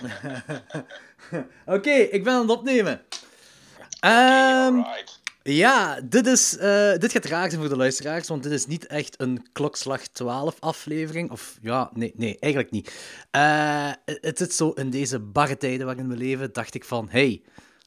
Oké, ik ben aan het opnemen. Ehm, ja, dit, is, eh, dit gaat raar zijn voor de luisteraars, want dit is niet echt een klokslag 12 aflevering. Of ja, nee, nee eigenlijk niet. Eh, het zit zo in deze barre tijden waarin we leven, dacht ik van, hey,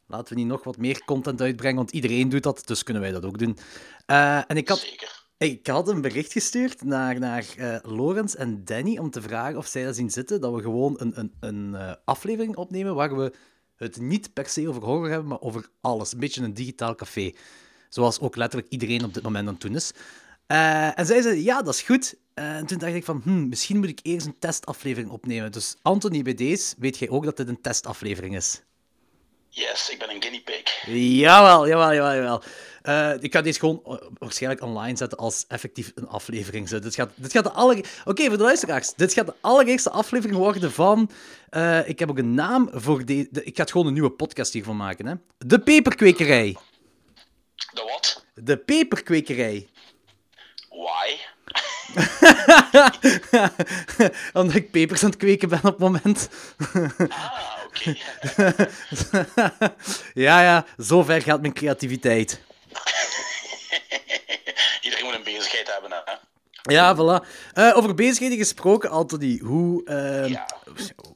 laten we niet nog wat meer content uitbrengen, want iedereen doet dat, dus kunnen wij dat ook doen. Eh, en ik had, Zeker. Ik had een bericht gestuurd naar, naar eh Lorenz en Danny om te vragen of zij dat zien zitten, dat we gewoon een, een, een eh, aflevering opnemen waar we het niet per se over horror hebben, maar over alles. Een beetje een digitaal café. Zoals ook letterlijk iedereen op dit moment aan het doen is. Eh, en zij zei, ja, dat is goed. En toen dacht ik van, hm, misschien moet ik eerst een testaflevering opnemen. Dus Anthony, bij deze weet jij ook dat dit een testaflevering is. Yes, ik ben een guinea pig. Jawel, jawel, jawel, jawel. Eh, ik ga deze gewoon eh, waarschijnlijk online zetten als effectief een aflevering. Zo. Dit gaat, dit gaat de aller... Oké, voor de luisteraars. Dit gaat de allereerste aflevering worden van... eh, ik heb ook een naam voor de, de- Ik ga het gewoon een nieuwe podcast hiervan maken, hè. De Peperkwekerij. De wat? De Peperkwekerij. Why? Omdat ik pepers aan het kweken ben op het moment. Ah, oké. ja, ja, zo ver gaat mijn creativiteit. Iedereen moet een bezigheid hebben, hè. Ja, voilà. Eh, over bezigheden gesproken, Anthony. Hoe eh, Ja.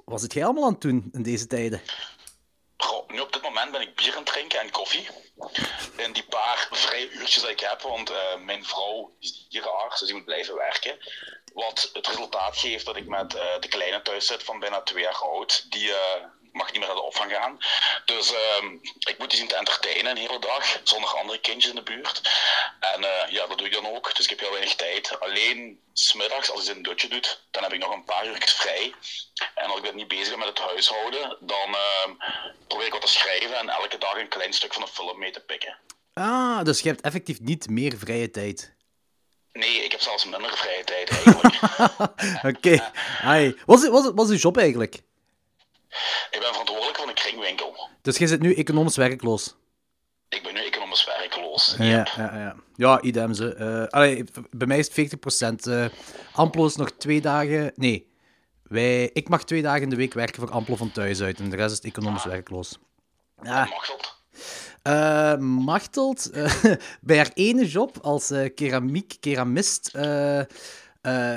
was het jij allemaal aan het doen in deze tijden? Goh, nu op dit moment ben ik bier aan het drinken en koffie. In die paar vrije uurtjes die ik heb, want eh, mijn vrouw is dierenarts, dus die moet blijven werken. Wat het resultaat geeft dat ik met de kleine thuis zit van bijna twee jaar oud. Die mag niet meer naar de opvang gaan. Dus ehm, ik moet die zien te entertainen een hele dag, zonder andere kindjes in de buurt. En eh, ja, dat doe ik dan ook. Dus ik heb heel weinig tijd. Alleen smiddags, als hij zijn dutje doet, dan heb ik nog een paar uur vrij. En als ik dan niet bezig ben met het huishouden, dan ehm, probeer ik wat te schrijven en elke dag een klein stuk van een film mee te pikken. Ah, dus je hebt effectief niet meer vrije tijd. Nee, ik heb zelfs minder vrije tijd eigenlijk. Oké. Wat, is, wat is uw job eigenlijk? Ik ben verantwoordelijk voor een kringwinkel. Dus jij zit nu economisch werkloos. Ik ben nu economisch werkloos. Ja, ja, ja. Ja, idem ze. Eh, allee, bij mij is het 40%. eh Amplo is nog twee dagen... Nee. Wij, ik mag twee dagen in de week werken voor Amplo van thuis uit. En de rest is het economisch werkloos. Ja. Machteld, eh, bij haar ene job als eh, keramiek, keramist,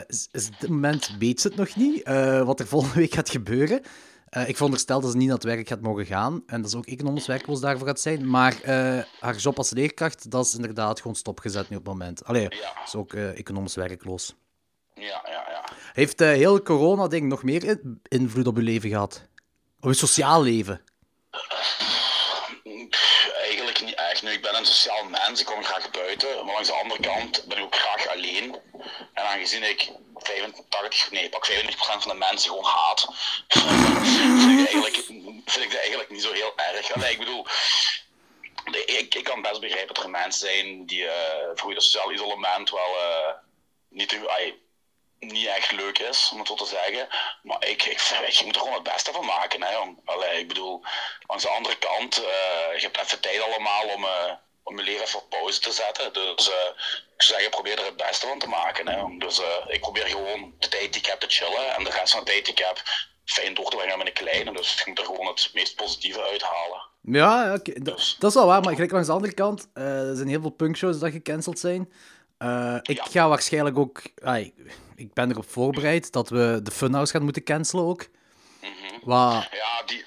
is, op dit moment weet ze het nog niet, wat er volgende week gaat gebeuren. Eh, ik veronderstel dat ze niet naar het werk gaat mogen gaan, en dat ze ook economisch werkloos daarvoor gaat zijn, maar eh, haar job als leerkracht, dat is inderdaad gewoon stopgezet nu op het moment. Allee, Ja. is ook eh, economisch werkloos. Ja, ja, ja. Heeft uh, heel corona-ding nog meer in- invloed op uw leven gehad? Op uw sociaal leven? Eigenlijk niet echt. Nu, ik ben een sociaal mens, ik kom graag buiten. Maar langs de andere kant ben ik ook graag alleen. En aangezien ik 85, nee, pak 95% van de mensen gewoon haat, vind, ik vind ik dat eigenlijk niet zo heel erg. Allee, ik bedoel, ik, ik kan best begrijpen dat er mensen zijn die eh voor dat sociaal isolement wel eh, niet, niet echt leuk is, om het zo te zeggen. Maar ik, je moet er gewoon het beste van maken, hè, jong. Allee, ik bedoel, langs de andere kant, eh, je hebt even tijd allemaal om, om je leven even op pauze te zetten. Dus eh, ik zou zeggen, probeer er het beste van te maken. Hè. Dus eh, ik probeer gewoon de tijd die ik heb te chillen en de rest van de tijd die ik heb fijn door te brengen met een kleine. Dus je moet er gewoon het meest positieve uithalen. Ja, oké, dat, is wel waar, maar gelijk langs de andere kant, eh, er zijn heel veel punkshows dat gecanceld zijn. Ik Ja. ga waarschijnlijk ook... ik ben erop voorbereid dat we de Funhouse gaan moeten cancelen ook. Wat... Ja, die,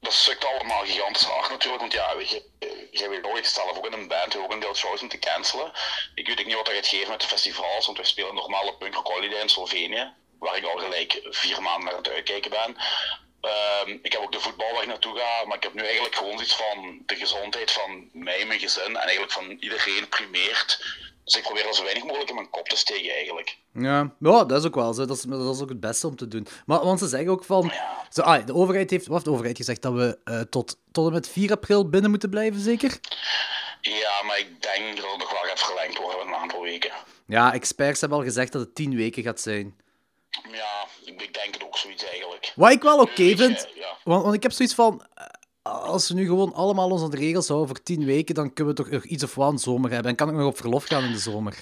dat sukt allemaal gigantisch hard natuurlijk. Want ja, jij ik sta zelf ook in een band, ook een deel shows om te cancelen. Ik weet ook niet wat dat gaat geven met de festivals, want we spelen normaal op Punk Rock Holiday in Slovenië, waar ik al gelijk vier maanden naar het uitkijken ben. Ehm, ik heb ook de voetbal waar ik naartoe ga, maar ik heb nu eigenlijk gewoon zoiets van de gezondheid van mij, mijn gezin en eigenlijk van iedereen primeert. Dus ik probeer er zo weinig mogelijk in mijn kop te steken eigenlijk. Ja, ja, dat is ook wel zo. Dat is, dat is ook het beste om te doen. Maar want ze zeggen ook van... Ja. Zo, ah, de overheid heeft... Wat heeft de overheid gezegd? Dat we eh, tot, tot en met 4 april binnen moeten blijven, zeker? Ja, maar ik denk dat het nog wel gaat verlengd worden een aantal weken. Ja, experts hebben al gezegd dat het 10 weken gaat zijn. Ja, ik, denk het ook zoiets eigenlijk. Wat ik wel oké vind... ja. Want, want ik heb zoiets van... Als we nu gewoon allemaal onze regels houden voor 10 weken, dan kunnen we toch nog iets of wat aan zomer hebben. En kan ik nog op verlof gaan in de zomer.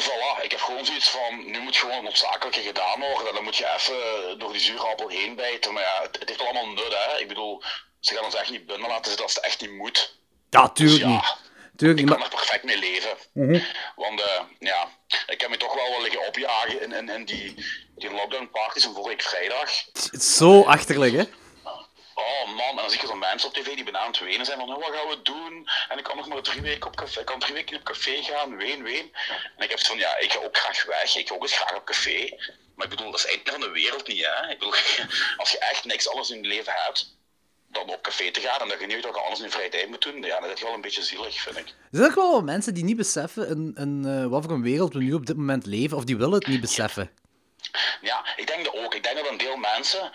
Voilà, ik heb gewoon zoiets van, nu moet gewoon het noodzakelijke gedaan worden. Dan moet je even door die zuurappel heen bijten. Maar ja, het, het heeft allemaal nut, hè. Ik bedoel, ze gaan ons echt niet binnen laten zitten als het echt niet moet. Ja, tuurlijk Dus ja, niet. Tuurlijk ik kan Maar, er perfect mee leven. Want eh, ja, ik heb me toch wel wel liggen opjagen in, in, in die, die lockdown parties van vorige week vrijdag. zo achterlijk, hè? Oh man, en dan zie je zo'n mensen op tv die bijna aan het wenen zijn van "Oh, wat gaan we doen? En ik kan nog maar drie weken op café, ik kan drie weken op café gaan, ween, ween. En ik heb van, ja, ik ga ook graag weg, ik ga ook eens graag op café. Maar ik bedoel, dat is het einde van de wereld niet, hè? Ik bedoel, als je echt niks anders in je leven hebt, dan op café te gaan en dat je je anders in je vrije tijd moet doen, ja, dat is wel een beetje zielig, vind ik. Er zijn ook wel wat mensen die niet beseffen in, in, eh, wat voor een wereld we nu op dit moment leven, of die willen het niet beseffen. Ja, ik denk dat ook. Ik denk dat een deel mensen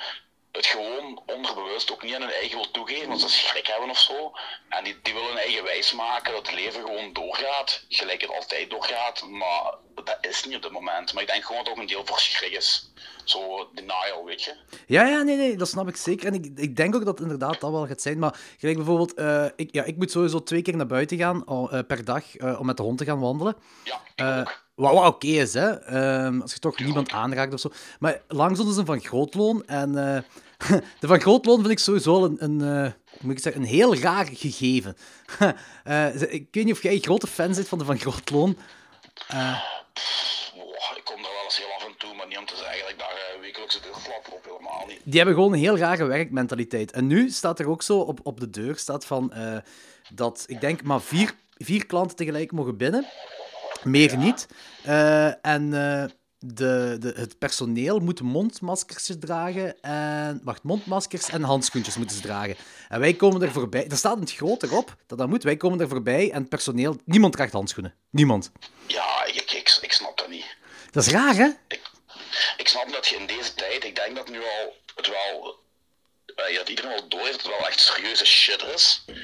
het gewoon onderbewust ook niet aan hun eigen wil toegeven, want ze schrik hebben of zo. En die, die willen hun eigen wijs maken dat het leven gewoon doorgaat, gelijk het altijd doorgaat. Maar dat is niet op dit moment. Maar ik denk gewoon dat ook een deel voor schrik is. Zo denial, weet je. Ja, ja, nee, nee, dat snap ik zeker. En ik, ik denk ook dat inderdaad dat wel gaat zijn. Maar gelijk bijvoorbeeld, eh, ik, ja, ik moet sowieso twee keer naar buiten gaan eh, per dag eh, om met de hond te gaan wandelen. Ja, wat wat oké is, hè. Ehm, als je toch niemand aanraakt of zo. Maar langs ons is een van grootloon. En eh, de van grootloon vind ik sowieso al een, een, eh, moet ik zeggen, een heel raar gegeven. Eh, ze- ik weet niet of jij een grote fan bent van de van grootloon. Oh, ik kom daar wel eens heel af en toe, maar niet om te zeggen dat ik daar eh, wekelijks op, helemaal niet. Die hebben gewoon een heel rare werkmentaliteit. En nu staat er ook zo op, op de deur staat van eh, dat ik denk maar vier, vier klanten tegelijk mogen binnen. Meer niet. Eh, en eh, de, de, het personeel moet mondmaskers dragen. En, wacht, mondmaskers en handschoentjes moeten ze dragen. En wij komen er voorbij. Er staat in het groot erop dat dat moet. Wij komen er voorbij en het personeel. Niemand draagt handschoenen. Niemand. Ja, ik, ik, ik, ik snap dat niet. Dat is raar, hè? ik snap dat je in deze tijd, ik denk dat nu al het wel, eh, dat iedereen wel door heeft dat het wel echt serieuze shit is. En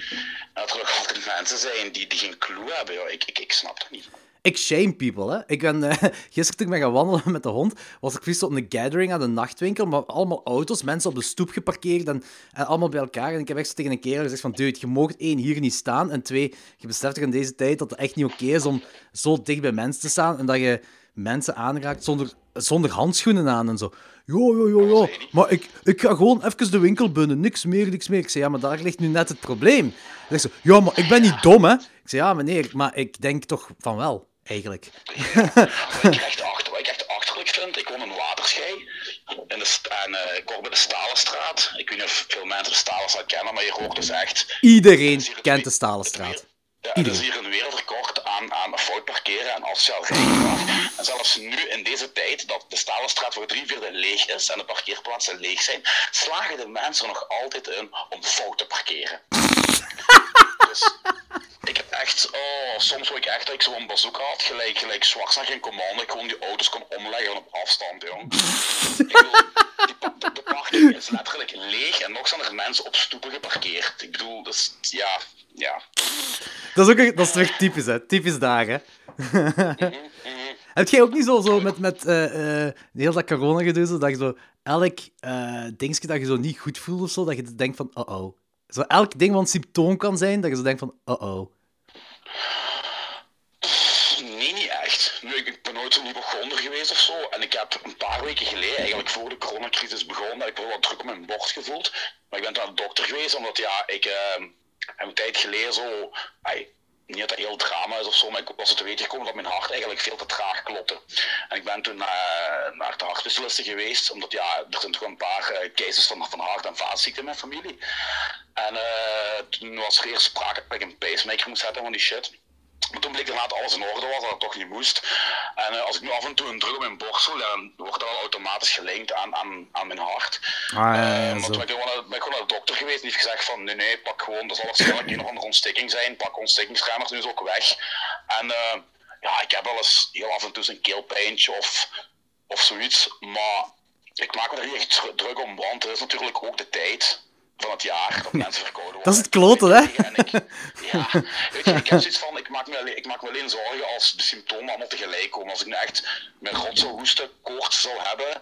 dat er nog altijd mensen zijn die, die geen clue hebben. Ja, ik, ik, ik snap dat niet. Ik shame people, hè. Ik ben eh, gisteren toen ik ben gaan wandelen met de hond, was ik vist op een gathering aan de nachtwinkel, maar allemaal auto's, mensen op de stoep geparkeerd en, en allemaal bij elkaar. En ik heb echt zo tegen een kerel gezegd van, dude, je mag één, hier niet staan, en twee, je beseft toch in deze tijd dat het echt niet oké is om zo dicht bij mensen te staan en dat je mensen aanraakt zonder, zonder handschoenen aan en zo. Jo, jo, jo, jo. Maar ik, ik ga gewoon even de winkel binnen. Niks meer, niks meer. Ik zei, ja, maar daar ligt nu net het probleem. Hij zo, ja, maar ik ben niet dom, hè. Ik zei, ja, meneer, maar ik denk toch van wel, eigenlijk. Wat ik echt, achter, wat ik echt achterlijk vind, ik woon in Waterschei. In de, en eh, ik bij de Stalenstraat. Ik weet niet of veel mensen de Stalenstraat kennen, maar je rookt dus echt. Iedereen Het kent het de Stalenstraat. Ja, het is Iedereen. hier een wereldrecord aan, aan fout parkeren en asociaal rijgedrag. En zelfs nu, in deze tijd, dat de Stalenstraat voor drie vierde leeg is en de parkeerplaatsen leeg zijn, slagen de mensen er nog altijd in om fout te parkeren. dus echt, oh, soms wil ik echt dat ik zo'n bazooka had, gelijk, gelijk Schwarzenegger in Commando, ik gewoon die auto's kon omleggen op afstand, jong. Ik bedoel, die, pa- de, de parking is letterlijk leeg en nog zijn er mensen op stoepen geparkeerd. Ik bedoel, dus ja, ja. Dat is ook een- dat is toch typisch, hè? Typisch daar, hè? Heb jij ook niet zo, zo met, met eh, eh, heel dat corona zo dat je zo elk eh dingetje dat je zo niet goed voelt of zo, dat je denkt van, uh-oh. Zo elk ding wat een symptoom kan zijn, dat je zo denkt van, uh-oh. Nee, niet echt. Nu, ik ben nooit zo'n hypochonder geweest of zo. En ik heb een paar weken geleden, eigenlijk voor de coronacrisis begon, dat ik wel wat druk op mijn borst gevoeld. Maar ik ben toen naar de dokter geweest, omdat ja, ik eh, heb een tijd geleden zo... niet dat dat heel drama is of zo, maar ik was er te weten gekomen dat mijn hart eigenlijk veel te traag klopte. En ik ben toen naar, naar de hartspecialisten geweest, omdat ja, er zijn toch een paar eh, cases van, van hart- en vaatziekten in mijn familie. En eh, toen was er eerst sprake dat ik een pacemaker moest zetten van die shit. Toen bleek inderdaad alles in orde was, dat het toch niet moest. En eh, als ik nu af en toe een druk op mijn borst voel, dan wordt dat wel automatisch gelinkt aan, aan, aan mijn hart. Ah, ja, ja, Eh, ja, maar toen ben ik, gewoon naar, ben ik gewoon naar de dokter geweest en die heeft gezegd van nee, nee, pak gewoon, dat zal waarschijnlijk een of andere ontsteking zijn, pak ontstekingsremmers, nu is ook weg. En eh, ja, ik heb wel eens heel af en toe een keelpijntje of, of zoiets, maar ik maak me er niet echt dru- druk om, want het is natuurlijk ook de tijd van het jaar dat mensen verkouden worden. Dat is het kloten, hè? Ik, ja, weet je, ik heb zoiets van, ik maak, me alleen, ik maak me alleen zorgen als de symptomen allemaal tegelijk komen. Als ik nu echt mijn rotse hoesten, koorts zal hebben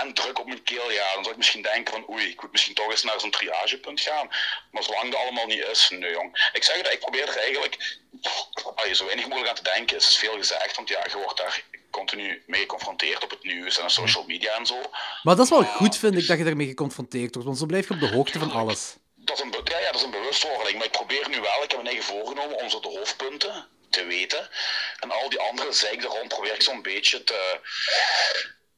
en druk op mijn keel, ja, dan zou ik misschien denken van oei, ik moet misschien toch eens naar zo'n triagepunt gaan. Maar zolang dat allemaal niet is, nee jong. Ik zeg het, ik probeer er eigenlijk allee, zo weinig mogelijk aan te denken, is veel gezegd, want ja, je wordt daar continu mee geconfronteerd op het nieuws en social media en zo. Maar dat is wel goed, vind ik, dat je ermee geconfronteerd wordt, want zo blijf je op de hoogte van alles. Dat is een, ja, ja, dat is een bewustwording, maar ik probeer nu wel, ik heb me eigen voorgenomen om zo de hoofdpunten te weten. En al die andere zeik rond probeer ik zo'n beetje te...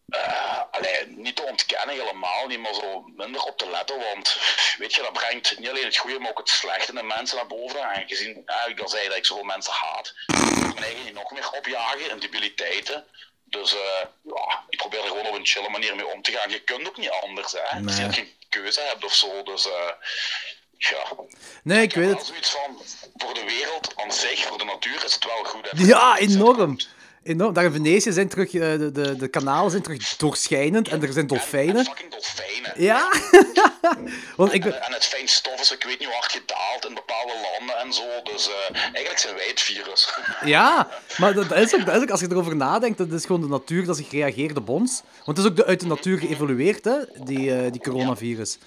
eh, allee, niet te ontkennen helemaal, niet maar zo minder op te letten, want weet je, dat brengt niet alleen het goede, maar ook het slechte in de mensen naar boven. En gezien, ja, ik al zei dat ik zoveel mensen haat, ik mijn eigen nog meer opjagen en debiliteiten. Dus eh, ja, ik probeer er gewoon op een chille manier mee om te gaan. Je kunt ook niet anders, hè. Als je Nee. geen keuze hebt of zo, dus eh, ja. Nee, ik weet het. zoiets van, voor de wereld aan zich, voor de natuur is het wel goed. hè. Ja, enorm. Enorm. Daar in Venetië zijn terug, eh, de, de, de kanalen zijn terug doorschijnend en er zijn En, en dolfijnen. fucking dolfijnen. Ja, want ik En, ben... en het fijnstof is, ik weet niet hoe hard gedaald in bepaalde landen en zo. Dus eh, eigenlijk zijn wij het virus. Ja, maar dat, is ook, dat is ook, als je erover nadenkt, dat is gewoon de natuur dat zich reageert op ons. Want het is ook de, uit de natuur geëvolueerd, hè, die, eh, die coronavirus.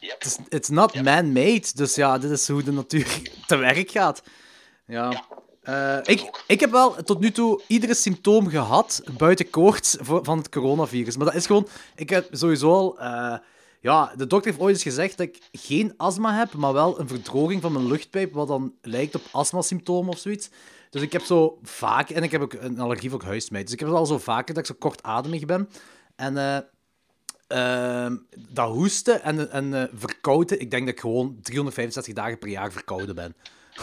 Yep. Is it's not man-made, dus ja, dit is hoe de natuur te werk gaat. Ja. Eh, ik, ik heb wel tot nu toe iedere symptoom gehad, buiten koorts, van het coronavirus. Maar dat is gewoon... Ik heb sowieso al... eh, ja, de dokter heeft ooit eens gezegd dat ik geen astma heb, maar wel een verdroging van mijn luchtpijp, wat dan lijkt op astmasymptomen of zoiets. Dus ik heb zo vaak... En ik heb ook een allergie voor huismeid. Dus ik heb al zo vaker dat ik zo kortademig ben. En... eh, Ehm, dat hoesten en, en verkouden, ik denk dat ik gewoon 365 dagen per jaar verkouden ben.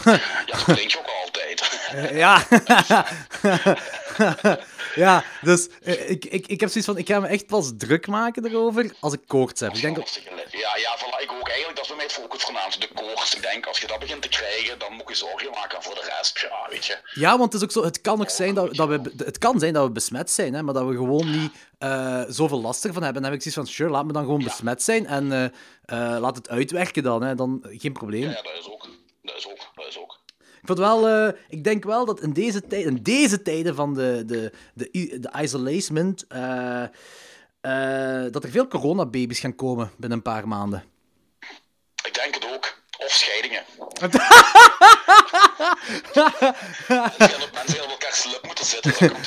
Ja, dat denk je ook altijd. Eh, ja. ja, dus eh, ik, ik, ik heb zoiets van, ik ga me echt pas druk maken erover als ik koorts heb. Ik denk dat... Ja, ja, voilà, ik ook eigenlijk. Dat is bij mij het het voornaamste. De koorts. Ik denk, als je dat begint te krijgen, dan moet je zorgen maken. En voor de rest, ja, weet je. Ja, want het is ook zo, het kan ook zijn dat, dat we, het kan zijn dat we besmet zijn, hè, maar dat we gewoon niet eh, zoveel last ervan hebben. Dan heb ik zoiets van, sure, laat me dan gewoon besmet zijn en laat het uitwerken dan, hè, dan geen probleem. Ja, ja, dat is ook. Dat is ook. Dat is ook. Ik, vond wel, eh, ik denk wel dat in deze, tijd, in deze tijden van de, de, de, de isolation, eh, eh, dat er veel coronababies gaan komen binnen een paar maanden. Ik denk het ook. Of scheidingen. Gaan op mensen gaan op elkaar slip moeten zitten. Dat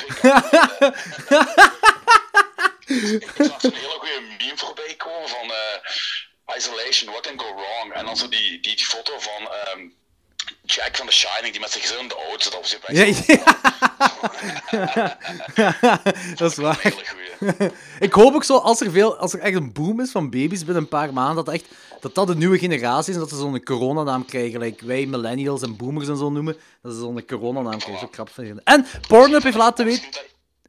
ik zag zo'n hele goede meme voorbij komen van Isolation, what can go wrong? En dan zo die, die, die foto van ehm, Jack van The Shining, die met zijn gezin in de auto zit. Dat was Ja, ja. dat is een waar. Ik hoop ook zo, als er, veel, als er echt een boom is van baby's binnen een paar maanden, dat echt, dat, dat de nieuwe generatie is en dat ze zo'n coronanaam krijgen. Like wij millennials en boomers en zo noemen, dat ze zo'n coronanaam krijgen. Zo krap vinden. En Pornhub heeft laten weten...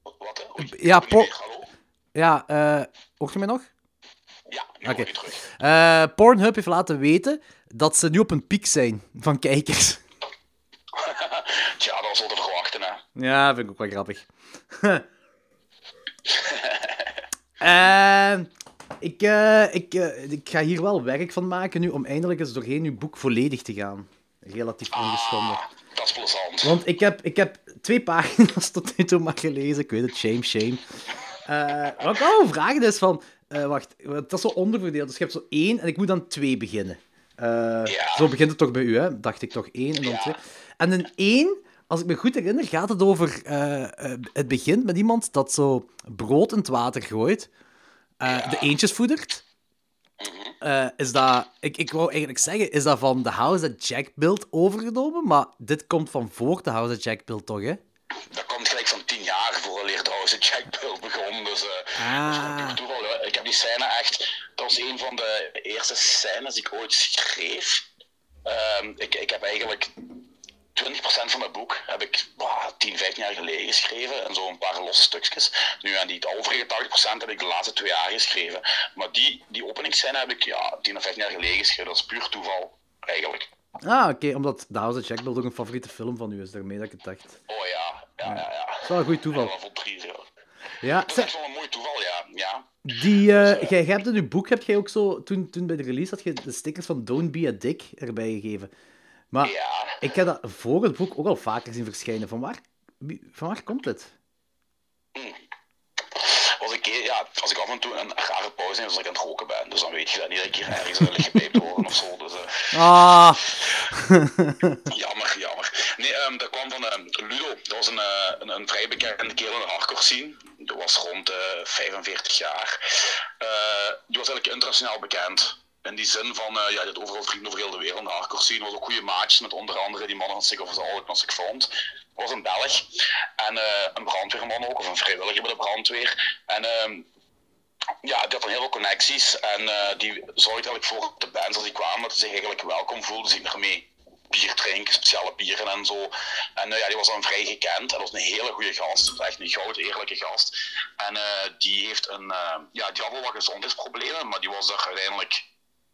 Wat, Ja? Ja, eh hoort je mij nog? Ja, nu terug. Eh, Pornhub heeft laten weten dat ze nu op een piek zijn van kijkers. Tja, dat was te verwachten, hè. Ja, vind ik ook wel grappig. Eh, ik, eh, ik, eh, ik ga hier wel werk van maken nu om eindelijk eens doorheen uw boek volledig te gaan. Relatief ongeschonden. Ah, dat is plezant. Want ik heb, ik heb twee pagina's tot nu toe maar gelezen. Ik weet het, shame, shame. Eh, wat ik wil vragen is van... wacht, dat is zo onderverdeeld. Dus je hebt zo één en ik moet dan twee beginnen. Eh, Ja. Zo begint het toch bij u, hè? Dacht ik toch één en dan Ja. twee. En in één, als ik me goed herinner, gaat het over... eh, eh, het begint met iemand dat zo brood in het water gooit. De eentjes voedert. Eh, is dat... Ik, ik wou eigenlijk zeggen, is dat van The House That Jack Built overgenomen? Maar dit komt van voor The House That Jack Built, toch, hè? Dat komt gelijk van tien jaar vooraleer trouwens de Jack Bill begon. Dus eh dat is gewoon Ah. puur toeval. hè. Ik heb die scène echt... Dat was een van de eerste scènes die ik ooit schreef. Ehm, ik, ik heb eigenlijk 20% van het boek heb ik bah, 10, 15 jaar geleden geschreven. En zo een paar losse stukjes. Nu, en die overige 80% heb ik de laatste twee jaar geschreven. Maar die, die openingsscène heb ik ja, 10 of 15 jaar geleden geschreven. Dat is puur toeval, eigenlijk. Ah, oké, omdat The House of Jack Built ook een favoriete film van u is, daarmee dat ik het dacht. Oh ja, ja, ja. ja. Dat is wel een goed toeval. Ja. Ja, Dat is echt wel een mooi toeval, ja. ja. die, eh, jij, jij hebt in uw boek, heb jij ook zo, toen, toen bij de release had je de stickers van Don't Be a Dick erbij gegeven. Maar Ja. ik heb dat voor het boek ook al vaker zien verschijnen. Van waar, van waar komt dit? Als ik, ja, als ik af en toe een rare pauze neem, als ik aan het roken ben. Dus dan weet je dat niet dat ik hier ergens een lichtje bij horen of zo. Dus, eh, Ah, jammer, jammer. Nee, ehm, dat kwam van ehm, Ludo. Dat was een, uh, een, een, vrij bekende kerel in de hardcore scene. Die was rond uh, 45 jaar. die was eigenlijk internationaal bekend. In die zin van, ja, je had overal vrienden over heel de wereld de hardcore scene. was ook goede maatjes met onder andere die mannen van Sick of All, als ik vond. was een Belg. En een brandweerman ook, of een vrijwilliger bij de brandweer. En ehm, ja, die had dan heel veel connecties. En uh, die zorgde eigenlijk voor de bands als die kwamen, dat ze zich eigenlijk welkom voelden. Zich ermee bier drinken, speciale bieren en zo. En uh, ja, die was dan vrij gekend. En dat was een hele goede gast. Echt een goud eerlijke gast. En uh, die heeft een, ja, die had wel wat gezondheidsproblemen, maar die was er uiteindelijk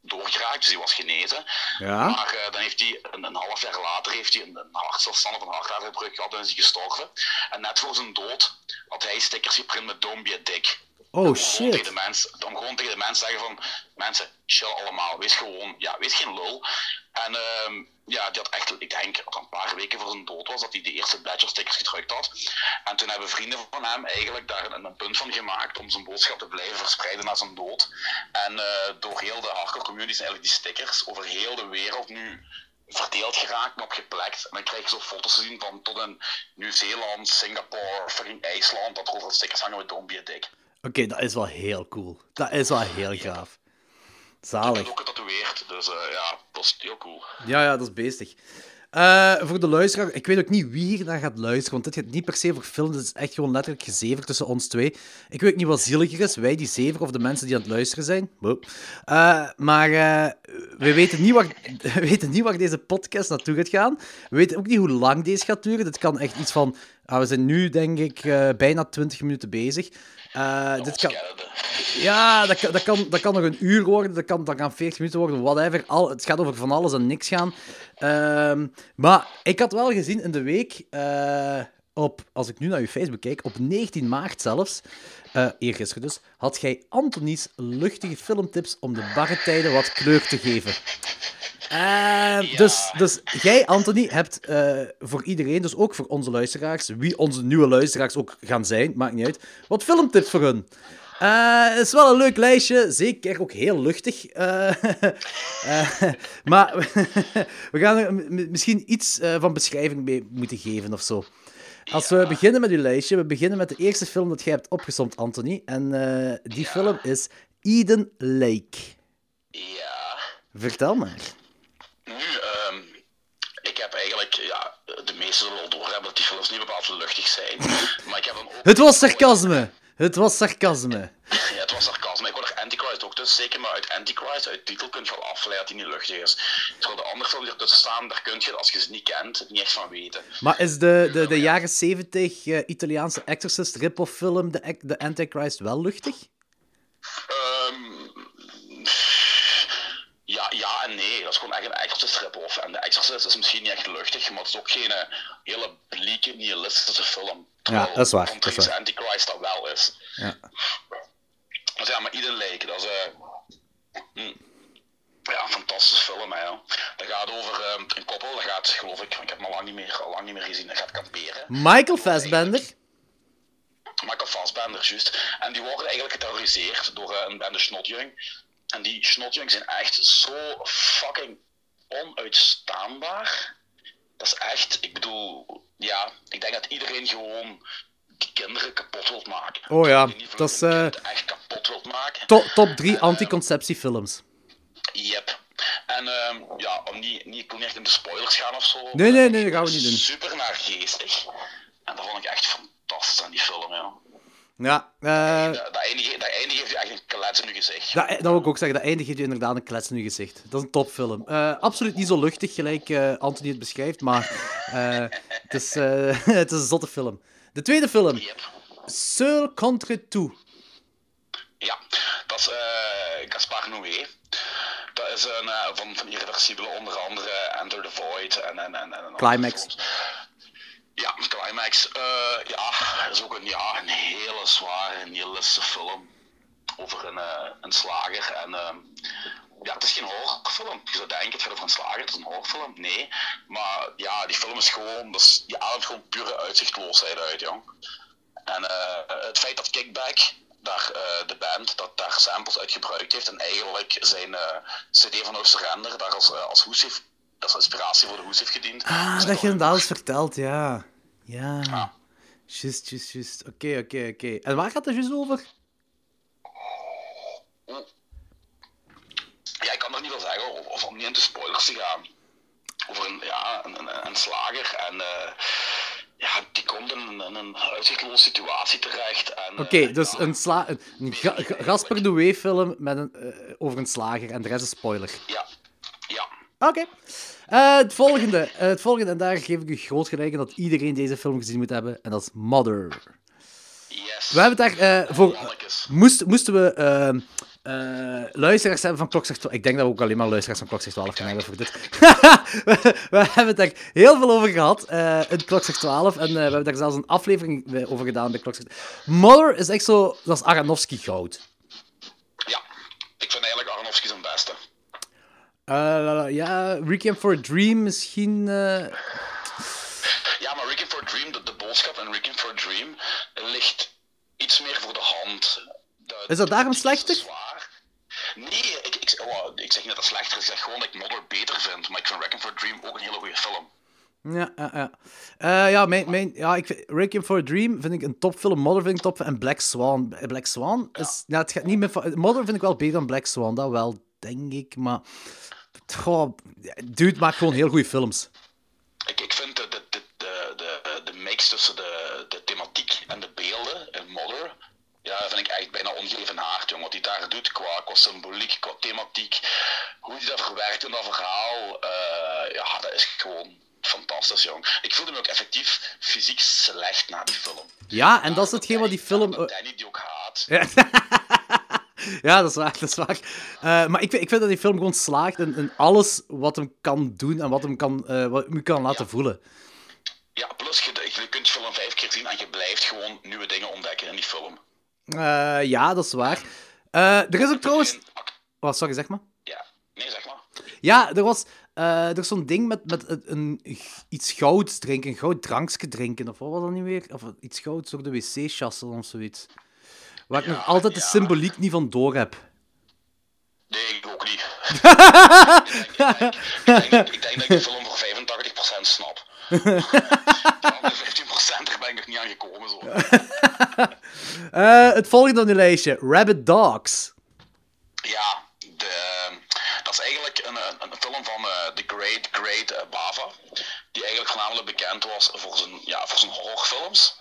doorgeraakt, dus die was genezen. Ja. Maar uh, dan heeft hij een, een, half jaar later heeft hij een, een hartstilstand of een hartaderbreuk gehad en is hij gestorven. En net voor zijn dood had hij stickers geprint met Don't be a dick. Oh om shit. Gewoon tegen de mensen, om gewoon tegen de mensen te zeggen van, mensen, chill allemaal, wees gewoon, ja, wees geen lul. En um, ja, die had echt, ik denk, een paar weken voor zijn dood was, dat hij de eerste badger stickers gedrukt had. En toen hebben vrienden van hem eigenlijk daar een, een punt van gemaakt om zijn boodschap te blijven verspreiden na zijn dood. En uh, door heel de hardcore community zijn eigenlijk die stickers over heel de wereld nu verdeeld geraakt en opgeplekt. En dan krijg je zo foto's te zien van tot in Nieuw-Zeeland, Singapore, fucking IJsland, dat er overal stickers hangen met Don't be a dick. Oké, okay, dat is wel heel cool. Dat is wel heel gaaf. Zalig. Ik heb ook getatoeëerd, dus uh, ja, dat is heel cool. Ja, ja, dat is beestig. Uh, voor de luisteraar, ik weet ook niet wie hier naar gaat luisteren, want dit gaat niet per se voor film, dit is echt gewoon letterlijk gezever tussen ons twee. Ik weet ook niet wat zieliger is, wij die zever of de mensen die aan het luisteren zijn. Uh, maar uh, we, weten niet waar, we weten niet waar deze podcast naartoe gaat gaan. We weten ook niet hoe lang deze gaat duren. Dit kan echt iets van... Ah, we zijn nu, denk ik, bijna 20 minuten bezig. dit kan... Ja, dat kan, dat, kan, dat kan nog een uur worden, dat kan, dat kan 40 minuten worden, whatever. Al, het gaat over van alles en niks gaan. Uh, maar ik had wel gezien in de week, uh, op, als ik nu naar je Facebook kijk, op 19 maart zelfs, eergisteren dus, had jij Antonies luchtige filmtips om de barre tijden wat kleur te geven. Ja. dus, dus jij, Anthony, hebt uh, voor iedereen, dus ook voor onze luisteraars, wie onze nieuwe luisteraars ook gaan zijn, maakt niet uit, wat filmtips voor hun. Uh, het is wel een leuk lijstje, zeker ook heel luchtig. Uh, uh, maar we gaan er misschien iets van beschrijving mee moeten geven of zo. Als we beginnen met uw lijstje, we beginnen met de eerste film dat jij hebt opgesomd, Anthony. En die ja. film is Eden Lake. Ja. Vertel maar. Nu, um, ik heb eigenlijk, ja, de meesten zullen wel doorhebben dat die films niet bepaald luchtig zijn. Maar ik heb hem ook... Het was sarcasme! Het was sarcasme. Ja, het was sarcasme. Ik hoor er Antichrist ook tussen. Zeker maar uit Antichrist, uit titel, kun je wel afleiden dat hij niet luchtig is. Terwijl de andere films die ertussen staan, daar kun je, als je ze niet kent, niet echt van weten. Maar is de, de, de jaren 70 uh, Italiaanse Exorcist rip-off film, de, de Antichrist, wel luchtig? Um, ja, ja en nee. Dat is gewoon echt een Exorcist rip-off. En de Exorcist is misschien niet echt luchtig, maar het is ook geen uh, hele blieke, nihilistische film. Ja, dat is waar. Dat is waar. Antichrist dat wel is. Ja. Dus ja, maar ieder Lake, dat is... Uh, ja, een fantastische film, hè. Dat gaat over uh, een koppel, dat gaat, geloof ik, ik heb hem al lang niet meer, al lang niet meer gezien, dat gaat kamperen. Michael Fassbender? Michael Fassbender, juist. En die worden eigenlijk geterroriseerd door uh, een bende snotjung. En die snotjung zijn echt zo fucking onuitstaanbaar. Dat is echt, ik bedoel, ja, ik denk dat iedereen gewoon die kinderen kapot wilt maken. Oh ja, dat is... Uh, echt kapot wilt maken. Top, top drie uh, anticonceptiefilms. Yep. En uh, ja, om niet, niet, ik wil niet echt in de spoilers gaan of zo. Nee, nee, nee, dat gaan we niet doen. Super naar geestig. En dat vond ik echt fantastisch aan die film, ja. Ja, uh, dat, dat, einde, dat einde geeft je echt een klets gezicht. Dat, dat wil ik ook zeggen, dat einde geeft je inderdaad een klets je gezicht. Dat is een topfilm. Uh, absoluut niet zo luchtig, gelijk uh, Anthony het beschrijft, maar het, is, het is een zotte film. De tweede film. Yep. Seul contre tout. Ja, dat is Gaspar Noé. Dat is een van, van Irreversibele, onder andere Enter the Void en... en, en, en Climax. Ja, Climax. Uh, ja, dat is ook een, ja, een hele zware, nihilistische film. Over een, uh, een slager. En uh, ja, het is geen horrorfilm. Je zou denken, het gaat over een slager, het is een horrorfilm. Nee. Maar ja, die film is gewoon, is, die ademt gewoon pure uitzichtloosheid uit, jong. En het feit dat Kickback, daar, de band, dat daar samples uit gebruikt heeft en eigenlijk zijn CD van Oosterrender daar als, als hoes heeft dat is inspiratie voor de hoes heeft gediend. Ah, dat je inderdaad eens verteld, ja. Ja. Just, just, just. Oké, oké, oké. En waar gaat het juist over? Ja, ik kan er niet veel zeggen, of, of om niet into spoilers te gaan. Over een, ja, een, een, een slager en uh, ja, die komt in een, een uitzichtloze situatie terecht. Oké, okay, uh, dus ja, een, sla een, Gasper Noé film met een, uh, over een slager en de rest is spoiler. Ja, ja. Oké. Okay. Het, volgende, het volgende, en daar geef ik u groot gelijk in dat iedereen deze film gezien moet hebben, en dat is Mother. Yes. We hebben het daar voor... Moest, moesten we uh, luisteraars hebben van Klokzicht 12. Ik denk dat we ook alleen maar luisteraars van Klokzicht 12 gaan hebben voor dit. we, hebben het daar heel veel over gehad uh, in Klokzicht 12. En uh, we hebben daar zelfs een aflevering over gedaan bij Klokzicht. Mother is echt zo. Dat is Aronofsky goud. Ja, ik vind eigenlijk Aronofsky zijn beste. Ja, Requiem for a Dream misschien. Ja, maar Requiem for a Dream, de, de boodschap in Requiem for a Dream ligt iets meer voor de hand. is dat daarom slechter? Nee, ik, ik, oh, ik zeg niet dat het slechter is. Ik zeg gewoon dat ik Mother beter vind. Maar ik vind Requiem for a Dream ook een hele goede film. Ja, ja, ja. Uh, ja, mijn, mijn, ja ik vind, Requiem for a Dream vind ik een topfilm. Mother vind ik top. En Black Swan. Black Swan is... Ja. het gaat niet meer... Mother vind ik wel beter dan Black Swan. Dat wel, denk ik. Maar... Goh, dude maakt gewoon heel goede films. Ik, ik vind de, de, de, de, de mix tussen de, de thematiek en de beelden in Mother ja, vind ik echt bijna ongeëvenaard, jongen. Wat hij daar doet qua, qua symboliek, qua thematiek. Hoe hij dat verwerkt in dat verhaal. Uh, ja, dat is gewoon fantastisch, jong. Ik voelde me ook effectief fysiek slecht na die film. Ja, en dat is hetgeen wat die film... Dat Danny die ook haat. Ja. dat is waar, dat is waar. Uh, maar ik vind, ik vind dat die film gewoon slaagt in, in alles wat hem kan doen en wat hem kan, uh, wat hem kan laten voelen. Ja, plus je, je kunt film vijf keer zien en je blijft gewoon nieuwe dingen ontdekken in die film. Uh, ja, dat is waar. Er is ook trouwens... Wat, oh, sorry, zeg maar. Ja, nee, zeg maar. Ja, er was... Uh, er is zo'n ding met, met een, iets gouds drinken, een goud drankje drinken, of wat was dat niet meer? Of iets gouds door de wc-chassen of zoiets. Waar ik nog altijd de symboliek niet van door heb. Nee, ik ook niet. ik, denk, ik, denk, ik, denk, dat ik de film voor 85% snap. de 15% daar ben ik nog niet aan gekomen. Zo. uh, het volgende op de lijstje: Rabbit Dogs. Ja, de, dat is eigenlijk een, een, een film van uh, The Great Great uh, Bava. Die eigenlijk voornamelijk bekend was voor zijn, ja, voor zijn horrorfilms.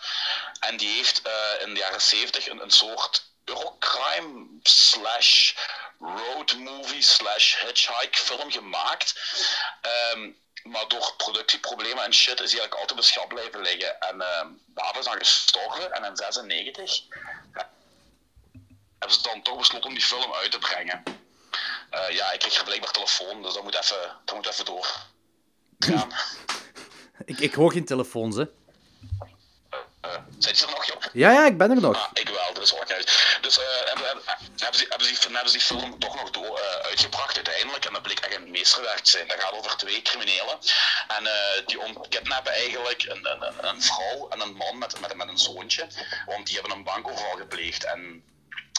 En die heeft in de jaren 70 een, soort Eurocrime slash road movie slash hitchhike film gemaakt. Um, maar door productieproblemen en shit is hij eigenlijk altijd op blijven liggen. En uh, Bava is dan gestorven en in 96 hebben ze dan toch besloten om die film uit te brengen. Uh, ja, ik kreeg blijkbaar telefoon, dus dat moet even, dat moet even door. ik, ik hoor geen telefoons, hè. Uh, zijn ze er nog, Job? Ja, ja, ik ben er nog. Ah, ik wel, dat is wat uit. Dus uh, hebben, hebben, hebben, ze, hebben, ze, hebben ze die film toch nog door, uh, uitgebracht uiteindelijk. En dat bleek echt een meesterwerk te zijn. Dat gaat over twee criminelen. En die ontkidnappen eigenlijk een, een, een, vrouw en een man met, met, met een zoontje. Want die hebben een bankoverval gepleegd. En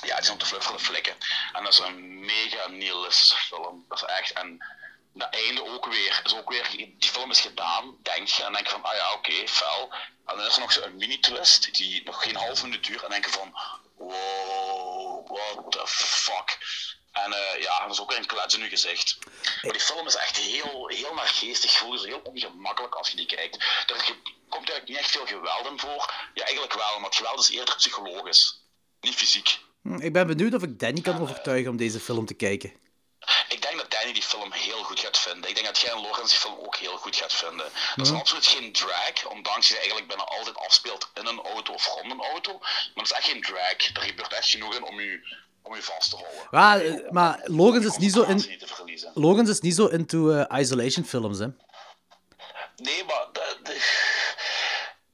ja, die de vlucht van de flikken. En dat is een mega nihilistische film. Dat is echt... En, dat einde ook weer, is ook weer, die film is gedaan, denk je, en denk je van, ah ja, oké, okay, fel. En dan is er nog zo'n mini-twist, die nog geen half minuut duurt, en denk je van, wow, what the fuck. En uh, ja, dat is ook een klets in je gezicht. Maar die film is echt heel, heel naargeestig, voel je heel ongemakkelijk als je die kijkt. Er komt eigenlijk niet echt veel geweld in voor. Ja, eigenlijk wel, maar geweld is eerder psychologisch, niet fysiek. Hm, ik ben benieuwd of ik Danny kan overtuigen om deze film te kijken. Ik denk dat Danny die film heel goed gaat vinden. Ik denk dat jij en Lorenz die film ook heel goed gaat vinden. Dat is absoluut geen drag, ondanks je eigenlijk bijna altijd afspeelt in een auto of rond een auto. Maar het is echt geen drag. Er gebeurt echt genoeg in om je, om je vast te houden. Ja, eh, maar Lorenz is niet zo in... Lorenz is niet zo into uh, isolation films, hè? Nee, maar... De, de,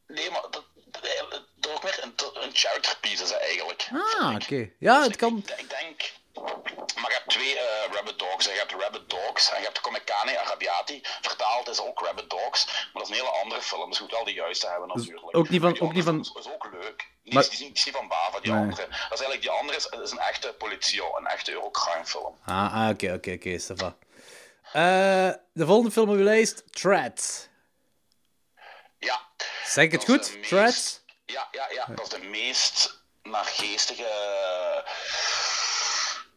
nee, maar... Dat, is ook meer een, een character piece, eigenlijk. Ah, oké. Ja, het kan... Ik, ik denk maar je hebt twee uh, Rabbit Dogs. Je hebt Rabbit Dogs en je hebt Komekane Arabiati. Vertaald is ook Rabbit Dogs. Maar dat is een hele andere film. Dus je moet wel de juiste hebben dus natuurlijk. ook niet van... Ook niet van... is, is ook leuk. Die, maar... is, is, niet van Bava, die nee. andere. Dat is eigenlijk die andere is, is een echte politie, een echte Eurocrime film. Ah, ah oké, oké, oké, Stefan. Uh, de volgende film op je lijst, Threat. Ja, Zeg ik het is goed? Threads? Ja, ja, ja, dat is de meest naargeestige.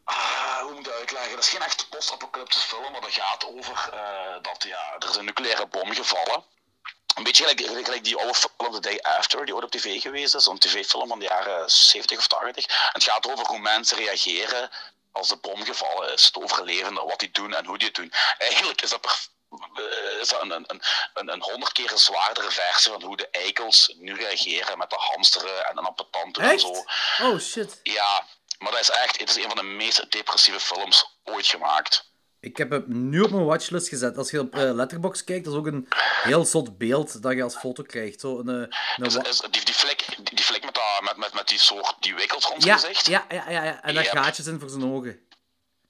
Ah, hoe moet ik dat uitleggen? Dat is geen echt post-apocalyptische film, maar dat gaat over eh, dat ja, er is een nucleaire bom gevallen. Een beetje gelijk, gelijk die oude film The Day After, die ooit op tv geweest is, zo'n tv-film van de jaren 70 of 80. En het gaat over hoe mensen reageren als de bom gevallen is, de overlevenden, wat die doen en hoe die het doen. Eigenlijk is dat, perf- eh, is dat een, een, een, een honderd keer zwaardere versie van hoe de eikels nu reageren met de hamsteren en de appetanten en zo. Oh shit. Ja, maar dat is echt, het is een van de meest depressieve films ooit gemaakt. Ik heb hem nu op mijn watchlist gezet. Als je op eh, Letterboxd kijkt, dat is ook een heel zot beeld dat je als foto krijgt. Zo een, eh, een Is, die, die, flik, die, flik met, dat, met, met, met die soort, die wikkels rond ja, zijn gezicht. ja, ja, ja, ja. En daar Yep. gaatjes in voor zijn ogen.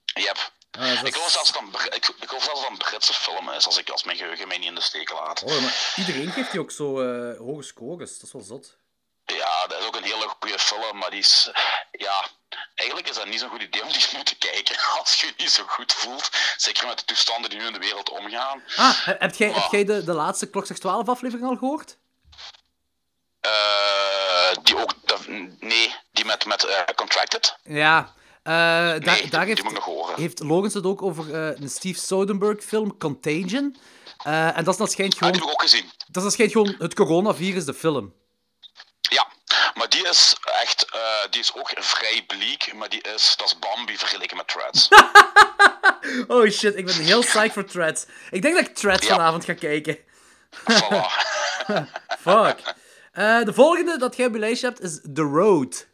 Yep. Dat Ik geloof zelfs dat het een, ik, ik geloof zelfs dat het een Britse film is, als, ik, als mijn geheugen mij niet in de steek laat. Oh, maar iedereen geeft die ook zo eh, hoge scores. Dat is wel zot. Ja, dat is ook een hele goede film, maar die is... Ja, eigenlijk is dat niet zo'n goed idee om die nu te kijken als je je niet zo goed voelt. Zeker met de toestanden die nu in de wereld omgaan. Ah, he- heb jij, heb Wow. jij de, de laatste Klokslag 12 aflevering al gehoord? Eh, die ook... nee, die met, met eh, Contracted. Ja. Eh, daar Nee, daar heeft, heeft Logans het ook over eh, een Steve Soderbergh film, Contagion. Eh, en dat is dat schijnt Ah, die gewoon, heb ik ook gezien. dat is schijnt gewoon het coronavirus, de film. Ja, maar die is echt, die is ook vrij bleek, maar die is, dat is Bambi vergeleken met Threads. Oh shit, ik ben heel psyched voor Threads. Ik denk dat ik Threads Ja. vanavond ga kijken. voilà. Fuck. De volgende dat jij op je lijstje hebt is The Road.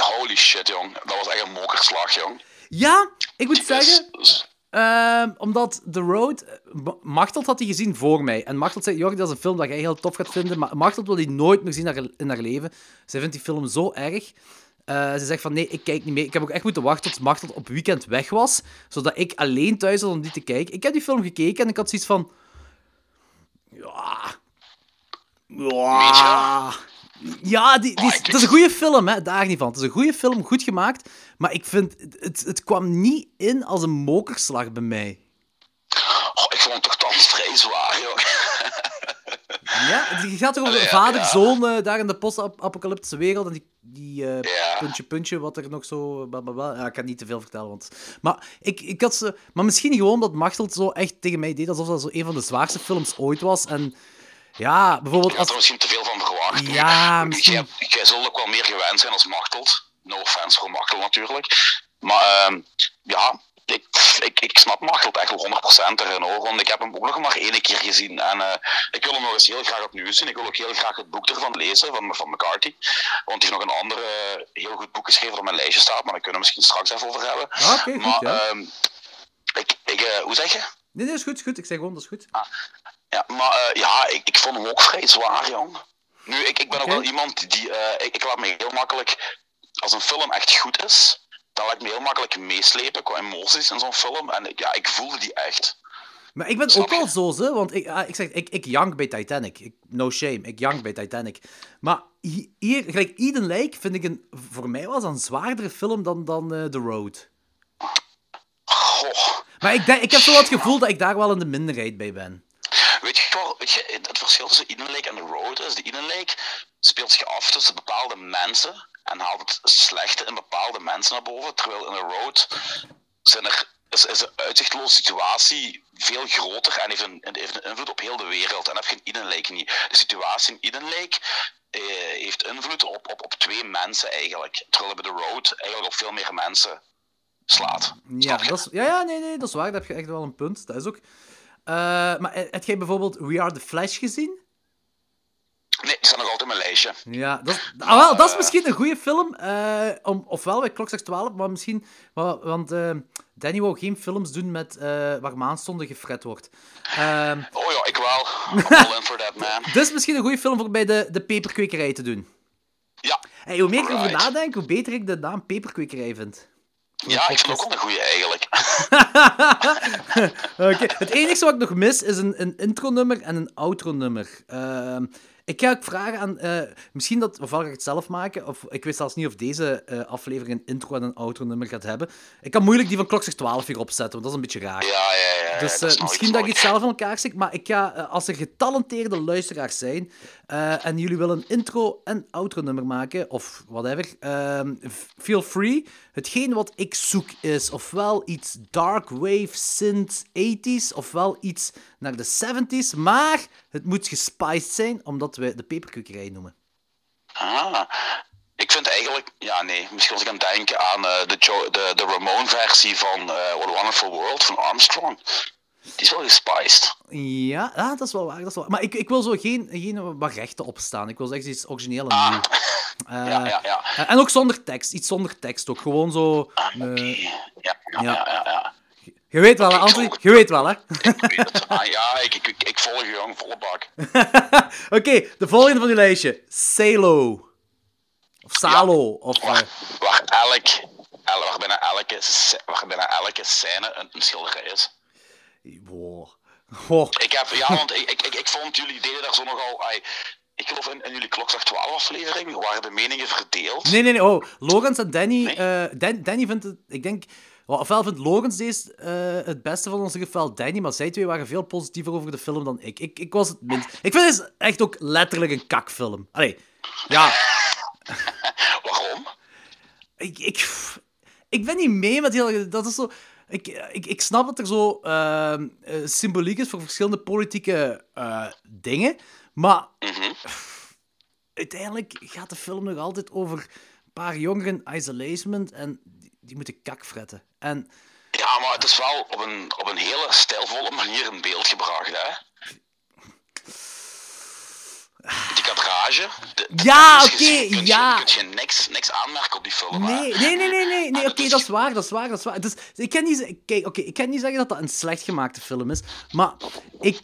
Holy shit, jong. Dat was echt een mokerslag, jong. Ja, ik moet zeggen, dus- Ehm, omdat The Road... eh, Ma- Machteld had die gezien voor mij. En Machteld zei, Jordi, dat is een film dat jij heel tof gaat vinden, maar Machteld wil die nooit meer zien in haar- leven. Zij vindt die film zo erg. Eh, ze zegt van, nee, ik kijk niet meer. Ik heb ook echt moeten wachten tot Machteld op weekend weg was, zodat ik alleen thuis was om die te kijken. Ik heb die film gekeken en ik had zoiets van... Ja... Ja... Ja, die, die is, het is een goede film, hè, daar niet van. Het is een goede film, goed gemaakt, maar ik vind, het, het kwam niet in als een mokerslag bij mij. oh, ik vond het toch thans vrij zwaar, jong. Ja, het gaat toch over ja, vader-zoon eh, daar in de post-apocalyptische wereld en die, die eh, Ja. puntje, puntje, wat er nog zo... blablabla. Ja, ik kan niet te veel vertellen, want... Maar, ik, ik had ze... maar misschien gewoon dat Machteld zo echt tegen mij deed alsof dat zo een van de zwaarste films ooit was. En ja, bijvoorbeeld Ik had als... er misschien te veel van verwacht. Ja, misschien- Jij, zult ook wel meer gewend zijn als Machteld. No offense voor Machteld natuurlijk. Maar ehm, ja, ik, ik, ik snap Machteld echt wel 100% erin hoor. Want ik heb hem ook nog maar één keer gezien. En eh, ik wil hem nog eens heel graag opnieuw zien. Ik wil ook heel graag het boek ervan lezen van, van McCarthy. Want die heeft nog een ander eh, heel goed boek geschreven dat op mijn lijstje staat. Maar daar kunnen we misschien straks even over hebben. Ah, goed, maar ja. ehm, ik, ik, eh, hoe zeg je? Nee, nee, is goed, is goed. Ik zeg gewoon, dat is goed. Ja, maar eh, ja, ik, ik vond hem ook vrij zwaar, jong. Nu, ik, ik ben ook wel iemand die... eh, ik, ik laat me heel makkelijk... Als een film echt goed is, dan laat ik me heel makkelijk meeslepen qua emoties in zo'n film. En ja, ik voelde die echt. Maar ik ben Snap ook wel zo, hè, want ik, ah, ik zeg, ik, ik jank bij Titanic. Ik, no shame, ik jank bij Titanic. Maar hi- hier, gelijk Eden Lake, vind ik een, voor mij was een zwaardere film dan, dan eh, The Road. Goh. Maar ik, ik heb zo het gevoel dat ik daar wel in de minderheid bij ben. Weet je, weet je, het verschil tussen Eden Lake en The Road is... De Eden Lake speelt zich af tussen bepaalde mensen en haalt het slechte in bepaalde mensen naar boven. Terwijl in The Road zijn er, is, is de uitzichtloze situatie veel groter en heeft een, heeft een invloed op heel de wereld. En dat heeft geen Eden Lake niet. De situatie in Eden Lake eh, heeft invloed op, op, op twee mensen eigenlijk. Terwijl bij The Road eigenlijk op veel meer mensen slaat. Ja, je? dat is, ja, ja, nee, nee, dat is waar. Dat heb je echt wel een punt. Dat is ook... Eh, maar eh, heb jij bijvoorbeeld We Are The Flash gezien? Nee, die staan nog altijd op mijn lijstje. Ja, dat is, ah, wel, dat is misschien een goede film. eh, om, ofwel bij Klokslag 12, maar misschien... wa- want eh, Danny wou geen films doen met, eh, waar maandstonden gefret wordt. Ehm, Oh ja, ik wel. I'm all in for that, man. is misschien een goede film voor bij de, de peperkwekerij te doen. Ja, Hey, hoe meer ik erover nadenk, hoe beter ik de naam peperkwekerij vind. Ja ik vind ook wel een goeie eigenlijk. Oké, Het enige wat ik nog mis is een, een intro-nummer en een outro-nummer. Ehm, ik ga ook vragen aan... eh, misschien dat... Ofwel ga ik het zelf maken, of ik weet zelfs niet of deze eh, aflevering een intro en een outro nummer gaat hebben. Ik kan moeilijk die van Klokslag 12 hier opzetten, want dat is een beetje raar. Ja, ja, ja. Dus dat eh, misschien dat ik iets zelf in elkaar stik, maar ik ga, als er getalenteerde luisteraars zijn eh, en jullie willen een intro- en outro-nummer maken, of whatever, ehm, feel free. Hetgeen wat ik zoek is ofwel iets dark wave synth 80s, ofwel iets naar de 70s, maar het moet gespiced zijn, omdat we de peperkwekerij noemen. Ah, ik vind eigenlijk, ja nee, misschien was ik aan denken aan eh, de, de, de Ramone-versie van eh, What a Wonderful World van Armstrong. Die is wel gespiced. Ja, ah, dat is wel waar. Dat is wel... Maar ik, ik wil zo geen, geen wat rechten opstaan. Ik wil echt iets origineel en Ah. Eh, Ja, ja, ja. eh, En ook zonder tekst. Iets zonder tekst ook. Gewoon zo... Ah, eh. Ja, ja, ja. ja, je weet wel, hè, Anthony? Je weet wel, hè? Ik weet het. Ah, ja, ik, ik, ik, ik volg je, jong, volle bak. Oké, de volgende van uw lijstje. Salo. Of Salo. Of, waar, elk, el- waar, bijna elke, waar bijna elke scène een, een schilderij is. Wow. Wow. Ik heb, ja, want ik, ik, ik, ik vond jullie deden daar zo nogal. ai, ik geloof in, in jullie klokslag 12 aflevering waren de meningen verdeeld. Nee, nee, nee. Oh, Logans en Danny... Nee? eh, Dan- Danny vindt het... Ik denk... wel, Ofwel vindt Logans deze eh, het beste van onze geval Danny, maar zij twee waren veel positiever over de film dan ik. Ik, ik was het minst. Ik vind het echt ook letterlijk een kakfilm. Allee, ja. Waarom? Ik, ik, ik ben niet mee met heel... Dat is zo... Ik, ik, ik snap dat er zo ehm, eh, symboliek is voor verschillende politieke eh, dingen, maar Mhm. uiteindelijk gaat de film nog altijd over een paar jongeren in isolation en die, die moeten kak fretten. En Ja, maar het is wel op een, op een hele stijlvolle manier in beeld gebracht, hè? Die kadrage. de- Ja, dus oké, kun je- ja. Kun je niks, niks aanmerken op die film, hè? Nee, nee, nee, nee, nee, Ah, oké, dat dat is- waar, dat is waar, dat is waar. Dus, ik kan niet, kijk, oké, ik kan niet zeggen dat dat een slecht gemaakte film is, maar ik,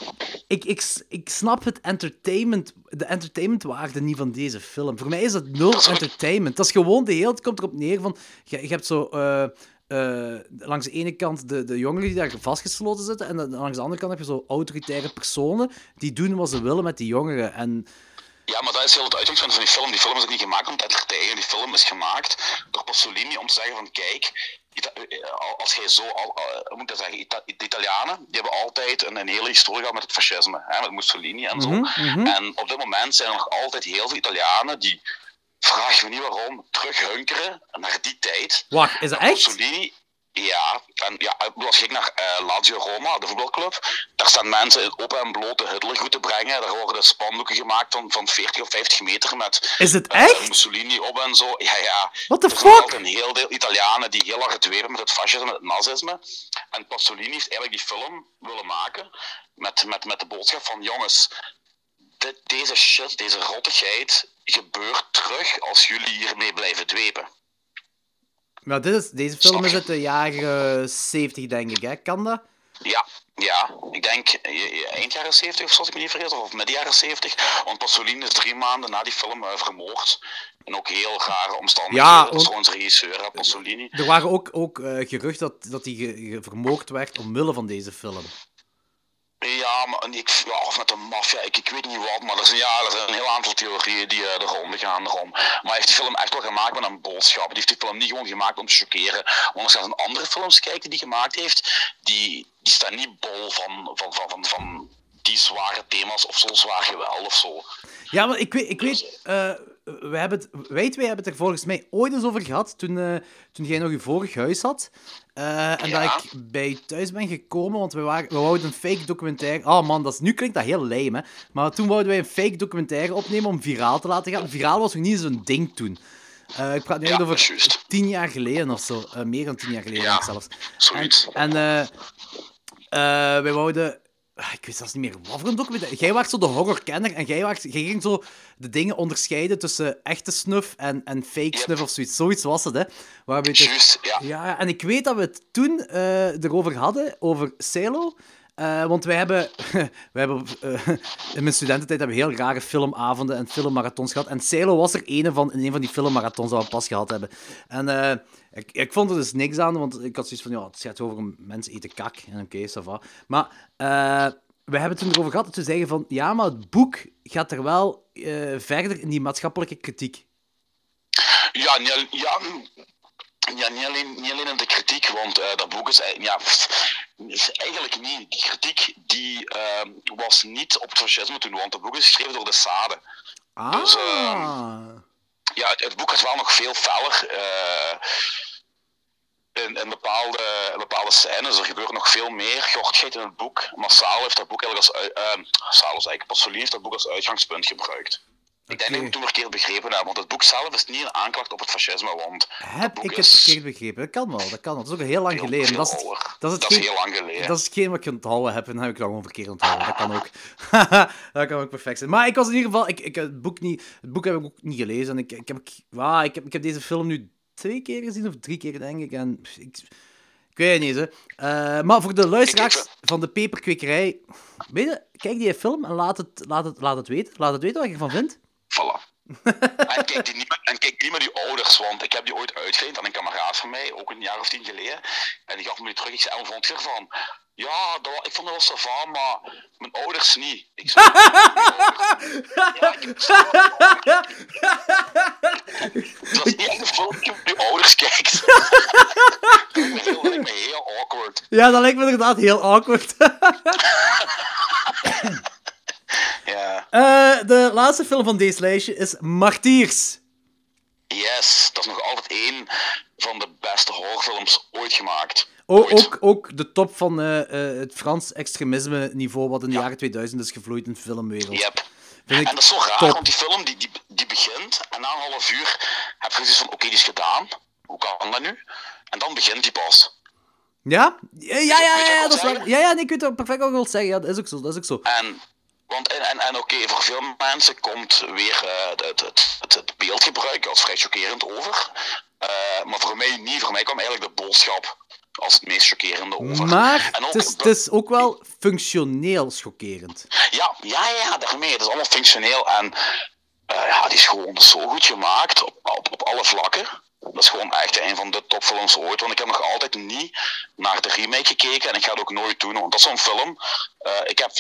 ik, ik, ik snap het entertainment, de entertainmentwaarde niet van deze film. Voor mij is dat nul entertainment. Dat is gewoon, de hele tijd komt erop neer van, je, je hebt zo... eh, eh, langs de ene kant de, de jongeren die daar vastgesloten zitten, en dan langs de andere kant heb je zo autoritaire personen die doen wat ze willen met die jongeren. En Ja, maar dat is heel het uitgangspunt van die film. Die film is ook niet gemaakt om te entertainen. Die film is gemaakt door Pasolini om te zeggen van kijk, Ita- eh, als jij zo, al, hoe moet ik dat zeggen, Ita- de Italianen, die hebben altijd een, een hele historie gehad met het fascisme, hè, met Mussolini en zo. Mhm, En op dit moment zijn er nog altijd heel veel Italianen die, vraag me niet waarom, terughunkeren naar die tijd. wacht, is dat echt? Mussolini, ja, en ja, ik als kijkt naar eh, Lazio Roma, de voetbalclub, daar staan mensen in open en blote Hitler goed te brengen. Daar worden spandoeken gemaakt van, van 40 of 50 meter met Is het eh, echt? Mussolini op en zo. Ja, ja. What the er fuck? een heel deel Italianen die heel hard dwepen met het fascisme en het nazisme. En Pasolini heeft eigenlijk die film willen maken met, met, met de boodschap van jongens, dit, deze shit, deze rottigheid gebeurt terug als jullie hiermee blijven dwepen. Maar dit is, deze film is uit de jaren 70, denk ik, hè? Kan dat? Ja, ja, ik denk eh, eh, eind jaren 70 of zoals ik me niet vergis, of midden jaren 70. Want Pasolini is drie maanden na die film eh, vermoord. En ook heel rare omstandigheden. Ja, want- zijn regisseur, Pasolini. Er waren ook, ook eh, geruchten dat, dat hij vermoord werd omwille van deze film. Ja, ja, of met de maffia, ik, ik weet niet wat, maar er zijn, ja, er zijn een heel aantal theorieën die eh, de ronde gaan. Maar heeft die film echt wel gemaakt met een boodschap. Hij heeft die film niet gewoon gemaakt om te chockeren. Want als je andere films kijkt die hij gemaakt heeft, die, die staan niet bol van, van, van, van, van die zware thema's of zo zwaar geweld of zo. Ja, maar ik weet... Ik weet eh, we hebben het, wij twee hebben het er volgens mij ooit eens over gehad toen, eh, toen jij nog je vorig huis had. Eh, en Ja. dat ik bij thuis ben gekomen, want we, waren, we wouden een fake documentaire... Oh man, dat is, nu klinkt dat heel lame, hè. Maar toen wouden wij een fake documentaire opnemen om viraal te laten gaan. Viraal was nog niet zo'n ding toen. Eh, ik praat nu Ja, over juist. tien jaar geleden of zo. Eh, meer dan tien jaar geleden Ja, zelfs. zoiets. En, en wij wouden... ah, Ik weet zelfs niet meer wat voor een documentaire. Jij was zo de horrorkenner en jij, was, jij ging zo de dingen onderscheiden tussen echte snuf en, en fake Yep. snuf of zoiets. Zoiets was het, hè. Waar we het Juist, ja. ja, en ik weet dat we het toen eh, erover hadden, over Celo. Eh, want wij hebben, wij hebben eh, in mijn studententijd hebben we heel rare filmavonden en filmmarathons gehad. En Celo was er een van, in een van die filmmarathons dat we pas gehad hebben. En ik, ik vond er dus niks aan, want ik had zoiets van, ja, het gaat over mensen eten kak. En oké, ça va. Maar eh, we hebben het toen erover gehad dat we zeggen van, ja, maar het boek gaat er wel eh, verder in die maatschappelijke kritiek. Ja, niet, ja, ja, niet, alleen, niet alleen in de kritiek, want uh, dat boek is, ja, is eigenlijk niet. Die kritiek die, uh, was niet op het fascisme toen, want het boek is geschreven door de Sade. Ah. Dus, ja, het, boek is wel nog veel feller. In, in, bepaalde, bepaalde scènes. Er gebeurt nog veel meer gortigheid in het boek. Maar Saal heeft dat boek eigenlijk als, uh, Saal eigenlijk Pasolini heeft dat boek als uitgangspunt gebruikt. Ik denk dat ik het toen verkeerd begrepen heb, want het boek zelf is niet een aanklacht op het fascisme, want... Heb ik het verkeerd begrepen? Dat kan wel, dat kan wel. Dat is ook heel lang geleden. dat, is dat, is, het geen, heel lang geleden. Dat is hetgeen wat ik onthouden heb, en dan heb ik het gewoon verkeerd onthouden. Dat kan ook. dat kan ook perfect zijn. Maar ik was in ieder geval... Ik, ik, het, boek niet, het boek heb ik ook niet gelezen. En ik, ik, heb, ah, ik, heb, ik heb deze film nu twee keer gezien, of drie keer, denk ik. En ik, ik weet het niet, hè. Uh, maar voor de luisteraars van de peperkwekerij... Weet je, kijk die film en laat het, laat het, laat het weten. Laat het weten wat je ervan vindt. Voilà. en, kijk die niet, en kijk niet met die ouders, want ik heb die ooit uitgeleend aan een kameraad van mij, ook een jaar of tien geleden. En die gaf me die terug. Ik zei, en vond je ervan? Ja, dat, ik vond dat wel van, maar mijn ouders niet. Ik zei, ja, ik Dat is niet echt een film die je ouders kijkt. dat lijkt me heel awkward. Ja, dat lijkt me inderdaad heel awkward. ja. Uh, de laatste film van deze lijstje is Martiers. Yes, dat is nog altijd één van de beste horrorfilms ooit gemaakt. O, ook, ook de top van uh, uh, het Frans extremisme niveau wat in de jaren 2000 is gevloeid in de filmwereld. Yep. en dat is zo raar, top. want die film die, die, die begint en na een half uur heb je zoiets van, oké, okay, die is gedaan. Hoe kan dat nu? En dan begint die pas. Ja? Ja, ja, ja, ja, ja dat is waar. Ja, ja, nee, ik weet perfect wat ik wil zeggen. Ja, dat is ook zo, dat is ook zo. En want, en, en, en oké, voor veel mensen komt weer uh, het, het, het, het, beeldgebruik als vrij chockerend over. Uh, maar voor mij niet. Voor mij kwam eigenlijk de boodschap als het meest chockerende over. Maar ook, het, is, het, is, ook wel functioneel chockerend. Ja, ja, ja, daarmee. Het is allemaal functioneel. En uh, ja, die is gewoon zo goed gemaakt op, op, op alle vlakken. Dat is gewoon echt een van de topfilms ooit. Want ik heb nog altijd niet naar de remake gekeken. En ik ga het ook nooit doen. Want dat is zo'n film. Uh, ik heb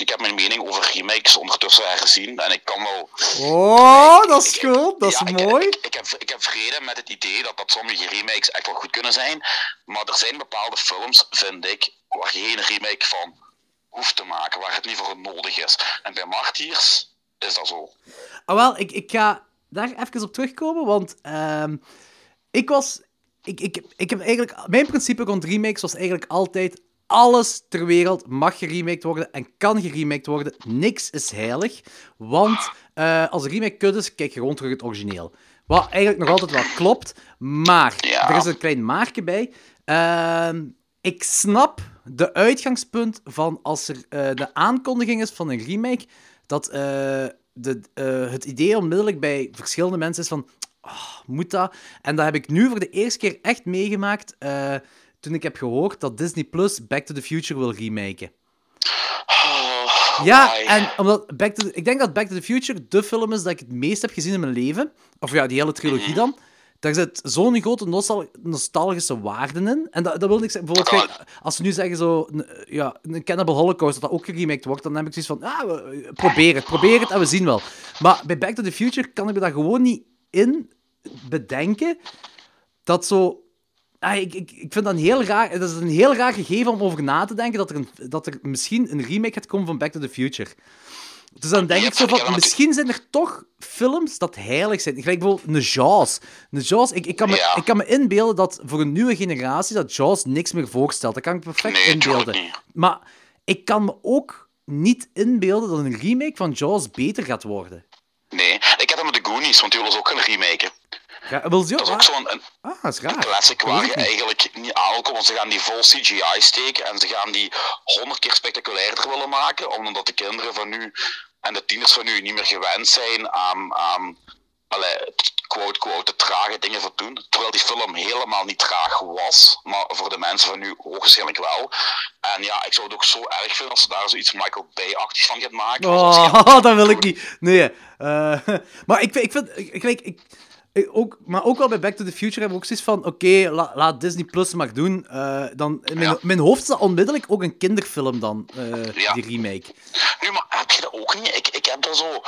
ik heb mijn mening over remakes ondertussen herzien en ik kan wel... Oh, dat is goed, dat is mooi. Ik, ik, heb, ik heb vrede met het idee dat, dat sommige remakes echt wel goed kunnen zijn, maar er zijn bepaalde films, vind ik, waar je geen remake van hoeft te maken, waar het niet voor nodig is. En bij Martyrs is dat zo. Ah, wel, ik, ik ga daar even op terugkomen, want uh, ik was... Ik, ik, ik heb eigenlijk... Mijn principe rond remakes was eigenlijk altijd alles ter wereld mag geremaked worden en kan geremaked worden. Niks is heilig. Want uh, als een remake kut is, kijk je gewoon terug het origineel. Wat eigenlijk nog altijd wel klopt. Maar, er is een klein maartje bij. Uh, ik snap de uitgangspunt van als er uh, de aankondiging is van een remake, dat uh, de, het idee onmiddellijk bij verschillende mensen is van, oh, moet dat? En dat heb ik nu voor de eerste keer echt meegemaakt toen ik heb gehoord dat Disney Plus Back to the Future wil remaken. Oh, ja, en omdat Back to ik denk dat Back to the Future de film is dat ik het meest heb gezien in mijn leven. Of ja, die hele trilogie mhm. dan. Daar zit zo'n grote nostal nostalgische waarden in. En dat, dat wil ik zeggen. Bijvoorbeeld, als ze nu zeggen zo, ja, een Cannibal Holocaust, dat dat ook geremaked wordt, dan heb ik zoiets van, ah, probeer het, probeer het en we zien wel. Maar bij Back to the Future kan ik me daar gewoon niet in bedenken dat zo Ah, ik, ik, ik vind dat een heel raar... Dat is een heel raar gegeven om over na te denken dat er, een, dat er misschien een remake gaat komen van Back to the Future. Dus dan denk ik zo van, misschien zijn er toch films dat heilig zijn. Gelijk bijvoorbeeld een Jaws. Een Jaws, ik, ik, kan me, ik kan me inbeelden dat voor een nieuwe generatie dat Jaws niks meer voorstelt. Dat kan ik perfect nee, inbeelden. Maar ik kan me ook niet inbeelden dat een remake van Jaws beter gaat worden. Nee, ik heb dat met de Goonies, want die willen ze ook gaan remaken. Ja, wil dat is ook zo'n een, ah, dat is raar. een classic waar je eigenlijk niet aankomt. Want ze gaan die vol CGI steken en ze gaan die honderd keer spectaculairder willen maken. Omdat de kinderen van nu en de tieners van nu niet meer gewend zijn aan, aan quote, quote, trage dingen van doen. Terwijl die film helemaal niet traag was. Maar voor de mensen van nu waarschijnlijk wel. En ja, ik zou het ook zo erg vinden als ze daar zoiets Michael Bay-achtigs van gaat maken. Oh, dat wil ik niet. Nee. Uh, maar ik, ik vind... Ik, ik, ik ik ook, maar ook wel bij Back to the Future hebben we ook zoiets van: oké, la- laat Disney Plus maar doen. Eh, dan, in mijn, Ja. mijn hoofd is dat onmiddellijk ook een kinderfilm dan, eh, Ja. die remake. Nu, maar heb je dat ook niet? Ik, ik heb er zo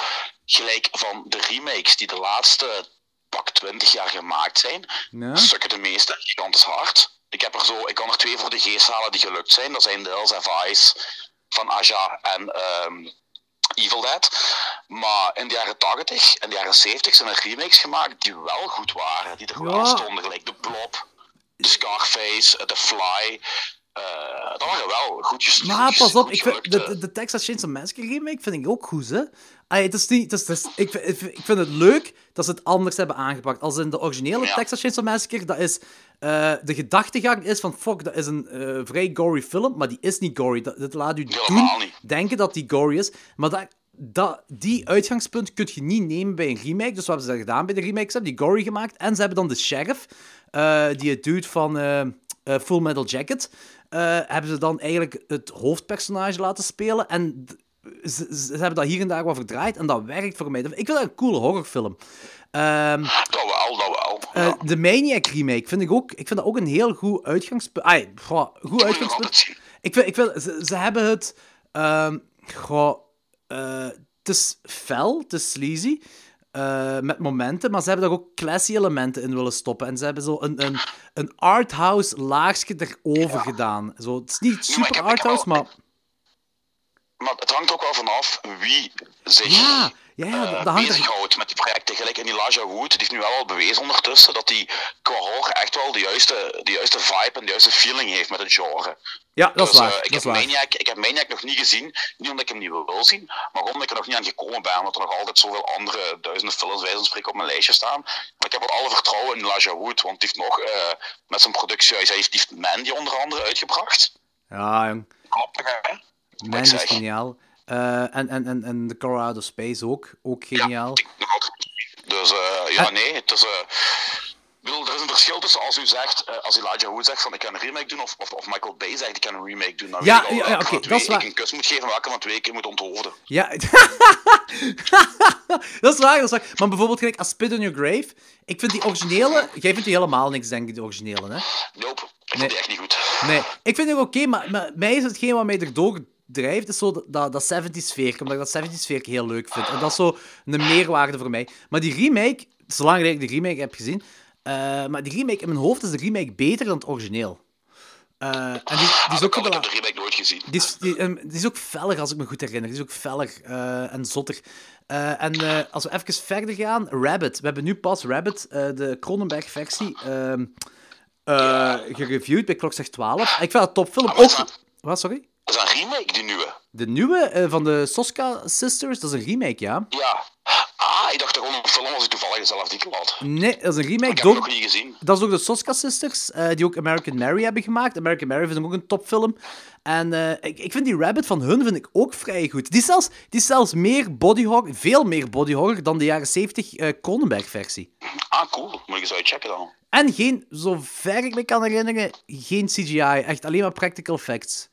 gelijk van de remakes die de laatste pak 20 jaar gemaakt zijn. Ja. Stukken de meeste, gigantisch hard. Ik, heb er zo, ik kan er twee voor de geest halen die gelukt zijn. Dat zijn The Hills Eyes van Aja en ehm, Evil Dead. Maar in de jaren 80 en de jaren 70 zijn er remakes gemaakt die wel goed waren. Die er Ja. wel stonden, gelijk The Blob, The Scarface, eh, The Fly. Eh, dat waren wel goed ges- Maar goed- pas op, goed ik vind, de, de, de Texas Chainsaw Massacre remake vind ik ook goed, hè. Het is niet, het is, het ik vind het leuk dat ze het anders hebben aangepakt. Als in de originele Ja. Texas Chainsaw Massacre, dat is... eh, de gedachtegang is van, fuck, dat is een eh, vrij gory film, maar die is niet gory. Dat, dat laat u doen denken dat die gory is. Maar dat, dat, die uitgangspunt kun je niet nemen bij een remake. Dus wat hebben ze dat gedaan bij de remakes? Ze hebben die gory gemaakt. En ze hebben dan de sheriff, eh, die het dude van Full Metal Jacket, hebben ze dan eigenlijk het hoofdpersonage laten spelen. En ze hebben dat hier en daar wat verdraaid. En dat werkt voor mij. Ik vind dat een coole horrorfilm. Ehm, Dat wel, dat wel. eh, de Maniac remake vind ik ook, ik vind dat ook een heel goed uitgangspunt. Ai, goh, goed uitgangspunt. Ik vind, ik vind ze, ze hebben het. ehm goh, eh, het is fel, het is sleazy. eh, met momenten, maar ze hebben daar ook classy elementen in willen stoppen. En ze hebben zo een, een, een arthouse laagje erover Ja. gedaan. Zo, het is niet maar super ik heb arthouse, maar. Maar het hangt ook wel vanaf wie zich Ja, ja, ja, eh, er- bezighoudt met die projecten. Gelijk in Elijah Wood, die heeft nu wel al bewezen ondertussen dat hij qua horror echt wel de juiste, de juiste vibe en de juiste feeling heeft met het genre. Ja, dat is Dus, waar. eh, ik, dat heb is waar. Maniac, ik heb Maniac nog niet gezien. Niet omdat ik hem niet wil zien, maar omdat ik er nog niet aan gekomen ben. Omdat er nog altijd zoveel andere duizenden films bij zo'n spreken op mijn lijstje staan. Maar ik heb wel alle vertrouwen in Elijah Wood, want die heeft nog eh, met zijn productiehuis, hij heeft, die heeft Mandy onder andere uitgebracht. Ja, jong. Klopt, hè? Man is geniaal. Eh, en, en, en, en de Colorado Space ook. Ook geniaal. Dus eh, ja, nee, het is. bedoel, er is een verschil tussen als u zegt, als Elijah Wood zegt van ik kan een remake doen, of, of, of Michael Bay zegt ik kan een remake doen. Dan Ja, weet ik al ja, oké, dat is waar. ik een kus moet geven en welke van twee ik moet onthoofden. Ja, dat is waar, dat is waar. Maar bijvoorbeeld gelijk als Spit on Your Grave, ik vind die originele... Jij vindt die helemaal niks, denk ik, de originele, hè? Nope, ik Nee. vond die echt niet goed. Nee, ik vind het oké, maar, maar mij is hetgeen wat mij erdoor drijft, is zo dat, dat, dat 70s sfeer, omdat ik dat 70s sfeer heel leuk vind. En dat is zo een meerwaarde voor mij. Maar die remake, zolang ik de remake heb gezien, eh, maar die remake, in mijn hoofd is de remake beter dan het origineel. Eh, en die, die is Ah, ook de ik heb de remake nooit gezien. die is, die, ehm, die is ook feller, als ik me goed herinner. Die is ook feller eh, en zotter. En als we even verder gaan, Rabbit. We hebben nu pas Rabbit, de Cronenberg-versie, ehm, eh, gereviewd bij Klokslag 12. Ik vind dat een topfilm. Ah, Ook... Wat, sorry? Dat is een remake, die nieuwe. De nieuwe eh, van de Soska Sisters, dat is een remake, ja? Ja. Ah, ik dacht dat gewoon een film was die toevallig dezelfde titel had. Nee, dat is een remake. Ik heb door- nog niet gezien. Dat is ook de Soska Sisters, eh, die ook American Mary hebben gemaakt. American Mary vind ik ook een topfilm. En eh, ik, ik vind die Rabbit van hun vind ik ook vrij goed. Die is zelfs, die is zelfs meer body horror, veel meer body horror dan de jaren 70 eh Cronenberg-versie. Ah, cool. Moet ik eens uitchecken dan. En geen, zover ik me kan herinneren, geen CGI. Echt alleen maar practical effects.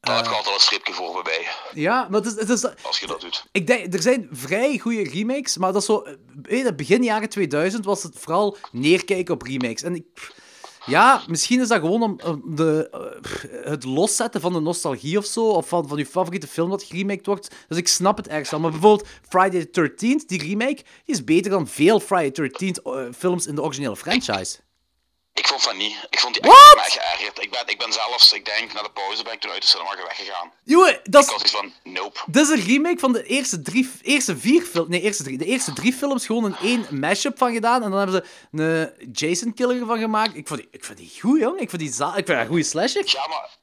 Daar heb ik altijd een streepje voor me bij, Ja, maar het is, het is, als je dat doet. Ik denk, er zijn vrij goede remakes, maar dat is zo... eh, weet je, begin jaren 2000 was het vooral neerkijken op remakes. En ik... Ja, misschien is dat gewoon om, om de, eh, het loszetten van de nostalgie of zo, of van, van je favoriete film dat geremaked wordt. Dus ik snap het ergens wel. Maar bijvoorbeeld Friday the 13th, die remake, die is beter dan veel Friday the 13th eh, films in de originele franchise. Ik vond van niet. Ik vond die echt mij geërgerd. Ik ben, ik ben zelfs, ik denk, na de pauze ben ik toen uit de cinema weggegaan. Jongen, dat Ik was is... iets van, nope. Dit is een remake van de eerste, drie, eerste vier films. Nee, eerste drie. De eerste drie films gewoon in één mashup van gedaan. En dan hebben ze een Jason Killer van gemaakt. Ik vond die, ik vond die goed, jong. Ik vond die ik vond een goede slasher. Ja, maar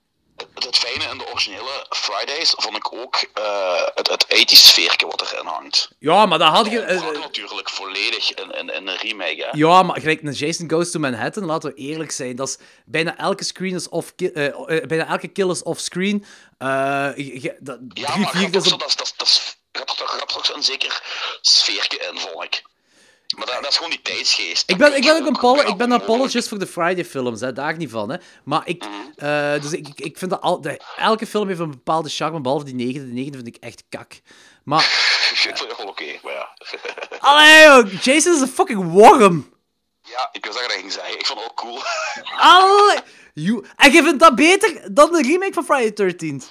het, fijne in de originele Fridays vond ik ook eh, het, het 80s sfeerke wat erin hangt. Ja, maar dat had je. Dat eh, natuurlijk volledig in, in, in een remake, hè. ja, maar gelijk een Jason Goes to Manhattan, laten we eerlijk zijn. Dat is bijna elke screen is off. ki- eh, bijna elke kill is off-screen. Dat- Ja, drie, maar vier is dat is- dat is- dat gaat toch- gaat toch een zeker sfeerke in, vond ik. Maar dat, dat is gewoon die tijdsgeest. Ik ben, ik ben ook een, Dat kan ik ben apologist voor de Friday-films, hè, daar niet van. Hè. Maar ik, Mhm. eh, dus ik, ik- vind dat al, de- elke film heeft een bepaalde charme, behalve die negende. De negende vind ik echt kak. Maar Ik vind het wel oké, maar ja. Allee, joh, Jason is een fucking worm. Ja, ik wil zeggen dat ik ging zeggen. Ik vond het ook cool. Allee. You- En je vindt dat beter dan de remake van Friday the 13th?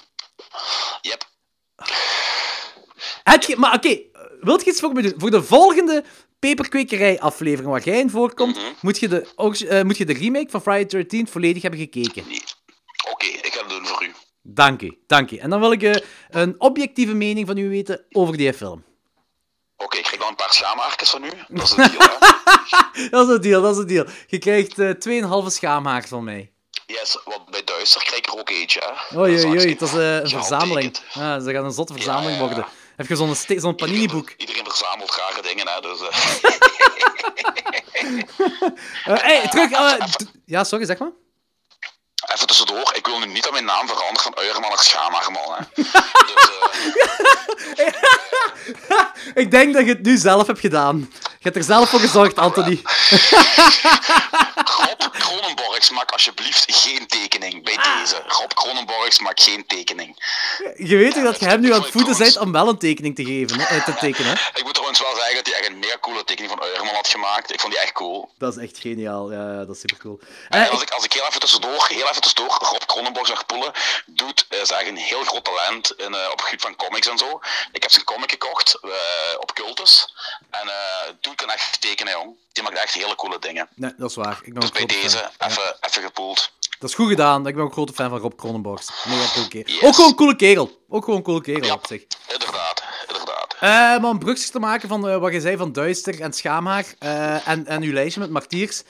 Yep. Heb je, maar oké, wilt je iets voor me doen? Voor de volgende peperkwekerij-aflevering waar jij in voorkomt, moet, je de, eh, moet je de remake van Friday the 13th volledig hebben gekeken. Nee. Oké, ik ga het doen voor u. Dank u, dank u. En dan wil ik eh, een objectieve mening van u weten over die film. Oké, ik krijg dan een paar schaamhaartjes van u. Dat is het deal, hè? Dat is een deal, dat is een deal. Je krijgt eh 2,5 schaamhaar van mij. Yes, want bij Duister krijg ik er ook eentje, hè? Oei, Dat is oei, oei, hartstikke het is eh, een verzameling. Ja, ze gaan een zotte verzameling ja. worden. Heb je zo'n panini-boek? Iedereen, verzamelt rare dingen, hè? Dus, eh, Eh, hey, terug. eh, ja, sorry, zeg maar. even tussendoor, ik wil nu niet dat mijn naam verandert van Uierman naar hè? Dus, Ik denk dat je het nu zelf hebt gedaan. Je hebt er zelf voor gezorgd, Anthony. Rob Kronenborgs, maak alsjeblieft geen tekening bij deze. Rob Kronenborgs, maak geen tekening. Je weet toch dat je hem nu aan het voeden Trouwens- bent om wel een tekening te geven, hè, eh, te tekenen. Ik moet trouwens wel zeggen dat hij echt een mega coole tekening van Uierman had gemaakt. Ik vond die echt cool. Dat is echt geniaal. Ja, dat is super cool. En als ik, als ik heel even tussendoor, heel even tussendoor Rob Kronenborg zag poelen, doet, eh, is eigenlijk een heel groot talent in, eh, op het gebied van comics en zo. Ik heb zijn comic gekocht eh, op Cultus. En eh doe kan echt tekenen, jong. Die maakt echt hele coole dingen. Nee, dat is waar. Ik ben Dus bij deze, fan. Ja. even, even gepoeld. Dat is goed gedaan. Ik ben ook grote fan van Rob Cronenborgs. Mega cool kerel. Yes. Ook gewoon een coole kerel. Ook gewoon een coole kerel Ja. op zich. Inderdaad, inderdaad. Eh, maar een brugje te maken van eh, wat je zei van Duister en Schaamhaar eh, en, en uw lijstje met martiers.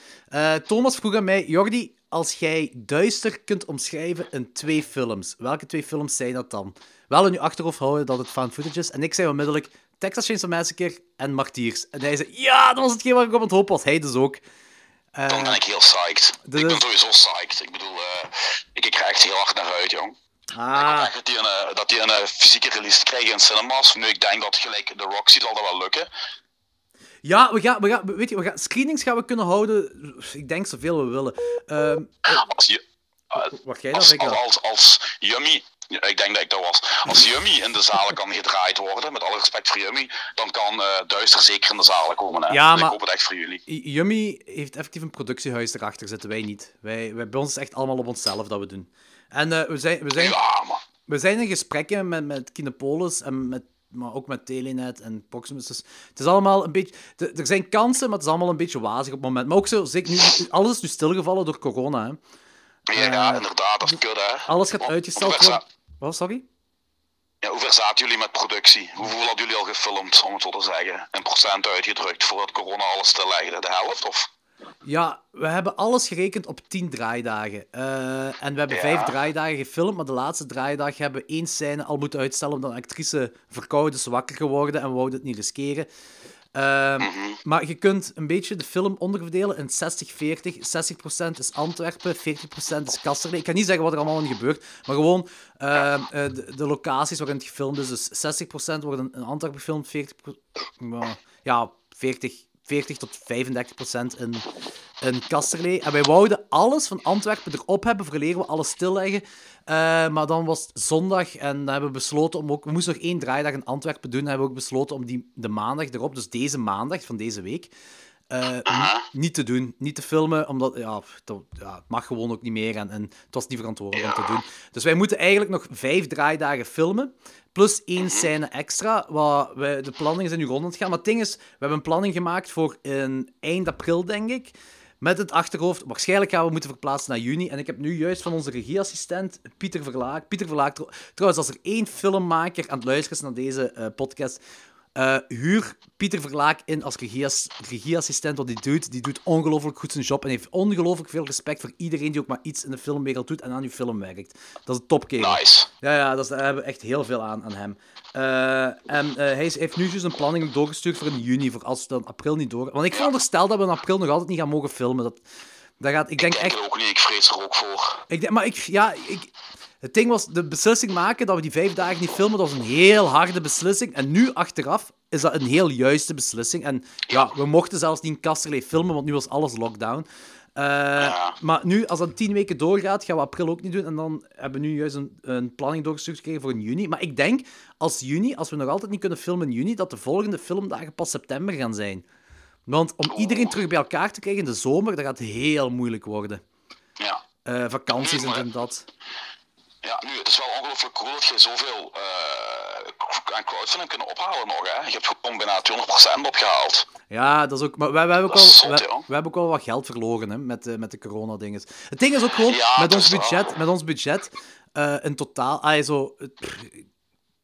Thomas vroeg aan mij, Jordi, als jij Duister kunt omschrijven in twee films, welke twee films zijn dat dan? Wel in je achterhoofd houden dat het found footage is. En ik zei onmiddellijk Texas Chainsaw Massacre en Martiers. En hij zei, ja, dat was hetgeen waar ik op het hoop was. Hij dus ook. Eh, Dan ben ik heel psyched. dit Ik ben sowieso psyched. Ik bedoel, eh, ik, ik krijg echt heel hard naar uit, jong. Ik ah, echt dat die een, eh, dat die een eh, fysieke release krijgen in cinemas. Nu, ik denk dat gelijk de Roxy zal dat wel lukken. ja, we gaan, we gaan, weet je, we gaan, screenings gaan we kunnen houden. Ik denk zoveel we willen. Ehm Als je, eh, wacht jij dan, als, ik als, als Yummy, ja, ik denk dat ik dat was, als Yummy in de zalen kan gedraaid worden, met alle respect voor Yummy, dan kan eh, Duister zeker in de zalen komen. Hè. Ja, Dus maar- Ik hoop het echt voor jullie. Yummy heeft effectief een productiehuis erachter zitten, wij niet. Wij, wij, bij ons is het echt allemaal op onszelf dat we doen. En eh, we, zijn, we, zijn, Ja, we zijn in gesprekken met, met Kinepolis en met, maar ook met Telenet en Proximus. Dus het is allemaal een beetje... Er zijn kansen, maar het is allemaal een beetje wazig op het moment. Maar ook zo, zeker nu, alles is nu stilgevallen door corona. Hè. ja, ja, inderdaad, dat is kut, hè. Eh, Alles gaat uitgesteld worden. Wat, sorry? Ja, hoe ver zaten jullie met productie? Hoeveel hadden jullie al gefilmd, om het zo te zeggen? In procent uitgedrukt voordat corona alles stillegde? De helft? Of? Ja, we hebben alles gerekend op 10 draaidagen. Eh, en we hebben Ja. vijf draaidagen gefilmd, maar de laatste draaidag hebben we één scène al moeten uitstellen omdat een actrice verkouden is wakker geworden en we wouden het niet riskeren. Ehm, Maar je kunt een beetje de film onderverdelen in 60-40. 60% is Antwerpen, 40% is Kasterlee. Ik kan niet zeggen wat er allemaal in gebeurt, maar gewoon eh, de, de locaties waarin het gefilmd is. Dus 60% worden in Antwerpen gefilmd, 40%, ja, ja, 40, 40 tot 35% in, in Kasterlee. En wij wouden alles van Antwerpen erop hebben, verleren we alles stilleggen. Eh, maar dan was het zondag en dan hebben we besloten om ook... We moesten nog één draaidag in Antwerpen doen. En hebben we ook besloten om die, de maandag erop, dus deze maandag van deze week, eh, ni- niet te doen. Niet te filmen, omdat ja, dat, ja, het mag gewoon ook niet meer. En, en het was niet verantwoordelijk om te doen. Dus wij moeten eigenlijk nog vijf draaidagen filmen. Plus één scène extra. Wat wij, de planningen zijn nu rond aan het gaan. Maar het ding is, we hebben een planning gemaakt voor in eind april, denk ik. Met het achterhoofd, waarschijnlijk gaan we moeten verplaatsen naar juni. En ik heb nu juist van onze regieassistent, Pieter Verlaak... Pieter Verlaak, trouw- trouwens, als er één filmmaker aan het luisteren is naar deze eh, podcast... eh, huur Pieter Verlaak in als regieass- regieassistent. Wat hij doet, die doet ongelooflijk goed zijn job. En heeft ongelooflijk veel respect voor iedereen die ook maar iets in de filmwereld doet en aan uw film werkt. Dat is een topkerel. Nice. Ja, ja dat is, daar hebben we echt heel veel aan, aan hem. Eh, en eh, hij is- heeft nu dus een planning doorgestuurd voor in juni, voor als het dan april niet door... Want ik veronderstel dat we in april nog altijd niet gaan mogen filmen. Dat, dat gaat, ik denk Ik denk echt... ook niet, ik vrees er ook voor. Ik denk, maar ik, ja, ik, het ding was, de beslissing maken dat we die vijf dagen niet filmen, dat was een heel harde beslissing. En nu, achteraf, is dat een heel juiste beslissing. En ja, we mochten zelfs niet in Kasterlee filmen, want nu was alles lockdown. Uh, Maar nu, als dat tien weken doorgaat, gaan we april ook niet doen. En dan hebben we nu juist een, een planning doorgestuurd gekregen voor juni. Maar ik denk, als juni, als we nog altijd niet kunnen filmen in juni, dat de volgende filmdagen pas september gaan zijn. Want om iedereen terug bij elkaar te krijgen in de zomer, dat gaat heel moeilijk worden. Ja. Uh, vakanties en dat. Ja, nu, het is wel ongelooflijk cool dat je zoveel uh, aan crowdfunding kunnen ophalen nog. Hè? Je hebt gewoon bijna 200% opgehaald. Ja, dat is ook... Maar wij, wij hebben, ook wel, wij, wij, hebben ook wel wat geld verloren hè, met, uh, met de corona-dinges. Het ding is ook gewoon, ja, met, ons budget, met ons budget, uh, in totaal... Ah, zo,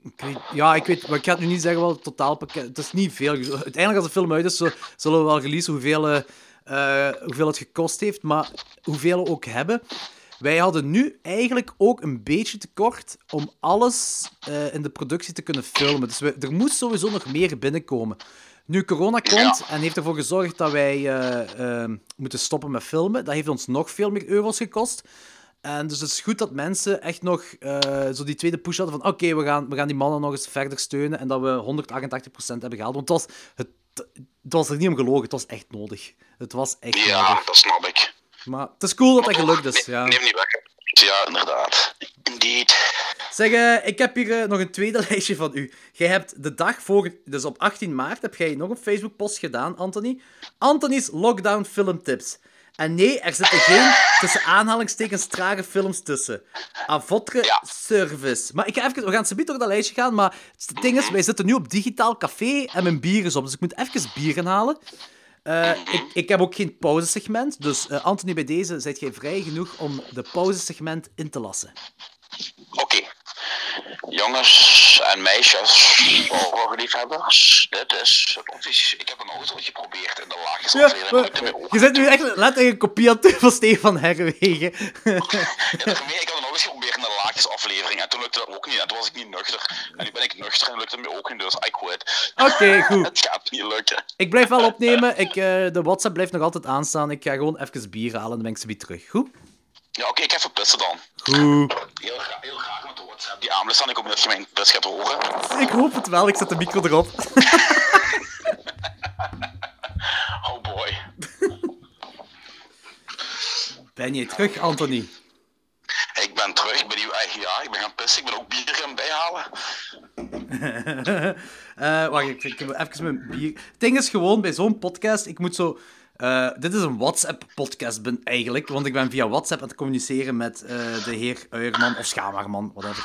ik weet, ja, ik weet, maar ik ga het nu niet zeggen wat het totaalpakket... Het is niet veel. Uiteindelijk, als de film uit is, zullen we wel releasen hoeveel, uh, hoeveel het gekost heeft, maar hoeveel we ook hebben. Wij hadden nu eigenlijk ook een beetje tekort om alles uh, in de productie te kunnen filmen. Dus we, er moest sowieso nog meer binnenkomen. Nu corona komt en heeft ervoor gezorgd dat wij uh, uh, moeten stoppen met filmen. Dat heeft ons nog veel meer euro's gekost. En dus het is goed dat mensen echt nog zo die tweede push hadden van oké, we, gaan, we gaan die mannen nog eens verder steunen en dat we 188% hebben gehaald. Want het was, het, het was er niet om gelogen, het was echt nodig. Het was echt ja, nodig. dat snap ik. Maar het is cool dat dat gelukt is. Ja. Neem niet weg. Ja, inderdaad. Indeed. Zeg, uh, ik heb hier uh, nog een tweede lijstje van u. Jij hebt de dag voor, dus op 18 maart, heb jij nog een Facebook-post gedaan, Anthony. Anthony's Lockdown Filmtips. En nee, er zitten geen tussen aanhalingstekens trage films tussen. Avotre ja. Service. Maar ik ga even, we gaan ze door dat lijstje gaan, maar het ding is, wij zitten nu op digitaal café en mijn bier is op, dus ik moet even bier gaan halen. Uh, ik, ik, heb ook geen pauzesegment, dus uh, Anthony, bij deze zijt jij vrij genoeg om de pauzesegment in te lassen. Oké. Okay. Jongens en meisjes, liefhebbers, dit is. Ik heb een auto geprobeerd in de laagste ja, aflevering. Je zit nu echt letterlijk een kopie aan van Stefan Herwegen. ja, ik had een auto geprobeerd in de laagste aflevering lukte dat ook niet. En toen was ik niet nuchter. En nu ben ik nuchter en lukte het me ook niet, dus I quit. Oké, okay, goed. het gaat niet lukken. Ik blijf wel opnemen. Ik, uh, de WhatsApp blijft nog altijd aanstaan. Ik ga gewoon even bier halen en dan ben ik ze weer terug. Goed? Ja, oké, okay, ik even pissen dan. Goed. Heel, gra heel graag met de WhatsApp. Die aanblik ik ook dat je mijn pis gaat horen. Ik hoop het wel, ik zet de micro erop. oh boy. Ben je terug, Anthony? Ik ben terug, ik ben hier, ja, ik ben gaan pissen, ik ben ook bier gaan bijhalen. uh, wacht, ik, ik even mijn bier... Het ding is gewoon, bij zo'n podcast, ik moet zo uh, dit is een WhatsApp-podcast eigenlijk, want ik ben via WhatsApp aan het communiceren met uh, de heer Uierman of Schamarman, whatever.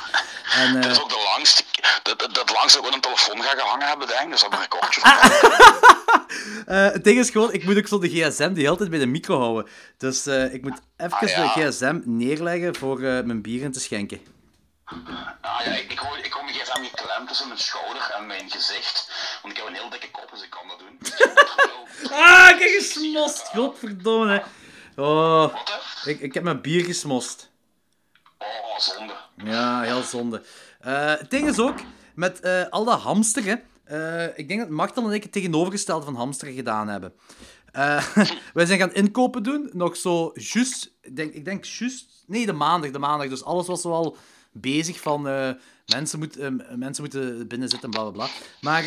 En, uh... Dat is ook de langste, dat, dat, dat langste dat we een telefoon gaan gehangen hebben, denk ik. Dus dat is een recordje Het ding is gewoon, ik moet ook zo de gsm die altijd bij de micro houden. Dus ik moet even ah, ja. de gsm neerleggen voor mijn bier in te schenken. Ah ja, ik, ik, hoor, ik hoor mijn gsm geklemd tussen mijn schouder en mijn gezicht. Want ik heb een heel dikke kop, dus ik kan dat doen. ah, ik heb gesmost! Godverdomme. Oh, ik, ik heb mijn bier gesmost. Oh, zonde. Ja, heel zonde. Uh, het ding is ook, met uh, al dat hamsteren, uh, ik denk dat Martel en ik het tegenovergestelde van hamsteren gedaan hebben. wij zijn gaan inkopen doen, nog zo juist, ik denk, ik denk juist, nee, de maandag, de maandag. Dus alles was zoal bezig van mensen, moet, mensen moeten binnen zitten, bla bla bla. Maar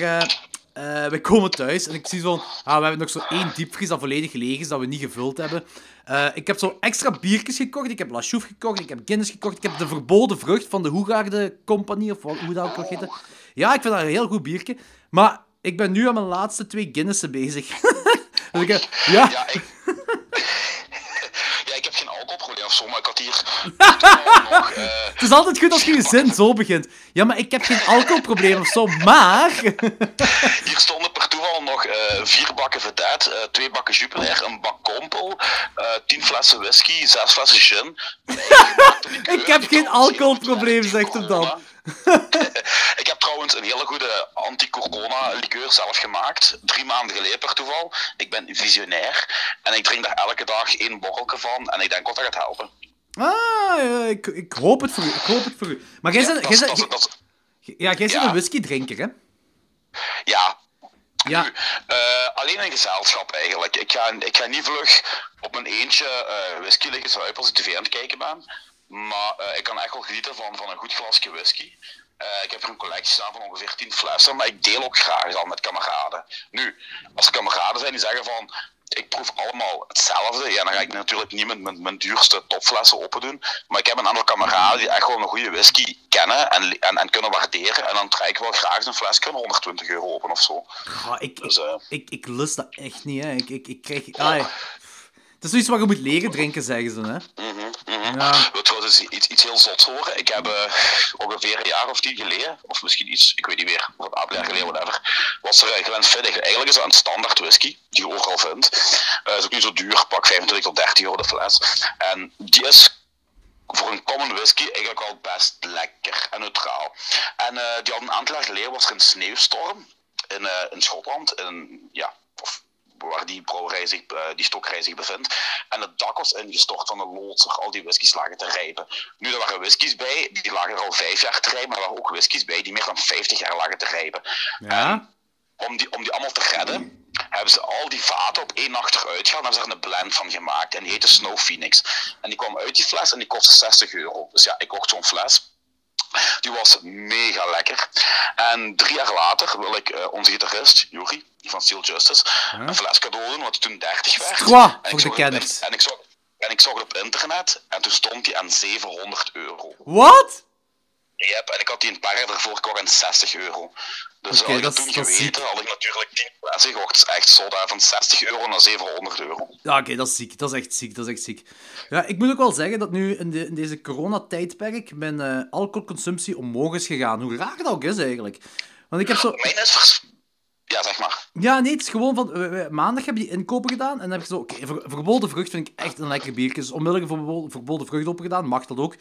uh, we komen thuis en ik zie zo... Ah, we hebben nog zo één diepvries dat volledig leeg is, dat we niet gevuld hebben. Uh, ik heb zo extra biertjes gekocht. Ik heb La Chouffe gekocht. Ik heb Guinness gekocht. Ik heb de verboden vrucht van de Hoegaarde Compagnie, of hoe dat ook nog heette. Ja, ik vind dat een heel goed biertje. Maar ik ben nu aan mijn laatste twee Guinnessen bezig. dus ik, ja... ja heb geen alcoholprobleem of zo, maar ik had hier nog... Uh... Het is altijd goed als je je zin zo begint. Ja, maar ik heb geen alcoholprobleem of zo, maar... hier stonden per toeval nog uh, vier bakken vedette, uh, twee bakken Jupiler, een bak Kompel, tien flessen whisky, zes flessen gin. ik heb geen alcoholprobleem, zegt hem dan. ik heb trouwens een hele goede anti-corona liqueur zelf gemaakt. Drie maanden geleden per toeval. Ik ben visionair. En ik drink daar elke dag één borrelke van. En ik denk dat dat gaat helpen. Ah, ik, ik hoop het voor u. Ik hoop het voor u. Maar jij bent, ja, een whiskydrinker, hè? Ja. Ja. Nu, uh, alleen in gezelschap eigenlijk. Ik ga, ik ga niet vlug op mijn eentje uh, whisky liggen zuipen als ik tv aan het kijken ben. Maar uh, ik kan echt wel genieten van, van een goed glasje whisky. Ik heb er een collectie staan van ongeveer 10 flessen, maar ik deel ook graag dan met kameraden. Nu, als er kameraden zijn die zeggen van, ik proef allemaal hetzelfde. Ja, dan ga ik natuurlijk niet met mijn, mijn duurste topflessen open doen. Maar ik heb een aantal kameraden die echt wel een goede whisky kennen en, en, en kunnen waarderen. En dan trek ik wel graag een flesje van 120 euro open of zo. Ik, Dus, eh, ik, ik lust dat echt niet, hè. Ik, ik, ik krijg... Ah, het is zoiets wat je moet leren drinken, zeggen ze, hè. Ja. Weet je wat is iets, iets heel zots horen? Ik heb eh, ongeveer een jaar of tien geleden, of misschien iets, ik weet niet meer, wat een jaar geleden, whatever, was er uh, Glenfiddich. Eigenlijk is dat een standaard whisky, die je overal vindt. Eh is ook niet zo duur, pak 25 tot 30 euro de fles. En die is voor een common whisky eigenlijk al best lekker en neutraal. En eh, die had een aantal jaar geleden was er een sneeuwstorm in, eh, in Schotland, in, ja, waar die brouwerij zich, eh, die stokkerij zich bevindt. En het dak was ingestort van de loodser, al die whiskies lagen te rijpen. Nu, er waren whiskies bij, die lagen er al vijf jaar te rijpen, maar er waren ook whiskies bij die meer dan 50 jaar lagen te rijpen. Ja? Om die, om die allemaal te redden, hebben ze al die vaten op één nacht eruit gehaald en hebben ze er een blend van gemaakt. En die heette Snow Phoenix. En die kwam uit die fles en die kostte 60 euro. Dus ja, ik kocht zo'n fles. Die was mega lekker. En drie jaar later wil ik eh, onze gitarist, Juri, van Steel Justice, een fles cadeau doen, hij toen 30 werd. En ik voor de kenners. En ik, zag, en ik zag het op internet en toen stond die aan 700 euro. Wat? En ik had die een paar jaar ervoor gekocht aan 60 euro. Dus Oké, als ik dat toen dat geweten, ziek. had ik natuurlijk 10 flessen gekocht. Is echt zo daar van 60 euro naar 700 euro. Ja, oké, dat is ziek. Dat is echt ziek. Dat is echt ziek. Ja, ik moet ook wel zeggen dat nu in, de, in deze coronatijdperk mijn eh, alcoholconsumptie omhoog is gegaan. Hoe raar dat ook is, eigenlijk. Want ik heb zo... Mijn is vers... Ja, zeg maar. Ja, nee, het is gewoon van... we- we- maandag heb je die inkopen gedaan en dan heb ik zo... Oké, ver- verbolden vrucht vind ik echt een lekker biertje. Dus onmiddellijk een verbol- verbolden vrucht opgedaan. Mag dat ook.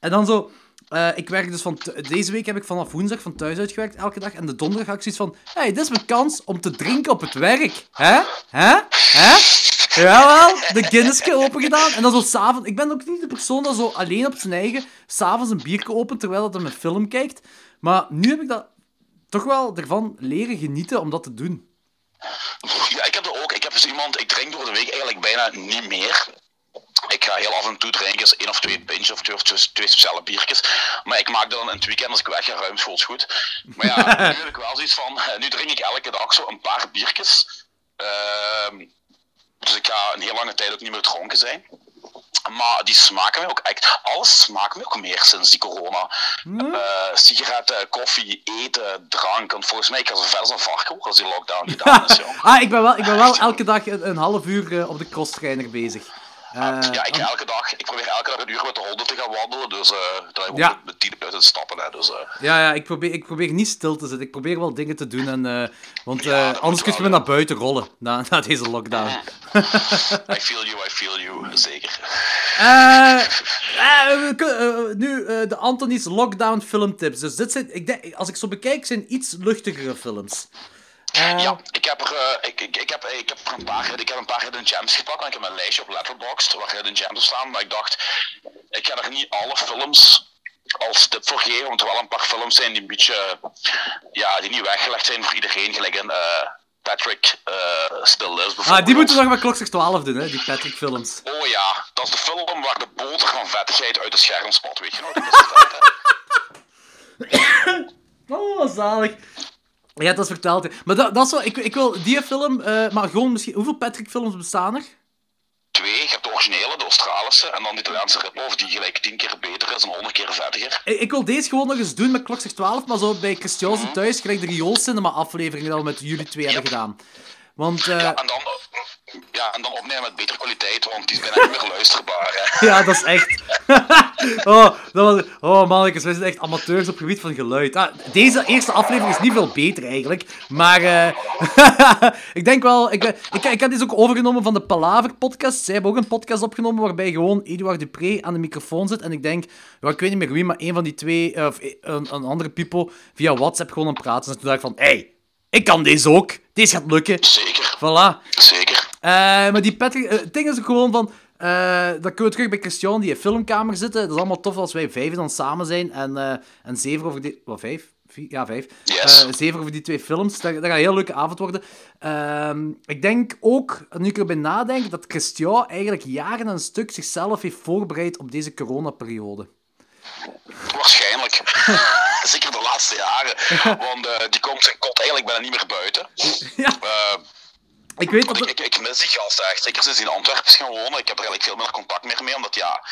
En dan zo... eh, ik werk dus van... Deze week heb ik vanaf woensdag van thuis uitgewerkt, elke dag. En de donderdag had ik zoiets van... Hé, hey, dit is mijn kans om te drinken op het werk. Hè? Hè? Hè? Jawel, de Guinnessje open gedaan. En dan zo s'avonds... Ik ben ook niet de persoon dat zo alleen op zijn eigen... S'avonds een biertje opent, terwijl dat hij een film kijkt. Maar nu heb ik dat toch wel ervan leren genieten om dat te doen. Ja, ik heb er ook. Ik heb dus iemand... Ik drink door de week eigenlijk bijna niet meer. Ik ga heel af en toe drinken, eens één of twee pintjes of twee, of twee, speciale biertjes. Maar ik maak dan in het weekend als ik weg ga ruimschoots goed. Maar ja, nu heb ik wel zoiets van... eh, Nu drink ik elke dag zo een paar biertjes. Ehm, dus ik ga een heel lange tijd ook niet meer dronken zijn. Maar die smaken mij ook echt... Alles smaakt me ook meer sinds die corona. Eh, sigaretten, koffie, eten, drank. Want volgens mij, ik ga zo ver als een varken ook als die lockdown gedaan is, ah, ik ben wel, ik ben wel elke dag een, een half uur eh, op de crosstrainer bezig. Eh, Ja, ik, elke dag, ik probeer elke dag een uur met de honden te gaan wandelen, dus daar ik Ja. met tien buiten te stappen. Hè, dus, eh, ja, ja ik, probeer, ik probeer niet stil te zitten. Ik probeer wel dingen te doen. En, want Ja, anders kun je me naar buiten rollen na, na deze lockdown. I feel you, I feel you, zeker. Nu de Anthony's lockdown filmtips. Dus dit zijn, ik denk, als ik zo bekijk, zijn iets luchtigere films. Ja, ik heb er, ik, ik, ik, heb, ik heb er een paar, ik heb een paar hidden gems gepakt en ik heb een lijstje op Letterboxd waar hidden gems op staan, maar ik dacht, ik ga er niet alle films als tip voor geven, want er wel een paar films zijn die een beetje, ja, die niet weggelegd zijn voor iedereen, gelijk een eh, Patrick eh, Still Lives bijvoorbeeld. ah, die moeten we nog bij Klokslag 12 doen, hè, die Patrick films. Oh ja, dat is de film waar de boter van vettigheid uit de scherm spat, weet je nog? Dat is het? Oh, zalig. Ja, dat is verteld. hè. Maar dat, dat is wel... Ik, ik wil die film... eh, maar gewoon misschien... Hoeveel Patrick-films bestaan er? Twee, je hebt de originele, de Australische, en dan de Italiaanse rip-off, die gelijk tien keer beter is en honderd keer vettiger. Ik, ik wil deze gewoon nog eens doen met Klokslag 12, maar zo bij Christianse thuis, gelijk de rioolcinema-aflevering dat we met jullie twee hebben gedaan. Want... eh, Ja, en dan, ja, en dan opnemen met betere kwaliteit, want die is bijna niet meer luisterbaar. Hè. Ja, dat is echt. oh, dat was... oh mannetjes, wij zijn echt amateurs op het gebied van geluid. Ah, deze eerste aflevering is niet veel beter eigenlijk. Maar eh, ik denk wel. Ik, ben, ik, ik heb deze ook overgenomen van de Palaver podcast. Zij hebben ook een podcast opgenomen waarbij gewoon Eduard Dupré aan de microfoon zit. En ik denk, ja, ik weet niet meer wie, maar een van die twee, eh, of een, een andere people, via WhatsApp gewoon aan het praten. Dus toen dacht ik van, hé, hey, ik kan deze ook. Deze gaat lukken. Zeker, Voilà. zeker. Eh, maar die Patrick, eh, het ding is ook gewoon van. eh dan kunnen we terug bij Christian, die in filmkamer zitten. Dat is allemaal tof als wij vijf dan samen zijn. En, en zeven over die. Wat, vijf? Vier? Ja, vijf. Yes. Zeven over die twee films. Dat, dat gaat een heel leuke avond worden. Ehm, ik denk ook, nu ik erbij nadenk, dat Christian eigenlijk jaren een stuk zichzelf heeft voorbereid op deze coronaperiode. Waarschijnlijk. Zeker de laatste jaren. Want die komt zijn kot eigenlijk bijna niet meer buiten. Ja. Eh, Ik weet dat er- ik, ik, ik mis die gast echt. Zeker sinds hij in Antwerpen is gaan wonen. Ik heb er eigenlijk veel minder contact meer mee, omdat ja,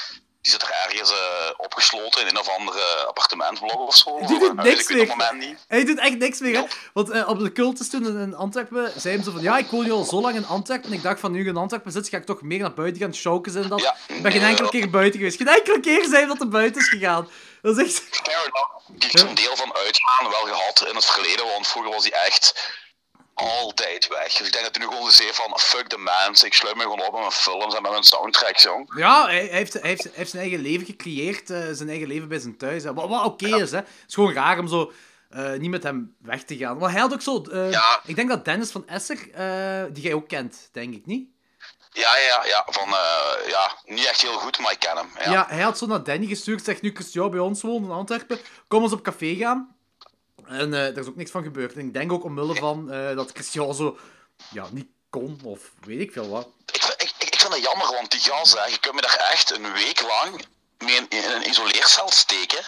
die zit er ergens eh, opgesloten in een of andere appartementblok of zo. Die doet huis, niks ik meer. niet. Hij doet echt niks meer, hè? Want eh, op de cultus toen in Antwerpen zei hem zo van... Ja, ik woon nu al zo lang in Antwerpen. En ik dacht van, nu ik in Antwerpen zit, ga ik toch meer naar buiten gaan showken en dat. Ja. Ik ben geen enkele keer buiten geweest. Geen enkele keer hij dat hij buiten is gegaan. Dat is echt... Heeft een deel van uitgaan wel gehad in het verleden, want vroeger was hij echt altijd weg. Dus ik denk dat hij nu gewoon zegt van fuck the mens, ik sluit me gewoon op met mijn films en met mijn soundtracks, jong. Ja, hij, heeft, hij, heeft, hij heeft zijn eigen leven gecreëerd. eh, zijn eigen leven bij zijn thuis. Hè. Wat, wat oké is, hè. Het is gewoon raar om zo... eh, niet met hem weg te gaan. Maar hij had ook zo... eh, Ja. Ik denk dat Dennis van Esser, die jij ook kent, denk ik, niet? Ja, ja, ja, van ja, niet echt heel goed, maar ik ken hem. Ja. Ja, hij had zo naar Danny gestuurd, zegt nu Christian bij ons woont in Antwerpen, kom eens op café gaan. En eh er is ook niks van gebeurd. En ik denk ook omwille van eh, dat Christian zo ja, niet kon, of weet ik veel wat. Ik, vind- ik, ik, vind het jammer, want die hè, je kunt me daar echt een week lang mee in, in een isoleercel steken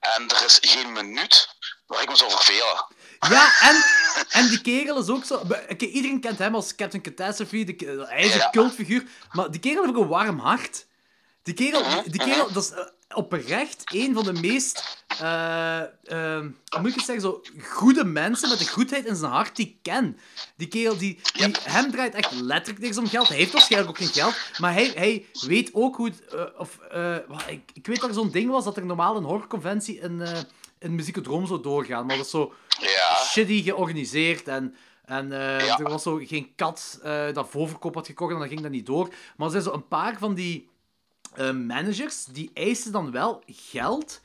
en er is geen minuut waar ik me zou vervelen. Ja, en, en die kerel is ook zo... Oké, iedereen kent hem als Captain Catastrophe, de, hij is een Ja. cultfiguur, maar die kerel heeft ook een warm hart. Die kerel, die kerel dat is eh, oprecht een van de meest, hoe moet ik het zeggen, zo goede mensen met de goedheid in zijn hart die ik ken. Die kerel, die, die, hem draait echt letterlijk niks om geld. Hij heeft waarschijnlijk ook geen geld, maar hij, hij weet ook hoe het, eh, of, eh, wat, ik, ik weet dat er zo'n ding was, dat er normaal een horrorconventie in, eh in Muziekodroom zou doorgaan, maar dat is zo Ja, shitty georganiseerd en... En Ja. er was zo geen kat dat voorverkoop had gekocht en dan ging dat niet door. Maar er zijn zo een paar van die eh, managers, die eisen dan wel geld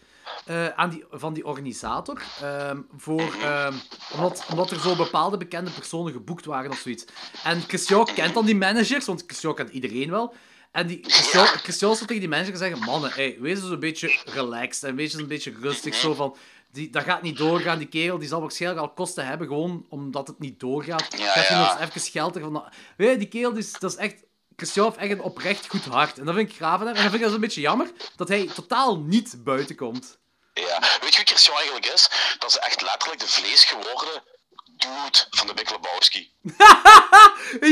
eh, aan die, van die organisator. ehm, voor, ehm, omdat, omdat er zo bepaalde bekende personen geboekt waren of zoiets. En Christian kent dan die managers, want Christian kent iedereen wel. En die, Christian, Christian zou tegen die manager zeggen: Mannen, hey, wees eens een beetje relaxed en wees eens een beetje rustig. Zo van, die, dat gaat niet doorgaan. Die kerel die zal waarschijnlijk al kosten hebben, gewoon omdat het niet doorgaat. Ja, je ja. nog eens even geld ervan. Weet je, die kerel die is, dat is echt. Christian heeft echt een oprecht goed hart. En dat vind ik hem. En dan vind ik dat een beetje jammer dat hij totaal niet buiten komt. ja. Weet je wie Christian eigenlijk is? Dat is echt letterlijk de vlees geworden dude van de Big Lebowski.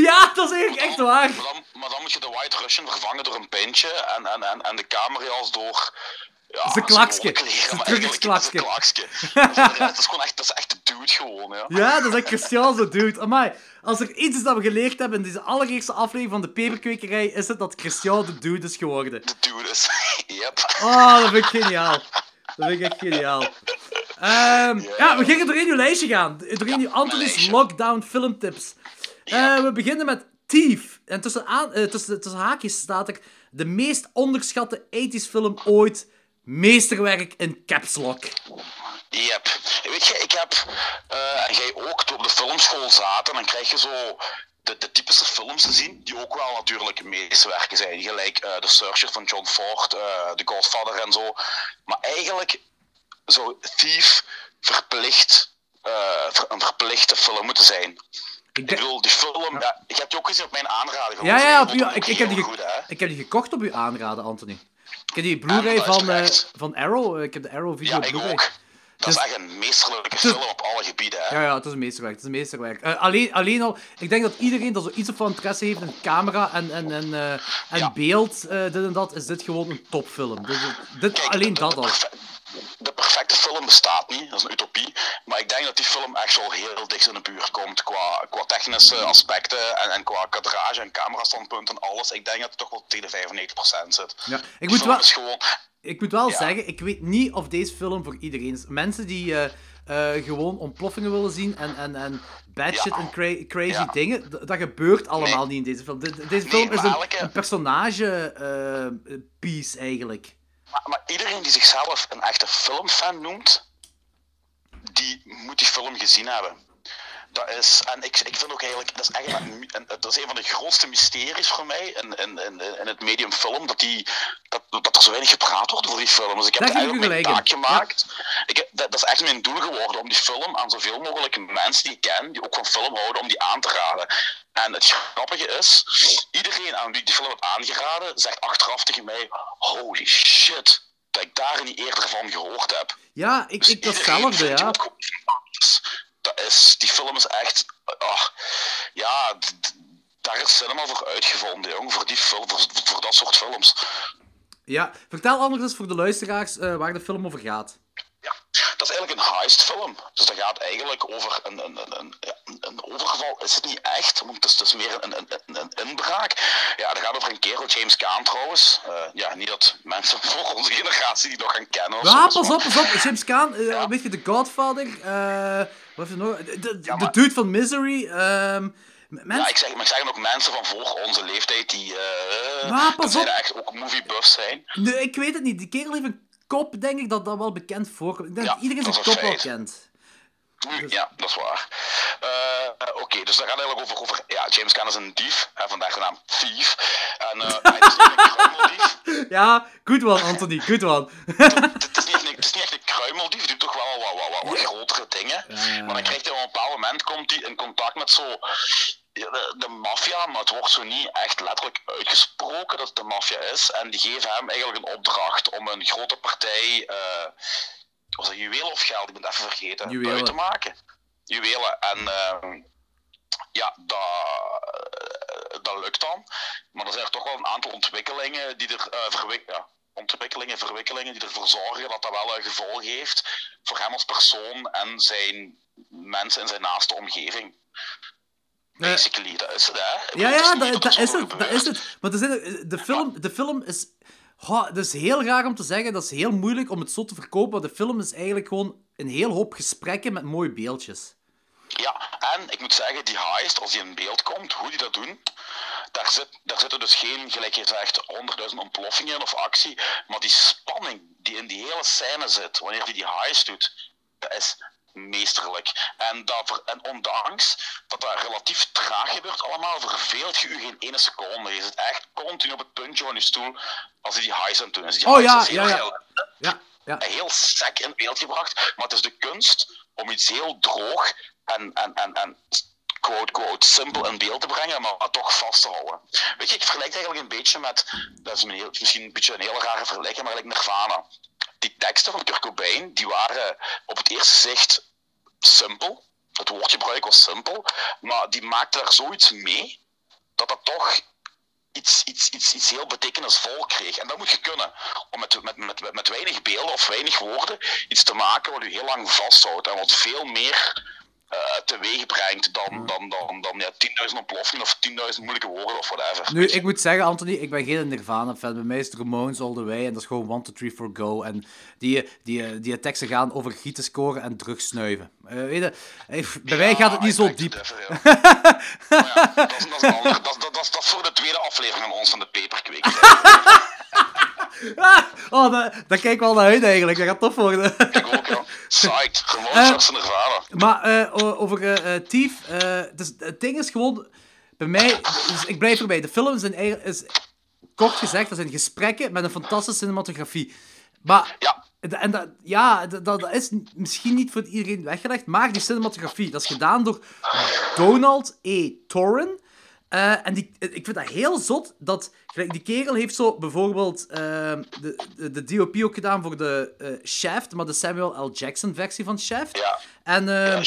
Ja, dat is eigenlijk echt waar. Maar dan, maar dan moet je de White Russian vervangen door een pintje en, en, en, en de camera's door... Ja, Zijn het een klakske. Dat is gewoon echt, dat is echt de dude gewoon, ja. Ja, dat is echt Christian dude. Amai, als er iets is dat we geleerd hebben in deze allereerste aflevering van de peperkwekerij, is het dat Christian de dude is geworden. De dude is... yep. Oh, dat vind ik geniaal. Dat vind ik echt geniaal. Ehm, ja, we gingen doorheen uw lijstje gaan. Doorheen uw Anthony's. Lockdown filmtips. Eh, we beginnen met Thief. En tussen, aan, eh, tussen, tussen haakjes staat er de meest onderschatte 80s film ooit. Meesterwerk in caps lock. Yep. Weet je, ik heb, eh, en jij ook, op de filmschool zaten, dan krijg je zo de, de typische films te zien, die ook wel natuurlijk meesterwerken zijn. Gelijk eh The Searcher van John Ford, eh The Godfather en zo. Maar eigenlijk zou Thief verplicht, ver- een verplichte film moeten zijn. Ik Ik bedoel, die film, ja, je hebt die ook gezien op mijn aanraden. Ja, ja, op ik, ik, heb die ik heb die gekocht op uw aanraden, Anthony. Ik heb die Blu-ray van, eh, van Arrow. Ik heb de Arrow video Ja, ik Blu-ray. ook. Dat is Dus- echt een meesterlijke film op alle gebieden, hè? Ja, ja, het is een meesterwerk. Het is een meesterwerk. Eh, alleen, alleen al, ik denk dat iedereen dat zoiets van interesse heeft in camera en, en, en, eh, en Ja. beeld, eh, dit en dat, is dit gewoon een topfilm. Dit, dit, Kijk, alleen de- dat de al. De perfecte film bestaat niet, dat is een utopie. Maar ik denk dat die film echt wel heel dicht in de buurt komt qua, qua technische aspecten en, en qua kadrage en camerastandpunt en alles. Ik denk dat het toch wel tegen de 95% zit. Ja, ik moet wel, gewoon... ik moet wel Ja. zeggen, ik weet niet of deze film voor iedereen is. Mensen die eh, eh, gewoon ontploffingen willen zien en, en, en bad Ja. shit en cra- crazy Ja. dingen, dat gebeurt allemaal Nee. niet in deze film. De- de- deze Nee, film is een, elke- een personage eh, piece eigenlijk. Maar, iedereen die zichzelf een echte filmfan noemt, die moet die film gezien hebben. Dat is, en ik, ik vind ook eigenlijk, dat is eigenlijk een, een- dat is een van de grootste mysteries voor mij in, in, in, in het medium film, dat, die, dat, dat er zo weinig gepraat wordt over die film. Dus ik heb ik eigenlijk mijn in. taak gemaakt. Ik heb, dat, dat is echt mijn doel geworden, om die film aan zoveel mogelijk mensen die ik ken, die ook van film houden, om die aan te raden. En het grappige is, iedereen aan wie ik die film heb aangeraden, zegt achteraf tegen mij, holy shit, dat ik daar niet eerder van gehoord heb. Ja, ik, ik Iedereen datzelfde, ja. Dat is, die film is echt, ah, ja, daar is cinema voor uitgevonden, jong. Voor, die film, voor, voor dat soort films. Ja, vertel anders eens voor de luisteraars uh, waar de film over gaat. Ja, dat is eigenlijk een heistfilm. Dus dat gaat eigenlijk over een, een, een, een, een overval. Is het niet echt, want het is, het is meer een, een, een, inbraak. Ja, dat gaat over een kerel, James Caan trouwens. Uh, ja, niet dat mensen voor onze generatie die nog gaan kennen. Ja, pas op, pas op. James Caan, uh, ja. weet je, The Godfather. Wat heeft nog? De, de, ja, maar... de dude van Misery. Um, Mensen... Ja, ik zeg, maar ik zeg ook mensen van voor onze leeftijd die uh, maar, pas op. echt ook moviebuffs zijn. Nee, ik weet het niet. Die kerel heeft een kop, denk ik, dat dat wel bekend voorkomt. Ik denk ja, dat iedereen zijn kop wel kent. Dus... Ja, dat is waar. Uh, Oké, okay, dus dat gaat eigenlijk over, over ja, James Caan is een dief, hè, vandaar de naam Thief. En uh, hij is niet een kruimeldief. Ja, good one, Anthony, good one. het, is niet, het is niet echt een kruimeldief, die doet toch wel wat, wat, wat, wat grotere dingen. Maar dan krijgt hij op een bepaald moment komt hij in contact met zo de, de maffia, maar het wordt zo niet echt letterlijk uitgesproken dat het de maffia is. En die geven hem eigenlijk een opdracht om een grote partij, uh, was dat juwelen of geld, ik ben het even vergeten, Juwelen. uit te maken. Juwelen. En uh, ja, dat, uh, dat lukt dan. Maar er zijn er toch wel een aantal ontwikkelingen die er uh, ja, ontwikkelingen, verwikkelingen die ervoor zorgen dat dat wel een gevolg heeft voor hem als persoon en zijn mensen in zijn naaste omgeving. Basically, dat is het, hè? Ja, ja, dat, dat, is het, dat is het. Maar de, de, film, de film is... Dat is heel raar om te zeggen, dat is heel moeilijk om het zo te verkopen, maar de film is eigenlijk gewoon een heel hoop gesprekken met mooie beeldjes. Ja, en ik moet zeggen, die heist, als die in beeld komt, hoe die dat doen, daar, zit, daar zitten dus geen, gelijk je zegt, honderdduizend ontploffingen of actie, maar die spanning die in die hele scène zit, wanneer die, die heist doet, dat is meesterlijk. En, dat, en ondanks dat dat relatief traag gebeurt allemaal, verveelt je u geen ene seconde. Je zit echt continu op het puntje van je stoel als je die highs aan doen is. Die oh ja, ja, ja. ja, ja. Heel sec in beeld gebracht, maar het is de kunst om iets heel droog en, en, en, en quote, quote, simpel in beeld te brengen, maar, toch vast te houden. Weet je, ik vergelijk het eigenlijk een beetje met, dat is misschien een beetje een hele rare vergelijking, maar like Nirvana die teksten van Kurt Cobain, die waren op het eerste zicht simpel. Het woordgebruik was simpel, maar die maakte er zoiets mee dat dat toch iets, iets, iets, iets heel betekenisvol kreeg. En dat moet je kunnen. Om met, met, met, met weinig beelden of weinig woorden iets te maken wat u heel lang vasthoudt. En wat veel meer uh, teweeg brengt dan, dan, dan, dan ja, 10.000 ontploffingen of 10.000 moeilijke woorden of whatever. Nu, ik moet zeggen, Anthony, ik ben geen Nirvana-fan. Bij mij is het Ramones all the way en dat is gewoon 1, 2, 3, 4, go. En die, die, die teksten gaan over gieten scoren en drugsnuiven. Uh, weet je, bij mij gaat het niet zo diep. Even, ja. ja, dat, is, dat, is dat, dat, dat, dat, is voor de tweede aflevering van ons van de Peperkweek. oh, daar, daar kijk ik wel naar uit eigenlijk. Dat gaat tof worden. ik ook, ja. Psyched. Gewoon uh, zoals Nirvana. Maar uh, over uh, Thief, dus, het ding is gewoon... Bij mij... Dus ik blijf erbij. De film is, een, is kort gezegd, dat zijn gesprekken met een fantastische cinematografie. Maar... Ja. En dat, ja, dat, dat is misschien niet voor iedereen weggelegd, maar die cinematografie, dat is gedaan door Donald E. Torren. Uh, en die, ik vind dat heel zot dat die kerel heeft zo bijvoorbeeld uh, de, de, de, DOP ook gedaan voor de uh, Shaft, maar de Samuel L. Jackson versie van Shaft. Ja. En, ja,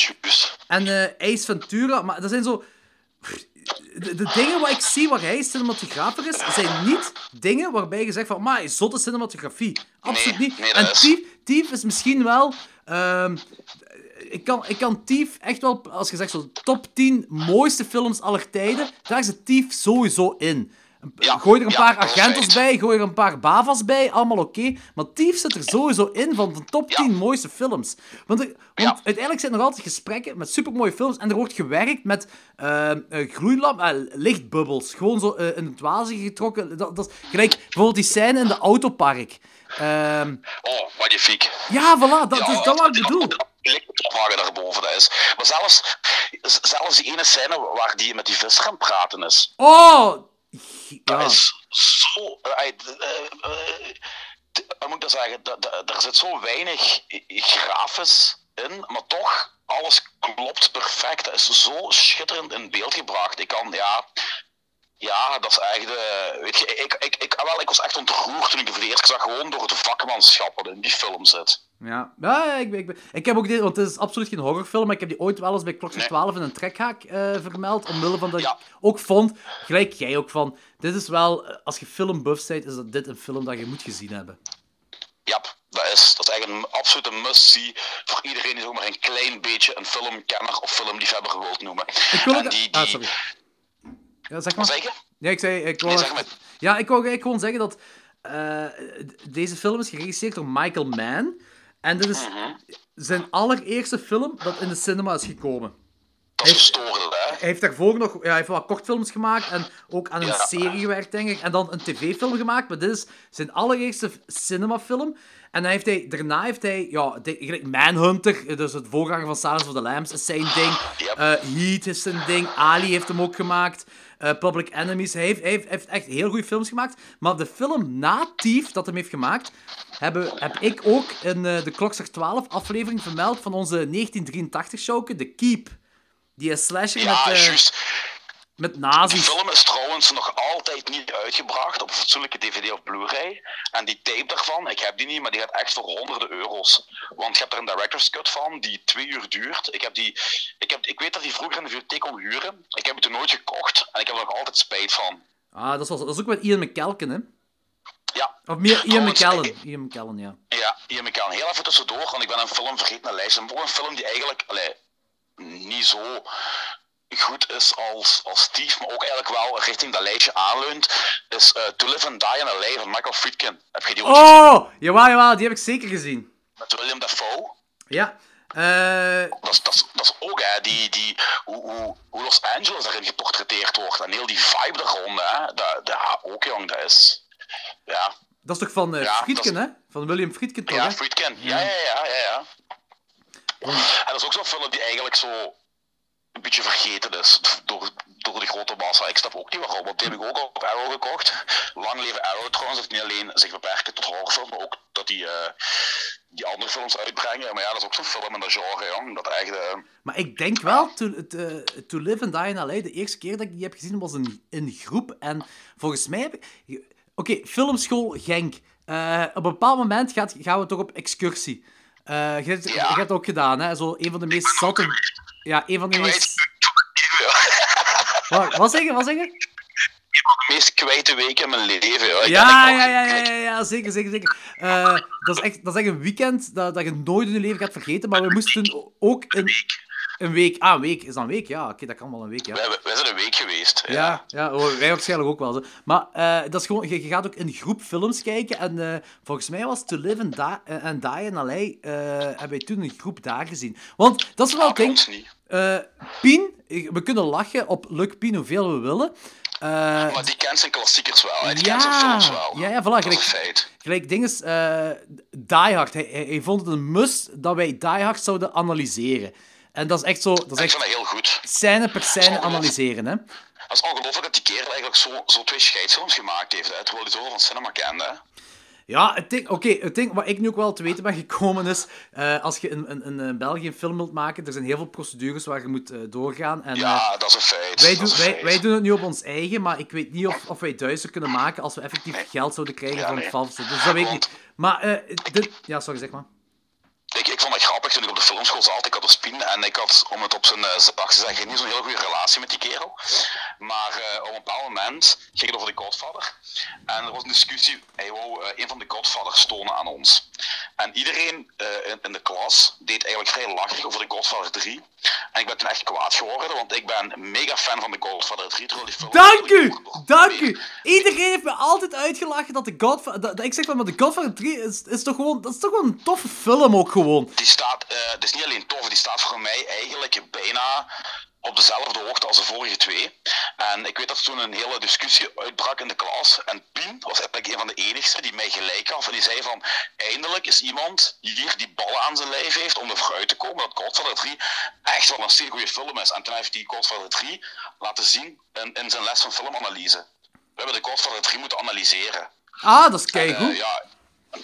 en Ace Ventura, maar dat zijn zo. De, de, dingen waar ik zie waar hij cinematografer is, zijn niet dingen waarbij je zegt van, maar zotte cinematografie. Absoluut nee, niet. Nee, en Thief, Thief is misschien wel uh, ik kan, ik kan Thief echt wel, als je zegt zo, top 10 mooiste films aller tijden, daar zit Thief sowieso in. Ja, gooi er een paar agentes bij, gooi er een paar bavas bij, allemaal oké. Maar Thief zit er sowieso in van de top 10 mooiste films. Want, er, want uiteindelijk zijn er altijd gesprekken met supermooie films en er wordt gewerkt met uh, gloeilamp, uh, lichtbubbels. Gewoon zo uh, in het water getrokken. Dat, dat, gelijk bijvoorbeeld die scène in de autopark. Ehm, oh, magnifiek. Ja, voilà, dat is dat wat ik bedoel ophangen daarboven dat is. Maar zelfs, zelfs die ene scène waar die met die visser aan praten is. Oh! Ja. Dat is zo... Uh, uh, moet ik dat zeggen? Er zit zo weinig grafisch in, maar toch, alles klopt perfect. Dat is zo schitterend in beeld gebracht. Ik kan, ja... Ja, dat is echt... Uh, weet je, ik, ik, ik, wel, ik was echt ontroerd toen ik de eerste zag, gewoon door het vakmanschap wat in die film zit. Ja, ja ik, ik, ik heb ook dit, want het is absoluut geen horrorfilm, maar ik heb die ooit wel eens bij Klokslag 12 in een trekhaak uh, vermeld, omwille van dat Ja. ik ook vond, gelijk jij ook van, dit is wel, eh, als je filmbuff bent, is dat dit een film dat je moet gezien hebben. Ja, dat is, dat is eigenlijk een absolute must-see voor iedereen die zomaar een klein beetje een filmkenner of filmliefhebber wilt noemen. Ik wil ook... die, Ah, sorry. Ja, zeg Wat maar. zeg je? Ja, ik zei... Ik wou, Nee, zeg maar. Ja, ik wou gewoon zeggen dat eh, deze film is geregisseerd door Michael Mann. En dit is Mhm. zijn allereerste film dat in de cinema is gekomen. Dat is Heeft-? Hij heeft daarvoor nog ja, hij heeft wat kortfilms gemaakt en ook aan een Ja. serie gewerkt, denk ik. En dan een tv-film gemaakt, maar dit is zijn allereerste cinemafilm. En dan heeft hij, daarna heeft hij, ja, de- Manhunter, dus het voorganger van Silence of the Lambs, is zijn ding. Yep. Eh, Heat is zijn ding. Ali heeft hem ook gemaakt. Eh, Public Enemies. Hij heeft, hij heeft, echt heel goede films gemaakt. Maar de film na Thief, dat hem heeft gemaakt, hebben, heb ik ook in eh, de Klokslag 12 aflevering vermeld van onze 1983-showke, The Keep. Die is slasher Ja, met, eh, juist. Met Die nazi's. film is trouwens nog altijd niet uitgebracht op een fatsoenlijke DVD of Blu-ray. En die tape daarvan, ik heb die niet, maar die gaat echt voor honderden euro's. Want je hebt er een director's cut van die twee uur duurt. Ik, heb die, ik, heb, ik weet dat die vroeger in de bibliotheek kon huren. Ik heb die toen nooit gekocht en ik heb er nog altijd spijt van. Ah, dat is, wel- dat is ook met Ian McKellen, hè? Ja, Of meer Ian McKellen. Ian McKellen, ja. Ja, ik kan heel even tussendoor, want ik ben een film vergeten naar lijst. Een een film die eigenlijk allee, niet zo goed is als, als Steve, maar ook eigenlijk wel richting dat lijstje aanleunt, is eh, To Live and Die in L.A. van Michael Friedkin. Heb je die ook gezien? Oh! Jawel, jawel, die heb ik zeker gezien. Met William Dafoe? Ja. Eh, Dat is, dat, is, dat is ook, hè, die, die, hoe, hoe, hoe Los Angeles daarin geportretteerd wordt. En heel die vibe daar rond, hè. Dat, dat, ook, jong, dat is... Ja, dat is toch van eh Ja, Friedkin, hè? Van William Friedkin, toch, ja hè? Friedkin. Ja, ja, ja, ja, ja. En dat is ook zo'n film die eigenlijk zo een beetje vergeten is door, door de grote massa. Ik snap ook niet waarom, want die heb ik ook op Arrow gekocht. Lang leven Arrow trouwens, dat niet alleen zich beperken tot horrorfilm, maar ook dat die, eh, die andere films uitbrengen. Maar ja, dat is ook zo'n film in dat genre, jong. Dat echt... eh, Maar ik denk wel, to, to, to Live and Die in L.A., de eerste keer dat ik die heb gezien, was in, in groep. En volgens mij heb ik... Oké, filmschool Genk. Eh, op een bepaald moment gaat, gaan we toch op excursie. Eh je, hebt- je Ja. hebt ook gedaan, hè? Zo een van de meest zatte... Ja, een van de meest... Wat, wat zeg je? Wat zeg je? de meest kwijte weken in mijn leven. Ja, Ja, ja, ja, ja, ja, zeker, zeker, zeker. Eh, dat, is echt, dat is echt een weekend dat, dat je nooit in je leven gaat vergeten. Maar we moesten ook een, een week... Ah, een week. Is dat een week? Ja, oké, dat kan wel een week, ja. Wij, wij zijn een week geweest. Ja. Ja, ja wij waarschijnlijk ook wel. Zo. Maar eh, dat is gewoon, je, je gaat ook in groep films kijken. En eh, volgens mij was To Live and Die, eh, and Die in L.A. eh, hebben wij toen een groep daar gezien. Want dat is wel Ah, ding. Pien, we kunnen lachen op Luc Pien hoeveel we willen. Maar die kent zijn klassiekers wel, hè. die kent zijn Ja, films wel. ja, ja, voilà, dat is gelijk- een feit. Gelijk dinges, eh Die Hard. Hij, hij, hij vond het een must dat wij Die Hard zouden analyseren. En dat is echt zo, dat is Ik echt vind dat heel goed. scène per scène analyseren, hè. Dat is ongelooflijk dat die kerel eigenlijk zo, zo twee scheidsfilms gemaakt heeft, hè, terwijl hij zoveel van cinema kende. Hè. Ja, het ding, oké, het ding wat ik nu ook wel te weten ben gekomen is, eh, als je in, in, in, België een film wilt maken, er zijn heel veel procedures waar je moet eh, doorgaan. En, eh, Ja, dat is een feit. wij, doen, een wij, feit. wij doen het nu op ons eigen, maar ik weet niet of, of wij duister kunnen maken als we effectief Nee. geld zouden krijgen Ja, van het nee. valse. Dus dat weet ik niet. Maar, eh, dit... Ja, sorry, zeg maar. Ik, ik vond het grappig toen ik op de filmschool zat. Ik had een spin en ik had, om het op zijn uh, zacht te zeggen, niet zo'n heel goede relatie met die kerel. Maar eh, op een bepaald moment ging het over de Godfather. En er was een discussie. Hij wou eh, een van de Godfathers tonen aan ons. En iedereen eh, in, de klas deed eigenlijk vrij lacherig over de Godfather 3. En ik ben toen echt kwaad geworden, want ik ben mega fan van de Godfather 3. terwijl die film Dank u! Dank u! Iedereen heeft me altijd uitgelachen dat de Godfather... Dat, ik zeg van, maar de Godfather 3 is, is toch gewoon... Dat is toch gewoon een toffe film ook gewoon. Die staat, eh het is niet alleen tof, die staat voor mij eigenlijk bijna op dezelfde hoogte als de vorige twee. En ik weet dat er toen een hele discussie uitbrak in de klas. En Pien was eigenlijk een van de enigsten die mij gelijk gaf. En die zei van, eindelijk is iemand hier die ballen aan zijn lijf heeft om er vooruit te komen dat Godfather 3 echt wel een zeer goede film is. En toen heeft hij Godfather 3 laten zien in, in zijn les van filmanalyse. We hebben de Godfather 3 moeten analyseren. Ah, dat is Eh, keigoed. ja,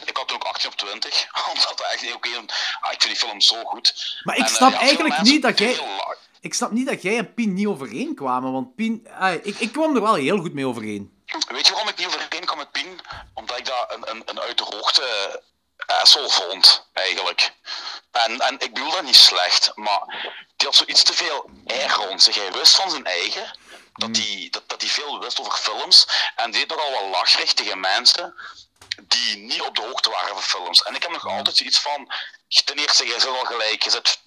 ik had ook 18 op 20, omdat echt ook heel, ah, ik vind die film zo goed. Maar ik En, eh, snap ja, eigenlijk mensen niet dat jij- heel Ik snap niet dat jij en Pien niet overeenkwamen, want Pien... ah, ik, ik kwam er wel heel goed mee overeen. Weet je waarom ik niet overeen kwam met Pien? Omdat ik dat een, een, een uit de hoogte asshole vond, eigenlijk. En, en ik bedoel dat niet slecht, maar die had zoiets te veel air rond zich. Hij wist van zijn eigen dat hij dat, dat die veel wist over films en deed nogal wat lachrig tegen mensen die niet op de hoogte waren van films. En ik heb nog altijd zoiets van, ten eerste, jij zit al gelijk, je zit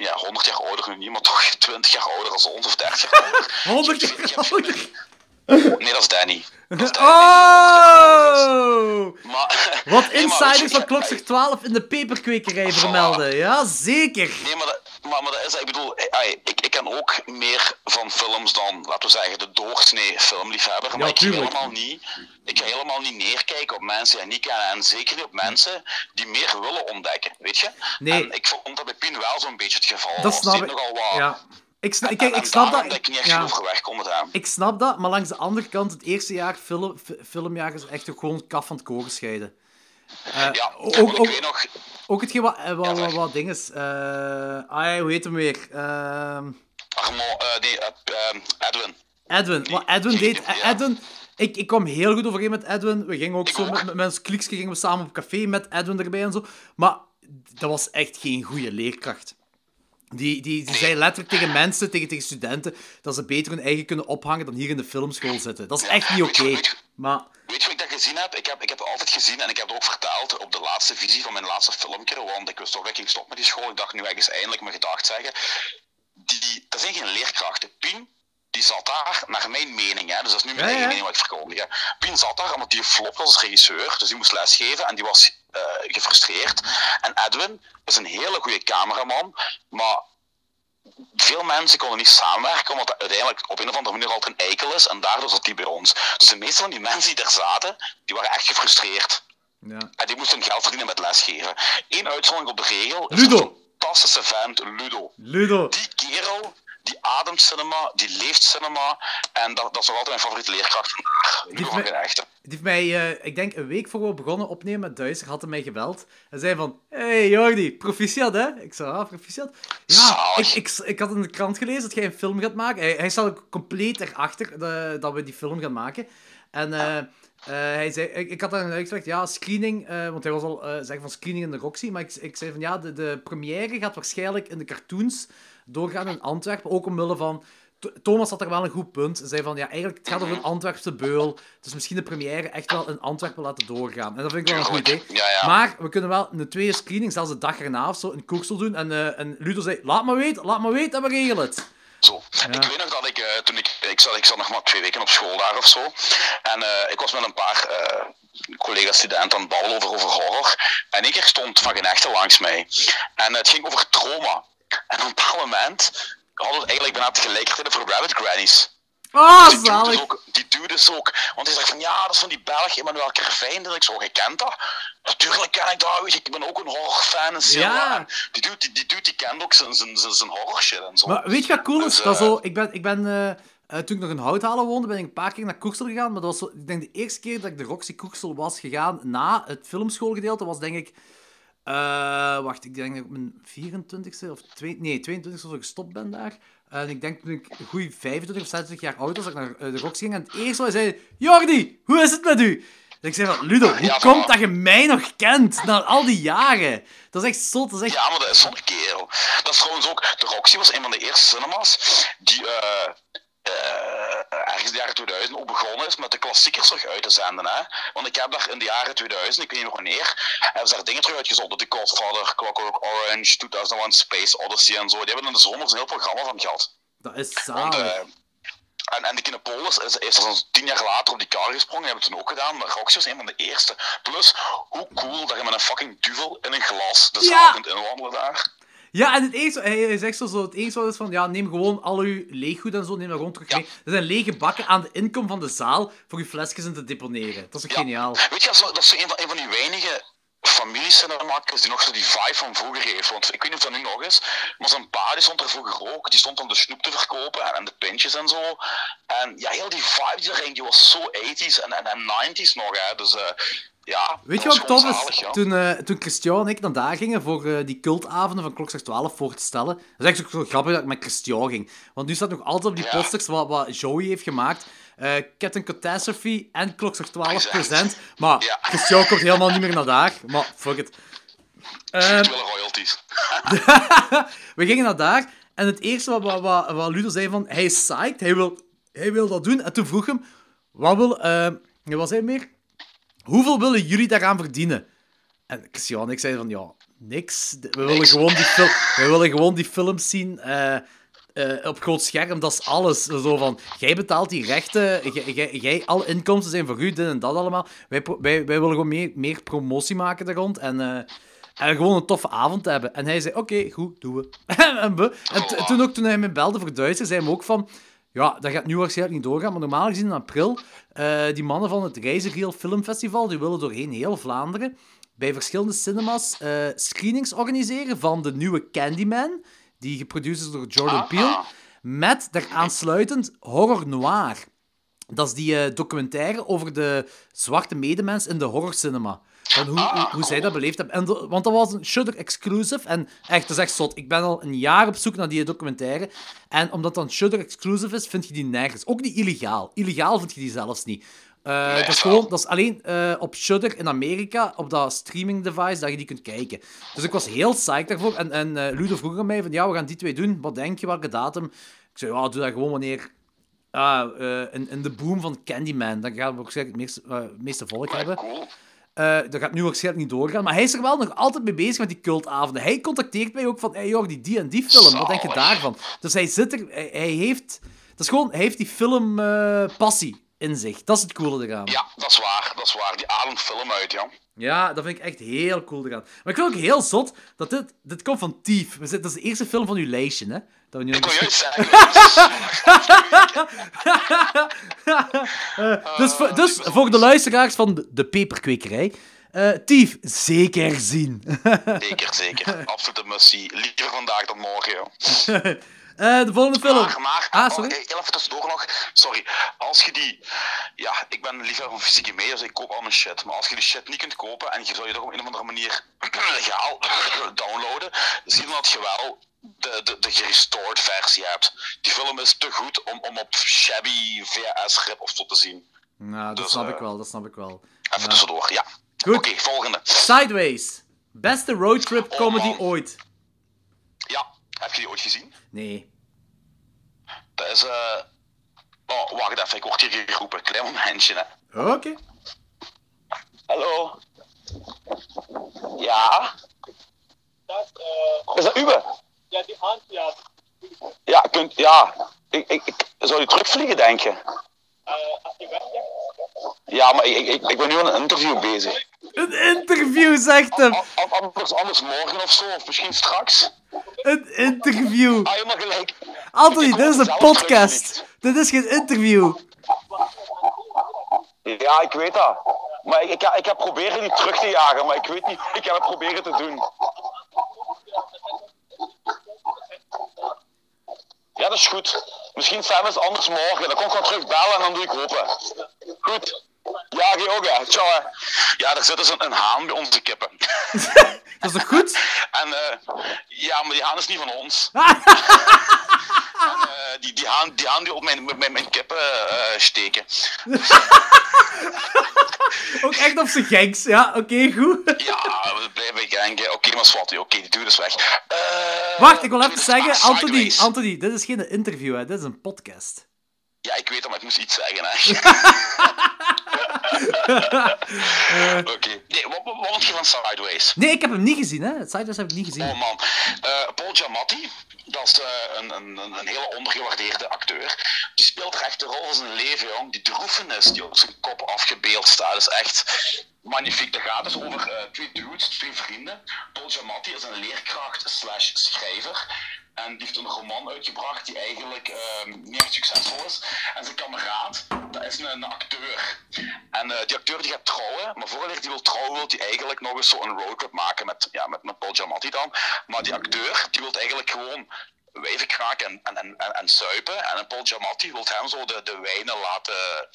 ja, 100 jaar ouder nu niet, maar toch 20 jaar ouder als ons, of 30 jaar ouder. 100 Ik- ik- jaar ouder? Nee, dat is Danny. Dat is Danny. Oh! Maar, Wat Nee, insiders van Klokslag 12 in de peperkwekerij vermelden. Ja, zeker. Nee, maar dat, maar, maar dat is, ik bedoel, eh, ik, ook meer van films dan, laten we zeggen, de doorsnee filmliefhebber. Maar ik ga, helemaal niet, ik ga helemaal niet neerkijken op mensen die ik niet kennen. En zeker niet op mensen die meer willen ontdekken, weet je? Nee. En ik vond dat bij Pien wel zo'n beetje het geval Dat was. snap Die ik. nogal wat... Ja. Ik, sna- En- kijk, en ik snap dat. ik niet echt ja. Ik snap dat, maar langs de andere kant, het eerste jaar film, filmjaar is echt gewoon kaf van het koren scheiden. Eh, Ja, ook, weet nog... ook hetgeen wat, eh, wat, wat, zeg. wat ding is. eh, ah, hoe heet hem weer? Ehm, Armand, eh, nee, eh, eh, Edwin. Edwin. Wat Edwin die- deed. ja. Edwin. Ik, ik kwam heel goed overeen met Edwin. We gingen ook Ik zo ook. met, met, kliksje gingen we samen op café met Edwin erbij en zo. Maar dat was echt geen goede leerkracht. Die, die, die zei letterlijk tegen mensen, tegen, tegen studenten, dat ze beter hun eigen kunnen ophangen dan hier in de filmschool zitten. Dat is echt niet oké. weet je- Maar Weet je wat ik dat gezien heb? Ik, heb? ik heb het altijd gezien en ik heb het ook verteld op de laatste visie van mijn laatste filmpje. Want ik wist toch dat ik ging stoppen met die school. Ik dacht nu ergens eindelijk mijn gedacht zeggen. Die, dat zijn geen leerkrachten. Pien, die zat daar, naar mijn mening, hè, dus dat is nu mijn Ja, eigen ja. mening wat ik verkondig. hè. Pien zat daar omdat die flop was als regisseur, dus die moest lesgeven en die was eh, gefrustreerd. En Edwin is een hele goede cameraman, maar veel mensen konden niet samenwerken, omdat dat uiteindelijk op een of andere manier altijd een eikel is, en daardoor zat die bij ons. Dus de meeste van die mensen die er zaten, die waren echt gefrustreerd. ja. En die moesten geld verdienen met lesgeven. Eén uitzondering op de regel is Ludo. Fantastische vent, Ludo. Ludo. Die kerel, die ademt cinema, die leeft cinema, en dat, dat is nog altijd mijn favoriete leerkracht. Ludo van me- Genechten. Die heeft mij, eh, ik denk een week voor we begonnen opnemen met Duister, had hij mij gebeld. En zei van, hey Jordi, proficiat hè? Ik zei, ah, proficiat? Ja, ik, ik, ik had in de krant gelezen dat jij een film gaat maken. Hij, hij staat ook compleet erachter eh, dat we die film gaan maken. En eh, eh, hij zei, ik, ik had dan uitgelegd, ja, screening, eh, want hij was al eh, zeggen van screening in de Roxy, maar ik, ik zei van, ja, de, de première gaat waarschijnlijk in de cartoons doorgaan in Antwerpen, ook omwille van... Th- Thomas had er wel een goed punt. Hij zei van, ja, eigenlijk het gaat over een Antwerpse beul. Dus misschien de première echt wel in Antwerpen laten doorgaan. En dat vind ik wel een goed idee. Ja, ja. Maar we kunnen wel een tweede screening, zelfs de dag erna of zo, in Koersel doen. En, en Ludo zei, laat me weten, laat me weten en we regelen het. Zo. Ik weet nog dat ik, eh, toen ik, ik zat, ik zat nog maar twee weken op school daar of zo. En eh, ik was met een paar eh, collega-studenten aan het babbelen over, over horror. En één keer stond Van Genechten langs mij. En het ging over trauma. En op een bepaald moment hadden we eigenlijk bijna tegelijkertijd over Rabbit Grannies. Ah, Die dude, is zalig. ook, die dude is ook, want hij zegt van ja, dat is van die Belg Emmanuel Kervijn. Dat ik zo, je kent dat? Natuurlijk ken ik dat, ik ben ook een horrorfan en. Ja. En Die dude, die, die, dude, die kent ook zijn, zijn, zijn, en zo. Maar weet je wat cool is? Dus, dat eh, zo, ik ben, ik ben eh, eh, toen ik nog in Houthalen woonde, ben ik een paar keer naar Koersel gegaan. Maar dat was zo, ik denk de eerste keer dat ik de Roxy Koersel was gegaan na het filmschoolgedeelte, was denk ik... wacht, ik denk dat ik op mijn 24e of twee, nee, 22e of zo gestopt ben daar. En ik denk toen ik een goede 25 of 26 jaar oud was, dat ik naar eh, de Roxy ging. En het eerste wat hij zei, Jordi, hoe is het met u? Dus ik zei van, Ludo, hoe Ja, komt maar- dat je mij nog kent na al die jaren? Dat is echt zot, dat is echt... Ja, maar dat is zo'n kerel. Dat is trouwens ook... De Roxy was een van de eerste cinemas die eh, ergens in de jaren 2000 ook begonnen is met de klassiekers terug uit te zenden. Hè? Want ik heb daar in de jaren 2000, ik weet niet nog wanneer, hebben ze daar dingen terug uitgezonden. The Godfather, Clockwork Orange, 2001 Space Odyssey en zo. Die hebben in de zomer een heel programma van gehad. Dat is zalig. eh, en, en de Kinepolis is, is er zo'n tien jaar later op die kar gesprongen, hebben het toen ook gedaan, maar Roxy was een van de eerste. Plus, hoe cool dat je met een fucking duvel in een glas de Ja. zaal kunt inwandelen daar. Ja, en het enige, hij, zegt zo, zo, het enige wat is van, ja, neem gewoon al uw leeggoed en zo, neem dat gewoon terug Ja. mee. Er zijn lege bakken aan de inkom van de zaal voor uw flesjes in te deponeren. Dat is ook Ja. geniaal. Weet je, dat is, dat is zo een, van, een van die weinige familiecinemakers die nog zo die vibe van vroeger heeft. Want ik weet niet of dat nu nog is, maar zijn pa die stond er vroeger ook. Die stond om de snoep te verkopen en, en de pintjes en zo. En ja, heel die vibe die erin, die was zo 80s en, en, en 90s nog. Hè. Dus eh, ja, Weet je wat tof is? zalig, ja. Toen, eh, toen Christian en ik naar daar gingen voor eh, die cultavonden van Klokslag 12 voor te stellen. Dat is eigenlijk zo grappig dat ik met Christian ging. Want nu staat nog altijd op die Ja. posters wat, wat Joey heeft gemaakt. Eh Captain Catastrophe en Klokslag 12 Exact. present. Maar Ja. Christian komt helemaal niet meer naar daar. Maar fuck it. Virtuele royalties. we gingen naar daar. En het eerste wat, wat, wat, wat Ludo zei van... Hij is psyched, hij wil, hij wil dat doen. En toen vroeg hem... Wat wil... eh wat was hij meer? Hoeveel willen jullie daaraan verdienen? En Christian en ik zeiden van... Ja, niks. We willen, Niks. gewoon die, we willen gewoon die films zien... eh, op groot scherm, dat is alles. Zo van, jij betaalt die rechten, jij- alle inkomsten zijn voor u, dit en dat allemaal. Wij, wij, wij willen gewoon meer, meer promotie maken daar rond en, eh, en gewoon een toffe avond hebben. En hij zei, oké, goed, doen we. en, toen, ook, toen hij me belde voor Duitsers, zei hij ook van... Ja, dat gaat nu waarschijnlijk niet doorgaan, maar normaal gezien in april, eh, die mannen van het Reizigiel Filmfestival, die willen doorheen heel Vlaanderen bij verschillende cinemas screenings organiseren van de nieuwe Candyman, die geproduceerd is door Jordan. Peele, met daar aansluitend horror noir. Dat is die eh, documentaire over de zwarte medemens in de horrorcinema. Van hoe, hoe, hoe zij dat beleefd hebben. En de- want dat was een Shudder exclusive. En echt, dat is echt zot. Ik ben al een jaar op zoek naar die documentaire. En omdat dat een Shudder exclusive is, vind je die nergens. Ook niet illegaal. Illegaal vind je die zelfs niet. Eh, dat, is gewoon, dat is alleen eh, op Shudder in Amerika, op dat streaming device, dat je die kunt kijken. Dus ik was heel psyched daarvoor. En, en eh, Ludo vroeg aan mij van, ja, we gaan die twee doen. Wat denk je, welke datum? Ik zei, ja, doe dat gewoon wanneer Ah, in, in de boom van Candyman. Dan gaan we waarschijnlijk het meeste, meeste volk hebben. Dat gaat nu waarschijnlijk niet doorgaan. Maar hij is er wel nog altijd mee bezig met die cultavonden. Hij contacteert mij ook van, hey joh, die, die en die film, wat denk je daarvan? Dus hij zit er, hij, hij heeft... Dat is gewoon, hij heeft die film eh, passie in zich. Dat is het coole eraan. Ja, dat is waar. Dat is waar. Die ademt film uit, ja. Ja, dat vind ik echt heel cool eraan. Maar ik vind ook heel zot dat dit... Dit komt van zitten, dat is de eerste film van uw lijstje, hè? Dat we nu Ik juist zeggen. Dus, voor, dus voor de luisteraars van de, de peperkwekerij... eh Thief, zeker zien. zeker, zeker. Absoluut een must-see. Liever vandaag dan morgen, joh. Eh, de volgende film. Maar, maar Ah, oh, sorry. heel even tussendoor nog. Sorry. Als je die... Ja, ik ben liever van fysieke media, dus ik koop al mijn shit. Maar als je die shit niet kunt kopen en je zou je toch op een of andere manier legaal downloaden, zie dan dat je wel de, de, de gerestored versie hebt. Die film is te goed om, om op shabby VHS-grip of zo te zien. Nou, dat Dus, snap eh, ik wel, dat snap ik wel. Even tussendoor, ja. Goed. Oké, volgende. Sideways. Beste roadtrip Oh, comedy ooit. Ja, heb je die ooit gezien? Nee. Dat is... eh Oh, wacht even, ik word hier geroepen. Klein momentje, hè. Oké. Hallo? Ja? Is dat uwe? Ja, die hand, ja. Ja, kunt, ja. Ik, ik, ik zou die terugvliegen, denk je? Ja, maar ik, ik, ik ben nu aan een interview bezig. Een interview, zegt hem. An- an- Anders, anders morgen of zo, of misschien straks. Een interview. Ah, helemaal gelijk. Anthony, dit is een podcast. Dit is geen interview. Ja, ik weet dat. Maar ik, ik, ik heb proberen die terug te jagen, maar ik weet niet. Ik heb het proberen te doen. Ja, dat is goed. Misschien zijn we eens anders morgen. Dan kom ik gewoon terug bellen en dan doe ik open. Goed. Ja, jij ook, hè. Ciao, hè. Ja, er zit dus een, een haan bij onze kippen. Dat is toch goed? En eh, ja, maar die haan is niet van ons. En, eh, die, die, haan, die haan die op mijn, mijn, mijn kippen eh, steken. Ook echt op zijn gangs. Ja, oké, goed. Ja, we blijven denken. Oké, maar zwart, oké, die duur is weg. Eh, Wacht, ik wil even zeggen, Anthony. Anthony, dit is geen interview, hè. Dit is een podcast. Ja, ik weet het, maar ik moest iets zeggen, hè. Oké. Nee, wat, wat, vond je van Sideways? Nee, ik heb hem niet gezien, hè. Sideways heb ik niet gezien. Oh man. Eh, Paul Giamatti, dat is eh, een, een, een, hele ondergewaardeerde acteur. Die speelt echt de rol van zijn leven, jong. Die droefenis die op zijn kop afgebeeld staat, is echt magnifiek. Dat gaat dus over eh, twee dudes, twee vrienden. Paul Giamatti is een leerkracht slash schrijver. En die heeft een roman uitgebracht die eigenlijk ehm, niet echt succesvol is. En zijn kameraad, dat is een, acteur. En eh, die acteur die gaat trouwen, maar voordat hij wil trouwen, wil hij eigenlijk nog eens zo een roadtrip maken met, ja, met, met Paul Giamatti dan. Maar die acteur, die wil eigenlijk gewoon wijven kraken en, en, en, en, en zuipen. En Paul Giamatti wil hem zo de, de wijnen laten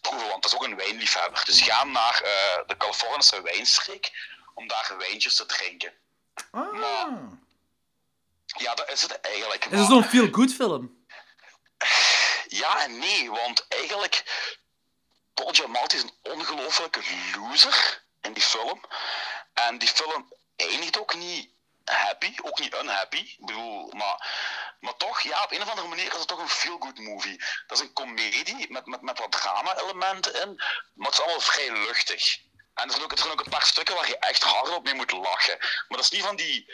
proeven, want dat is ook een wijnliefhebber. Dus gaan naar eh, de Californische wijnstreek om daar wijntjes te drinken. Ah. Ja, dat is het eigenlijk. Is het maar- zo'n feel-good film? Ja en nee, want eigenlijk Paul Giamatti is een ongelofelijke loser in die film. En die film eindigt ook niet happy, ook niet unhappy. Ik bedoel, maar, maar toch, ja, op een of andere manier is het toch een feel-good movie. Dat is een komedie met, met, met wat drama-elementen in, maar het is allemaal vrij luchtig. En er zijn, ook, er zijn ook een paar stukken waar je echt hardop mee moet lachen. Maar dat is niet van die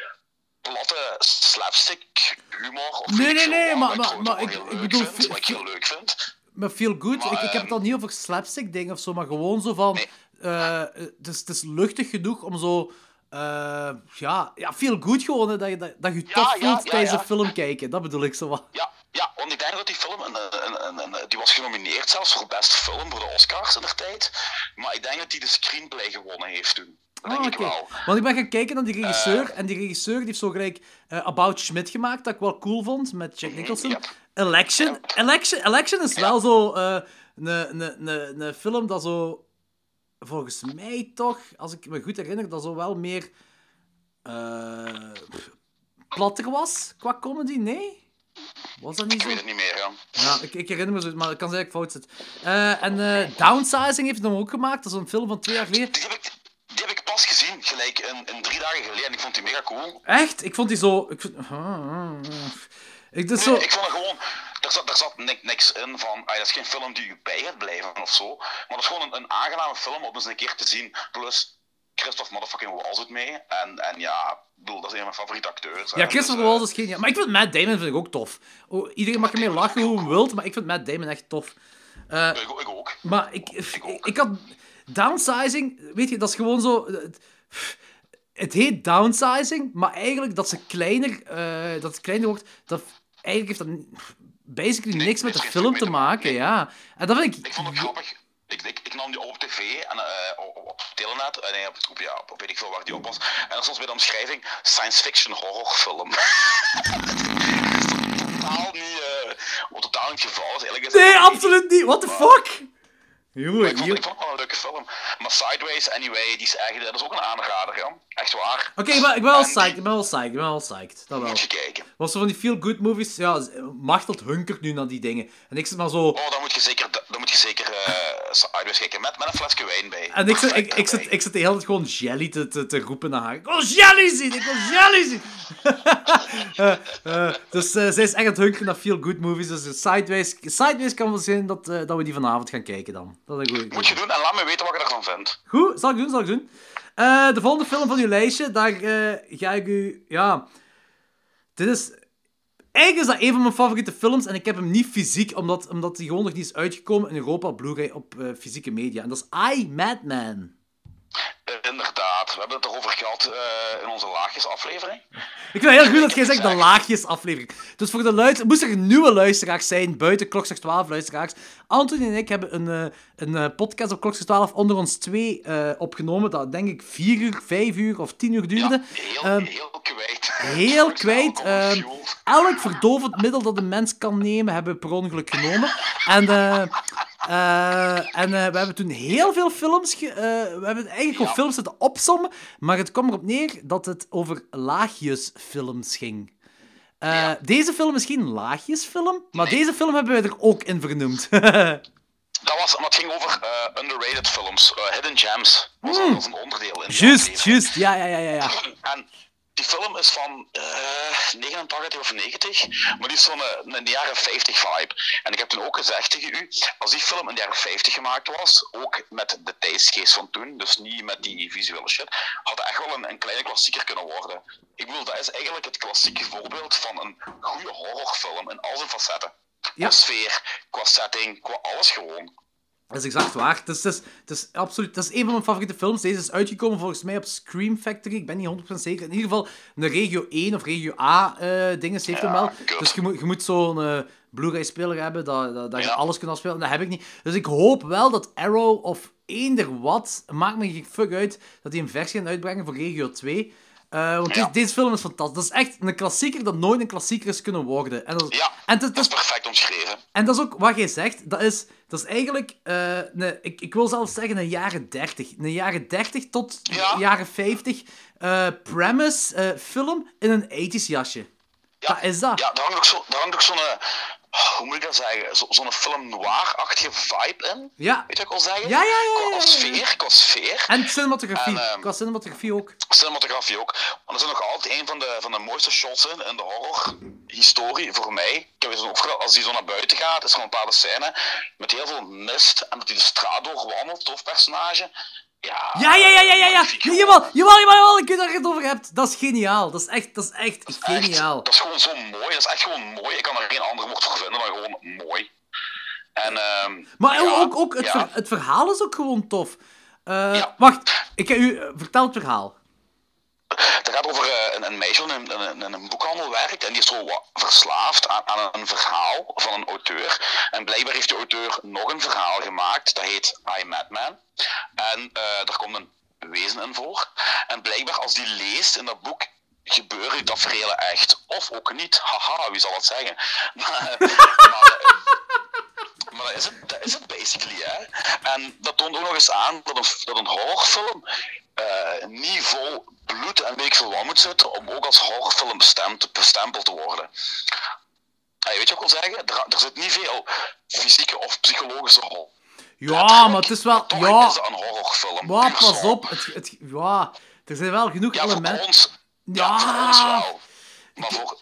platte slapstick humor. Of Nee, nee, nee, maar- maar- maar ik- ik bedoel, vind, wat ik heel leuk vind. Maar feel-good, Maar, ik, ik heb het ehm, dan niet over slapstick dingen of zo, maar gewoon zo van... Nee. eh, het, is, het is luchtig genoeg om zo... eh, ja, ja, feel-good gewoon, hè, dat je, dat, dat je Ja, tof voelt ja, tijdens een film kijken. Dat bedoel ik zo wat. Ja, ja, want ik denk dat die film, een, een, een, een- die was genomineerd zelfs voor beste film voor de Oscars in de tijd. Maar ik denk dat hij de screenplay gewonnen heeft toen. Dat denk Ah, ik oké. wel. Want ik ben gaan kijken naar die regisseur, Eh. en die regisseur die heeft zo gelijk eh, About Schmidt gemaakt, dat ik wel cool vond, met Jack Nicholson. yep. Election. Yep. Election. Election is wel zo een, een, een, een film dat zo, volgens mij toch, als ik me goed herinner, dat zo wel meer eh, platter was qua comedy. Nee? Was dat niet Ik zo? weet het niet meer, ja. Ja, ik, ik herinner me zo, maar het kan zijn dat ik fout zit. Eh, en eh, Downsizing heeft hij dan ook gemaakt. Dat is een film van twee jaar geleden. Die heb ik, die heb ik pas gezien, gelijk een, een drie dagen geleden. Ik vond die mega cool. Echt? Ik vond die zo... Ik, vond- ik, zo... Nee, ik vond het gewoon, er zat, er zat ni- niks in van, ah, dat is geen film die je bij gaat blijven of zo. Maar dat is gewoon een, een aangename film om eens een keer te zien. Plus, Christophe motherfucking Waltz doet mee. En, en ja, ik bedoel, dat is een van mijn favoriete acteurs. Ja, dus, eh, Waltz is geen... Maar ik vind Matt Damon vind ik ook tof. Oh, iedereen mag ermee lachen hoe hij wilt, maar ik vind Matt Damon echt tof. Eh, Ik, ik ook. maar ik, ik, ook. ik had... Downsizing, weet je, dat is gewoon zo... Het, heet downsizing, maar eigenlijk dat ze kleiner, eh, dat het kleiner wordt, dat eigenlijk heeft dat basically Nee, niks met de film te maken, nee. ja. En dat vind ik... Ik vond het grappig. Ik, ik, ik nam die op op tv en eh, op, Telenet, en nee, op, op, ja, op weet ik veel waar die op was. En er stond bij de omschrijving science fiction horrorfilm. totaal niet, eh, wat totaal niet geval is. Eigenlijk is Nee, absoluut niet. What the fuck? Jongen, ik vond, hier... ik vond het wel een leuke film. Maar Sideways, anyway, die is eigenlijk, dat is ook een aanrader, ja. Echt waar. Oké, ik ben, ik ben wel psyched, ik ben wel psyched, ik ben wel psyched. Dat wel. Moet je kijken. Was zo van die feel-good movies, ja, Machteld hunkert nu naar die dingen. En ik zit maar zo... Oh, dan moet je zeker, dan moet je zeker eh, Sideways kijken, met, met een flesje wijn bij. En ik zit, ik, ik, zit, ik zit de hele tijd gewoon jelly te, te, te roepen naar haar. Ik wil jelly zien, ik wil jelly zien. Eh, eh, dus zij is echt aan het hunkeren naar feel-good movies. Dus Sideways, Sideways kan wel zijn dat, dat we die vanavond gaan kijken dan. Dat is een goeie- Moet je doen en laat me weten wat je ervan vindt. Goed, zal ik doen, zal ik doen. Eh, de volgende film van uw lijstje, daar eh, ga ik u... Ja, dit is... Eigenlijk is dat een van mijn favoriete films en ik heb hem niet fysiek, omdat, omdat hij gewoon nog niet is uitgekomen in Europa op Blu-ray op eh, fysieke media. En dat is I, Madman. Inderdaad, we hebben het erover gehad eh, in onze laagjesaflevering. Ik vind het heel goed dat jij zegt de laagjes aflevering. Dus voor de luister... moest er nieuwe luisteraars zijn, buiten Klokslag 12 luisteraars. Anthony en ik hebben een, eh, een eh, podcast op Klokslag 12 onder ons twee eh, opgenomen. Dat denk ik vier uur, vijf uur of tien uur duurde. Ja, heel, Ehm, heel kwijt. heel kwijt. Ehm, elk verdovend middel dat een mens kan nemen, hebben we per ongeluk genomen. En, en eh, we hebben toen heel veel films... ge- eh, we hebben eigenlijk Ja. films zitten opsommen, maar het kwam erop neer dat het over laagjesfilms ging. Eh, Ja. Deze film is geen laagjesfilm, maar Nee. deze film hebben wij er ook in vernoemd. Dat, was, maar het ging over eh, underrated films, eh, hidden gems. Was, dat was een onderdeel in juist, juist. Ja, ja, ja, ja. ja. En die film is van eh 89 of 90, maar die is zo'n een, een jaren 50 vibe. En ik heb toen ook gezegd tegen u, als die film in de jaren 50 gemaakt was, ook met de tijdsgeest van toen, dus niet met die visuele shit, had het echt wel een, een kleine klassieker kunnen worden. Ik bedoel, dat is eigenlijk het klassieke voorbeeld van een goede horrorfilm in al zijn facetten. Ja. Qua sfeer, qua setting, qua alles gewoon. Dat is exact waar. Het is, het, is, het is absoluut... Het is een van mijn favoriete films. Deze is uitgekomen volgens mij op Scream Factory. Ik ben niet 100% zeker. In ieder geval een regio 1 of regio A eh dinges heeft hem wel. Dus je moet, je moet zo'n eh, Blu-ray-speler hebben dat, dat, dat je alles kunt afspelen. Dat heb ik niet. Dus ik hoop wel dat Arrow of eender wat, maakt me geen fuck uit, dat die een versie gaan uitbrengen voor regio 2. Eh, want Ja. deze, deze film is fantastisch. Dat is echt een klassieker dat nooit een klassieker is kunnen worden. En dat, is- Ja, en, Dat is, perfect omschreven. en dat is ook wat jij zegt. Dat is, dat is eigenlijk, eh, een, ik, ik wil zelfs zeggen, een jaren 30. Een jaren 30 tot Ja. jaren 50 eh, premise film in een 80s jasje. Ja, Dat is dat. Ja, daar hangt ook zo'n... Hoe moet ik dat zeggen? Zo- Zo'n film noir-achtige vibe in. Ja. Weet je wat ik wil zeggen? Ja, ja, ja, ja, Qua sfeer, qua sfeer. En cinematografie. En, ehm, Qua cinematografie ook. Cinematografie ook. Want dat is nog altijd een van de, van de mooiste shots in, in de horror-historie voor mij. Ik heb eens opgelet, als die zo naar buiten gaat, is er een bepaalde scène met heel veel mist en dat hij de straat doorwandelt, tof personage. Ja, Ja, ja, ja, ja, ja, ja. Jawel, jawel, jawel, jawel. Ik weet waar je het over hebt. Dat is geniaal. Dat is echt, dat is echt Echt, geniaal. dat is gewoon zo mooi. Dat is echt gewoon mooi. Ik kan er geen andere woord voor vinden dan gewoon mooi. En, ehm, Maar ja, ook, ook het, ja. ver- het verhaal is ook gewoon tof. Ja. Wacht, ik u... eh, vertel het verhaal. Het gaat over eh, een, een meisje die in, een boekhandel werkt en die is zo verslaafd aan, aan een verhaal van een auteur. En blijkbaar heeft de auteur nog een verhaal gemaakt, dat heet I Madman. En eh daar komt een wezen in voor. En blijkbaar als die leest in dat boek gebeuren die tafereelen echt. Of ook niet. Haha, wie zal het zeggen? Maar, maar, eh, maar dat is het, dat is het basically, hè. En dat toont ook nog eens aan dat een, dat een horrorfilm eh, niet vol bloed en weet ik veel wat moet zitten om ook als horrorfilm bestemd, bestempeld te worden. Eh, weet je wat ik wil zeggen? Er, er zit niet veel fysieke of psychologische horror. Ja, maar het is wel... Toch Ja, is een horrorfilm. maar puur pas op. Het, het, ja, er zijn wel genoeg Ja, elementen... ons, ja. voor ons Ja. wel. Maar voor...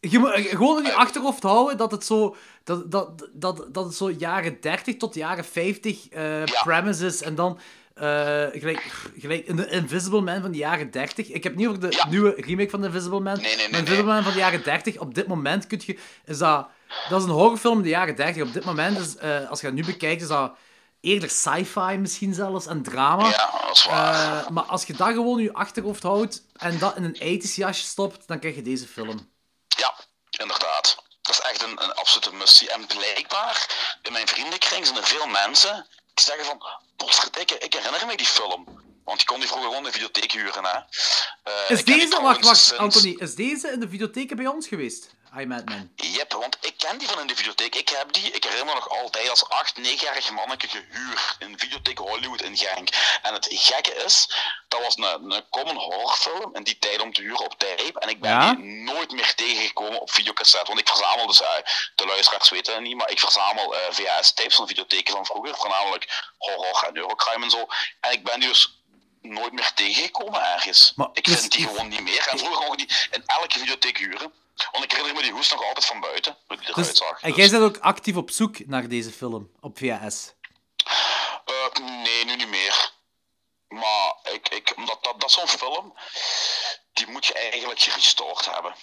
Je moet gewoon in je achterhoofd houden dat het zo... Dat, dat, dat, dat het zo jaren 30 tot jaren 50 eh Ja. premise is. En dan... eh, gelijk, gelijk in de Invisible Man van de jaren 30. Ik heb niet over de Ja. nieuwe remake van de Invisible Man. Nee, nee, nee, Invisible. Man van de jaren 30. Op dit moment kun je... Is dat, dat is een horrorfilm in de jaren 30. Op dit moment is... eh, als je dat nu bekijkt, is dat eerder sci-fi misschien zelfs. En drama. Ja, dat is waar. Maar als je dat gewoon in je achterhoofd houdt en dat in een 80s jasje stopt, dan krijg je deze film. Ja, inderdaad. Dat is echt een, een absolute mustie. En blijkbaar, in mijn vriendenkring zijn er veel mensen die zeggen van... Potverdikke, ik herinner me die film. Want je kon die vroeger gewoon in de videotheek huren, hè. Eh, Is deze, wacht, wacht, sinds- Anthony, is deze in de videotheek bij ons geweest? I Madman. Want ik ken die van in de videotheek. Ik heb die, ik herinner me nog altijd als 8, 9-jarig manneke gehuurd in de videotheek Hollywood in Genk. En het gekke is, dat was een, een common horrorfilm in die tijd om te huren op tape. En ik ben Ja? die nooit meer tegengekomen op videocassette. Want ik verzamel dus, eh, de luisteraars weten het niet, maar ik verzamel eh, VHS-tapes van videotheken van vroeger. Voornamelijk horror en eurocrime en zo. En ik ben die dus nooit meer tegengekomen ergens. Maar ik is- vind die gewoon niet meer. En vroeger mocht die in elke videotheek huren. Want ik herinner me die hoes nog altijd van buiten, hoe die eruit Dus, zag. en Dus, jij bent ook actief op zoek naar deze film op VHS. eh, nee, nu niet meer. Maar ik, ik, omdat dat, dat zo'n film, die moet je eigenlijk gerestored hebben.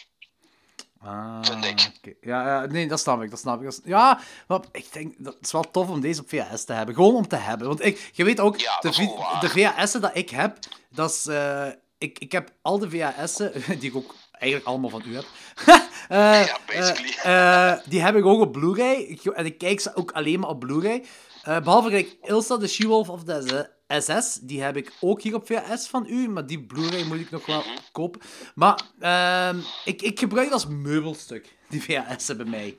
Ah, Vind ik. Ja, ja, nee, dat snap ik, dat snap ik. Ja, maar ik denk, dat is wel tof om deze op VHS te hebben. Gewoon om te hebben. Want ik, je weet ook, Ja, de, de VHS'en dat ik heb, dat is... eh, ik, ik heb al de VHS'en, die ik ook eigenlijk allemaal van u heb. Eh, Ja, basically. eh, eh, die heb ik ook op Blu-ray. Ik- En ik kijk ze ook alleen maar op Blu-ray. Eh, behalve gelijk Ilsa, de She-Wolf of the SS. Die heb ik ook hier op VHS van u. Maar die Blu-ray moet ik nog wel Mhm. kopen. Maar ehm, ik, ik gebruik het als meubelstuk, die VHS'en bij mij.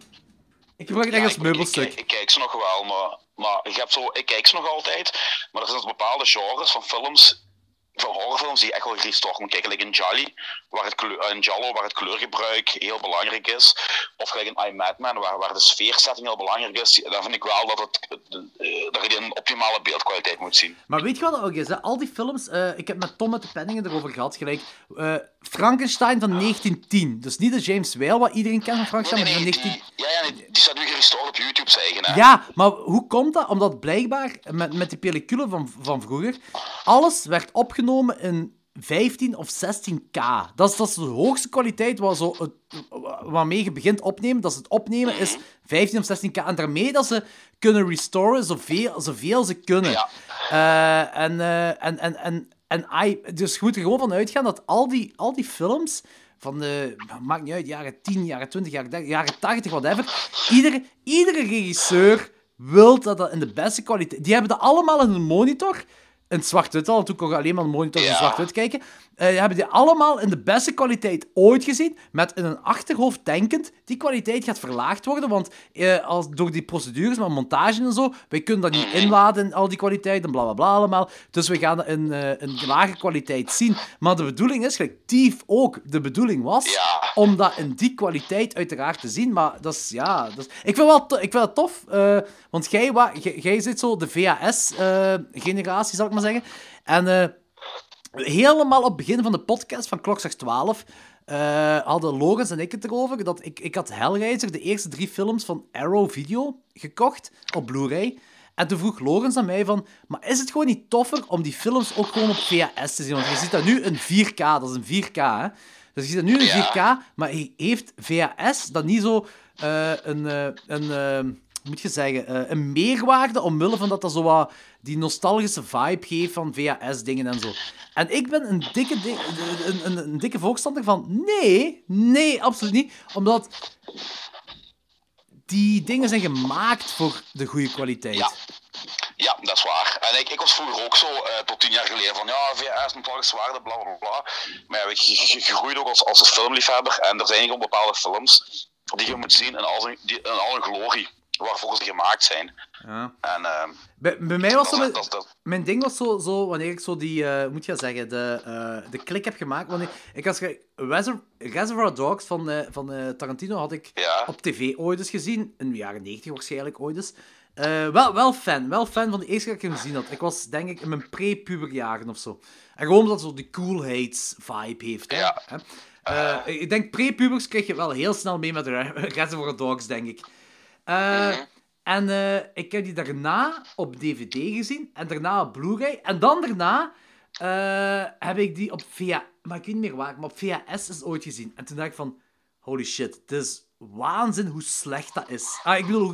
Ik gebruik het echt Ja, als ik, ik, meubelstuk. ik kijk ze nog wel, maar, maar ik, heb zo, ik kijk ze nog altijd. Maar er zijn bepaalde genres van films, van horrorfilms, die echt wel gerestored moet kijken. Like in Jolly, waar het kleur, Jallo, waar het kleurgebruik heel belangrijk is. Of gelijk in I Madman, waar, waar de sfeersetting heel belangrijk is. Dan vind ik wel dat, het, eh, dat je een optimale beeldkwaliteit moet zien. Maar weet je wat dat ook is? Al die films, eh, ik heb met Tom met de Penningen erover gehad, gelijk eh, Frankenstein van 1910. Dus niet de James Whale, wat iedereen kent van Frankenstein, Nee, maar nee, van nee, 19... die, ja, ja, nee, die staat nu gerestored op YouTube, zeggen. Hè? Ja, maar hoe komt dat? Omdat blijkbaar met, met die pellicule van, van vroeger, alles werd opgenomen in 15 of 16k. Dat is, dat is de hoogste kwaliteit waar zo het, waarmee je begint opnemen. Dat is het opnemen is 15 of 16k. En daarmee dat ze kunnen restoren zoveel, zoveel ze kunnen. Ja. Eh, en, eh, en, en, en, en I, dus je moet er gewoon van uitgaan dat al die, al die films van de, maakt niet uit, jaren 10, jaren 20, jaren 30, jaren 80, whatever. Iedere, iedere regisseur wil dat dat in de beste kwaliteit... Die hebben dat allemaal in een monitor. In zwart-wit al, toen kon je alleen maar een monitor in Ja. zwart-wit kijken. Eh hebben die allemaal in de beste kwaliteit ooit gezien, met in een achterhoofd denkend, die kwaliteit gaat verlaagd worden, want eh, als, door die procedures met montage en zo, wij kunnen dat niet inladen in al die kwaliteit en bla bla bla allemaal, dus we gaan dat in eh, een lage kwaliteit zien. Maar de bedoeling is, gelijk Thief ook de bedoeling was, Ja. om dat in die kwaliteit uiteraard te zien, maar dat is, ja... Dat is, ik, vind wel ik vind het tof, want jij, wa- jij, jij zit zo de VHS-generatie, zal ik maar zeggen. En eh, helemaal op het begin van de podcast van Klokslag 12 eh, hadden Logans en ik het erover dat ik, ik had Hellraiser, de eerste drie films van Arrow Video, gekocht op Blu-ray. En toen vroeg Logans aan mij van, maar is het gewoon niet toffer om die films ook gewoon op VHS te zien? Want je ziet dat nu in 4K, dat is een 4K, hè. Dus je ziet dat nu in Ja. 4K, maar heeft VHS dat niet zo eh, een, een moet je zeggen, eh, een meerwaarde omwille van dat dat zo wat die nostalgische vibe geeft van VHS-dingen en zo. En ik ben een dikke, di- een, een, een dikke voorstander van nee, nee, absoluut niet. Omdat die dingen zijn gemaakt voor de goede kwaliteit. Ja. Ja, dat is waar. En ik, ik was vroeger ook zo, eh, tot tien jaar geleden, van ja, VHS wel zwaarder, bla bla bla. Maar weet je, ook als, als filmliefhebber en er zijn gewoon bepaalde films die je moet zien in al, die, in al hun glorie, waarvoor ze gemaakt zijn. Ja. En ehm, Bij, bij mij was dat, zo... dat, dat, Mijn ding was zo, zo wanneer ik zo die, eh, moet je zeggen, de, eh, de klik heb gemaakt. Wanneer, ik had Reservoir Dogs van, eh, van Tarantino had ik Ja. op tv ooit eens gezien. In de jaren 90 waarschijnlijk ooit eens. Wel, wel fan, wel fan van de eerste keer dat ik hem gezien had. Ik was denk ik in mijn pre-puberjaren of zo. En gewoon omdat het zo die coolheids vibe heeft. Hè? Ja. Hè? Ik denk pre-pubers krijg je wel heel snel mee met Re- Reservoir Dogs, denk ik. Eh, En eh, ik heb die daarna op DVD gezien. En daarna op Blu-ray. En dan daarna eh, heb ik die op VH... Maar ik weet niet meer waar. Maar op VHS is ooit gezien. En toen dacht ik van... Holy shit, het is waanzin hoe slecht dat is. Ah, ik bedoel,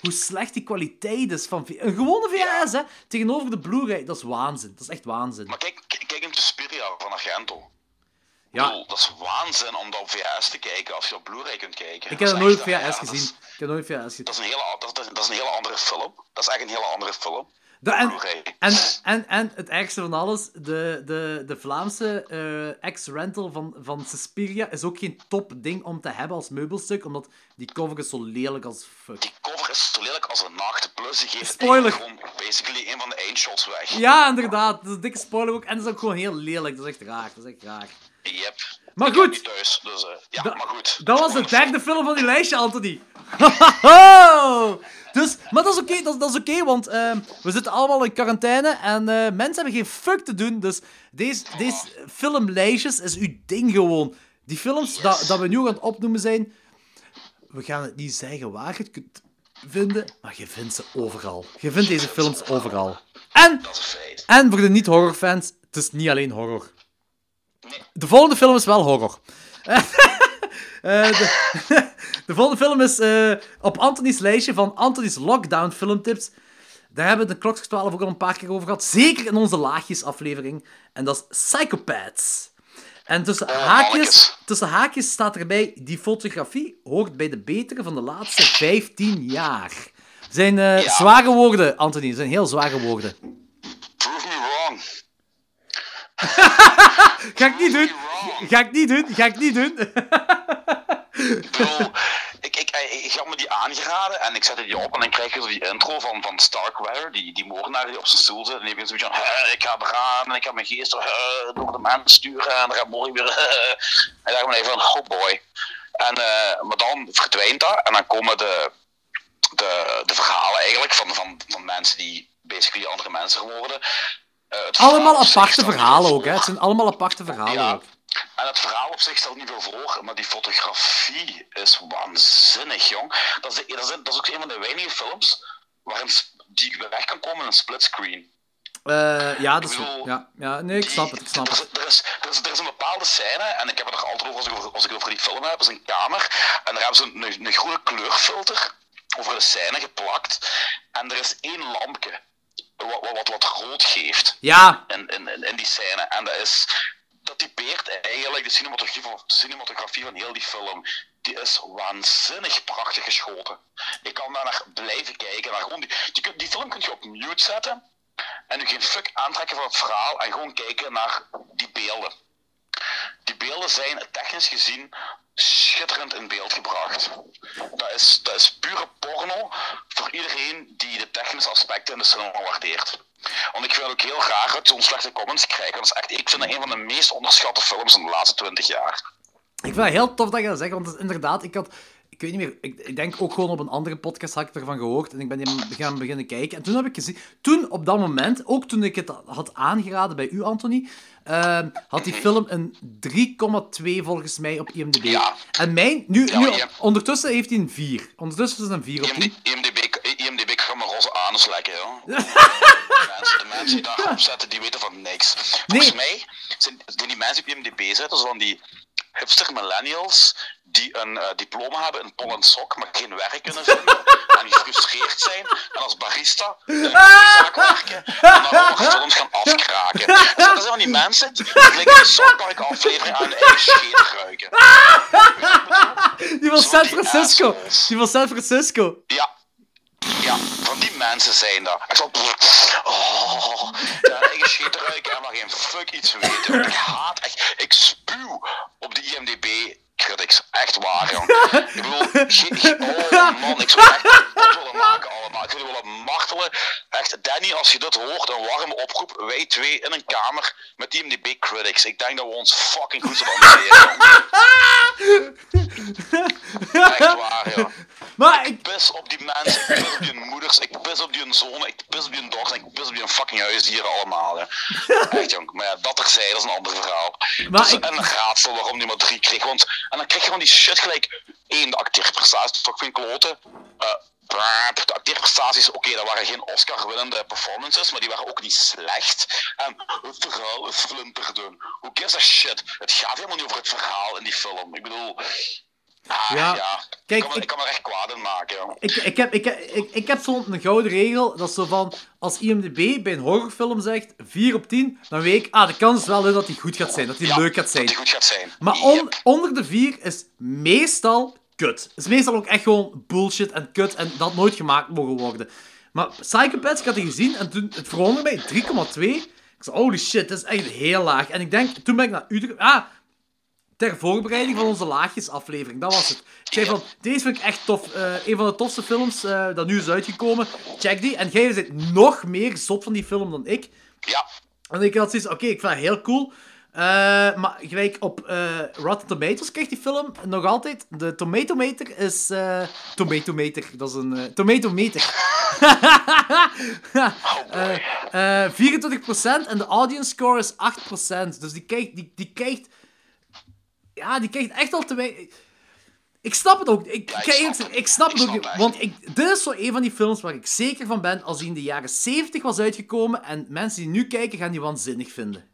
hoe, slecht die kwaliteit is van... Een gewone VHS, hè. Tegenover de Blu-ray. Dat is waanzin. Dat is echt waanzin. maar kijk, kijk kijk in Suspiria van Argento. Ja, bedoel, dat is waanzin om dat op VHS te kijken als je op Blu-ray kunt kijken. ik heb Dat nooit op VHS ja, gezien. is- Ik heb nooit VHS gezien. Dat is, een hele, dat, is- dat is een hele andere film. Dat is echt een hele andere film. Da- en, en, en, en het ergste van alles, de, de, de Vlaamse eh, ex-rental van, van Suspiria is ook geen top ding om te hebben als meubelstuk, omdat die cover is zo lelijk als fuck. Die cover is zo lelijk als een nacht. Plus, die geeft Spoiler. gewoon basically een van de eindshots weg. Ja, inderdaad. Dat is een dikke spoiler ook. En dat is ook gewoon heel lelijk. Dat is echt raar. Dat is echt raar. Yep. Maar Ik goed. die thuis, dus eh, ja, Da- maar goed. Dat was de derde film van die lijstje, Anthony. dus, maar dat is oké, dat, dat is oké, want ehm, we zitten allemaal in quarantaine en eh, mensen hebben geen fuck te doen. Dus deze, deze filmlijstjes is uw ding gewoon. Die films dat, dat we nu aan het opnoemen zijn, we gaan het niet zeggen waar je het kunt vinden, maar je vindt ze overal. Je vindt deze films overal. En, en voor de niet-horrorfans, het is niet alleen horror. Nee. De volgende film is wel horror. Eh, de, de volgende film is eh, op Anthony's lijstje van Anthony's Lockdown filmtips. Daar hebben we de Klokslag 12 ook al een paar keer over gehad. Zeker in onze laagjes aflevering. En dat is Psychopaths. En tussen Oh, haakjes, tussen haakjes staat erbij... Die fotografie hoort bij de betere van de laatste 15 jaar. Zijn eh, Ja. zware woorden, Anthony. zijn heel zware woorden. Ga ik niet doen. Ga ik niet doen. Ga ik niet doen. Ik bedoel, ik, ik, had me die aangeraden en ik zette die op en dan krijg je zo die intro van, van Starkweather, die, die moordenaar die op zijn stoel zit. En die begint zoiets van, "Hè, ik ga eraan en ik ga mijn geest door, de mens sturen en dan gaat morgen weer... hè." En dan dacht ik van, oh boy. En, eh, maar dan verdwijnt dat en dan komen de, de, de verhalen eigenlijk van, van, van mensen die basically andere mensen geworden. Eh, het Allemaal aparte verhalen ook, hè. Het zijn allemaal aparte verhalen Ja. ook. En het verhaal op zich stelt niet veel voor, maar die fotografie is waanzinnig, jong. Dat is, de- dat is, dat is ook een van de weinige films waarin die weg kan komen in een splitscreen. Eh, ja, dat is bedoel, ja, ja, nee, ik snap het, ik snap er, het. is- Er is, er, is, er is een bepaalde scène, en ik heb het er altijd over als ik, als ik over die film heb, is een kamer, en daar hebben ze een, een, een groene kleurfilter over de scène geplakt, en er is één lampje wat, wat, wat, wat rood geeft Ja, in, in, die scène. En dat is. Dat typeert eigenlijk de cinematografie van, cinematografie van heel die film. Die is waanzinnig prachtig geschoten. Ik kan daar naar blijven kijken. Naar gewoon die, die, film kun je op mute zetten. en u geen fuck aantrekken van het verhaal en gewoon kijken naar die beelden. Die beelden zijn technisch gezien schitterend in beeld gebracht. Dat is, dat is pure porno voor iedereen die de technische aspecten in de cinema waardeert. Want ik het ook heel raar dat zo'n slechte comments krijgen. Is echt, ik vind dat een van de meest onderschatte films in de laatste 20 jaar. Ik vind het heel tof dat je dat zegt, want het inderdaad, ik had... Ik weet niet meer, ik, ik denk ook gewoon op een andere podcast had ik ervan gehoord en ik ben gaan beginnen kijken. En toen heb ik gezien, toen op dat moment, ook toen ik het had aangeraden bij u, Anthony, ehm, had die film een 3,2 volgens mij op IMDb. Ja. En mijn, nu, Ja, nu ondertussen heeft hij een 4. Ondertussen is het een 4 op 10. IMD, IMDb, IMDb kan maar roze anus lekken, joh. de, mensen, de mensen die daarop zetten, die weten van niks. Volgens Nee. mij zijn die, die mensen die op IMDb zitten, zo van die hipster millennials die een eh, diploma hebben in pol en sok, maar geen werk kunnen vinden en gefrustreerd zijn en als barista in een zaak werken en dan films gaan afkraken. Dus dat zijn van die mensen die gelijk een South aflevering aan de eigen scheet ruiken. Die van San die Francisco. Die van San Francisco. Ja. Ja, van die mensen zijn dat. Ik zal... Oh, ja, eigen scheet ruiken en maar geen fuck iets weten. Ik haat echt... Ik spuw op die IMDb critics. Echt waar, jong. Ik bedoel... Oh man, ik zou echt kapot willen maken allemaal. Ik zou die willen martelen. Echt, Danny, als je dit hoort, een warme oproep. Wij twee in een kamer met IMDb critics. Ik denk dat we ons fucking goed zullen amuseren. jong. Echt waar, ja. Maar ik... pis op die mensen, ik pis op die moeders, ik pis op die zonen, ik pis op die dochters, ik pis op die fucking huisdieren allemaal. Hè. Echt jong, maar ja, dat terzijde, dat is een ander verhaal. Maar dat is ik- een raadsel waarom die maar drie kreeg, want en dan krijg je van die shit gelijk, één, de acteerprestaties, toch geen kloten. Eh, brrr, de acteerprestaties, oké, dat waren geen Oscar-winnende performances, maar die waren ook niet slecht. En het verhaal is flinterdun. Who gives a shit? Het gaat helemaal niet over het verhaal in die film. Ik bedoel... Ah, Ja, ja, kijk, ik, kan, me- ik- ik kan echt kwaad maken. joh. Ik, ik heb, ik, ik, ik heb zo'n gouden regel, dat is zo van, als IMDb bij een horrorfilm zegt 4 op 10, dan weet ik, ah, de kans is wel dat die goed gaat zijn, dat die Ja, leuk gaat zijn. Dat die goed gaat zijn. Maar on- Yep. onder de 4 is meestal kut. Het is meestal ook echt gewoon bullshit en kut en dat nooit gemaakt mogen worden. Maar Psychopaths, ik had die gezien en toen, het verwonderde mij, 3,2. Ik zei, holy shit, dat is echt heel laag. En ik denk, toen ben ik naar Utrecht... Ah, ter voorbereiding van onze laagjesaflevering, dat was het. Ik zei van, deze vind ik echt tof. eh, een van de tofste films eh, dat nu is uitgekomen. Check die. En jij bent nog meer zot van die film dan ik. Ja, En ik had zoiets, oké, ik vind het heel cool. Eh, maar gelijk op Rotten Tomatoes krijgt die film nog altijd... De Tomatometer is... eh Tomatometer, dat is een... tomatometer. Eh, eh, 24% en de audience score is 8%. Dus die krijgt... Die, die krijgt ja, die krijgt echt al te weinig... Ik snap het ook. Ik, Ja, ik ik, snap ik, het. ik snap Ik het ook snap. Want ik, dit is zo een van die films waar ik zeker van ben als die in de jaren 70 was uitgekomen en mensen die nu kijken gaan die waanzinnig vinden.